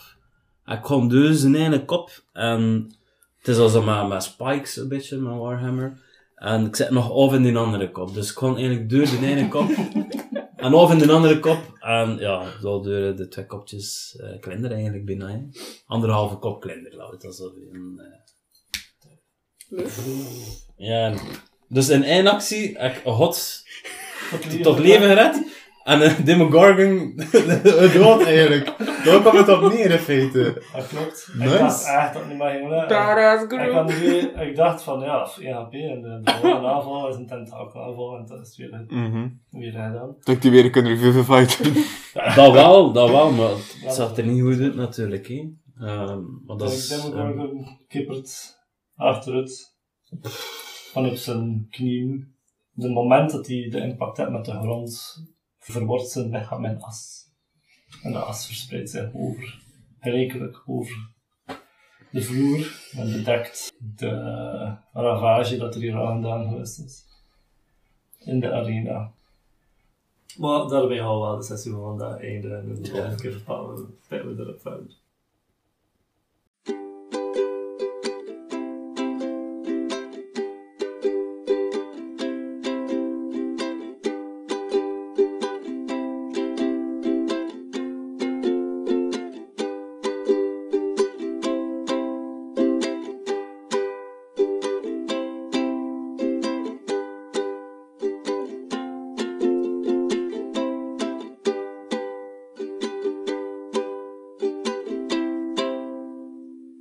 Hij kwam dus zijn ene kop. En het is als met, met spikes een beetje, met Warhammer. En ik zit nog of in die andere kop. Dus ik kon eigenlijk door de ene kop *laughs* en of in de andere kop. En ja, zo door de twee kopjes eh kleiner eigenlijk bijna. hè. Anderhalve kop kleiner, laat het zo een, eh. Ja, dus in één actie heb ik God tot leven gered. En een Demogorgon *laughs* dood eigenlijk. Daar komt het op neer in feite. Dat klopt. Nice. Ik dacht echt dat het niet meer ging lukken. Ik, ik dacht van ja, EHP en de, de volgende aanval is een tentakel en dat is weer, Mhm. weer gedaan. Dat die weer kunnen revivifighten. *laughs* Dat wel, dat wel, maar het zag er niet goed uit natuurlijk. Hè. Ehm, maar dat Dat is, ik ehm, Demogorgon kippert achteruit van op zijn knieën. Op het moment dat hij de impact heeft met de grond, verwordt zijn lichaam in as. En de as verspreidt zich over, gelijkelijk over de vloer en bedekt de ravage dat er hier al gedaan geweest is. In de arena. Maar daarbij gaan we wel de sessie van vandaag eindigen. En de volgende keer vertellen we erop verder.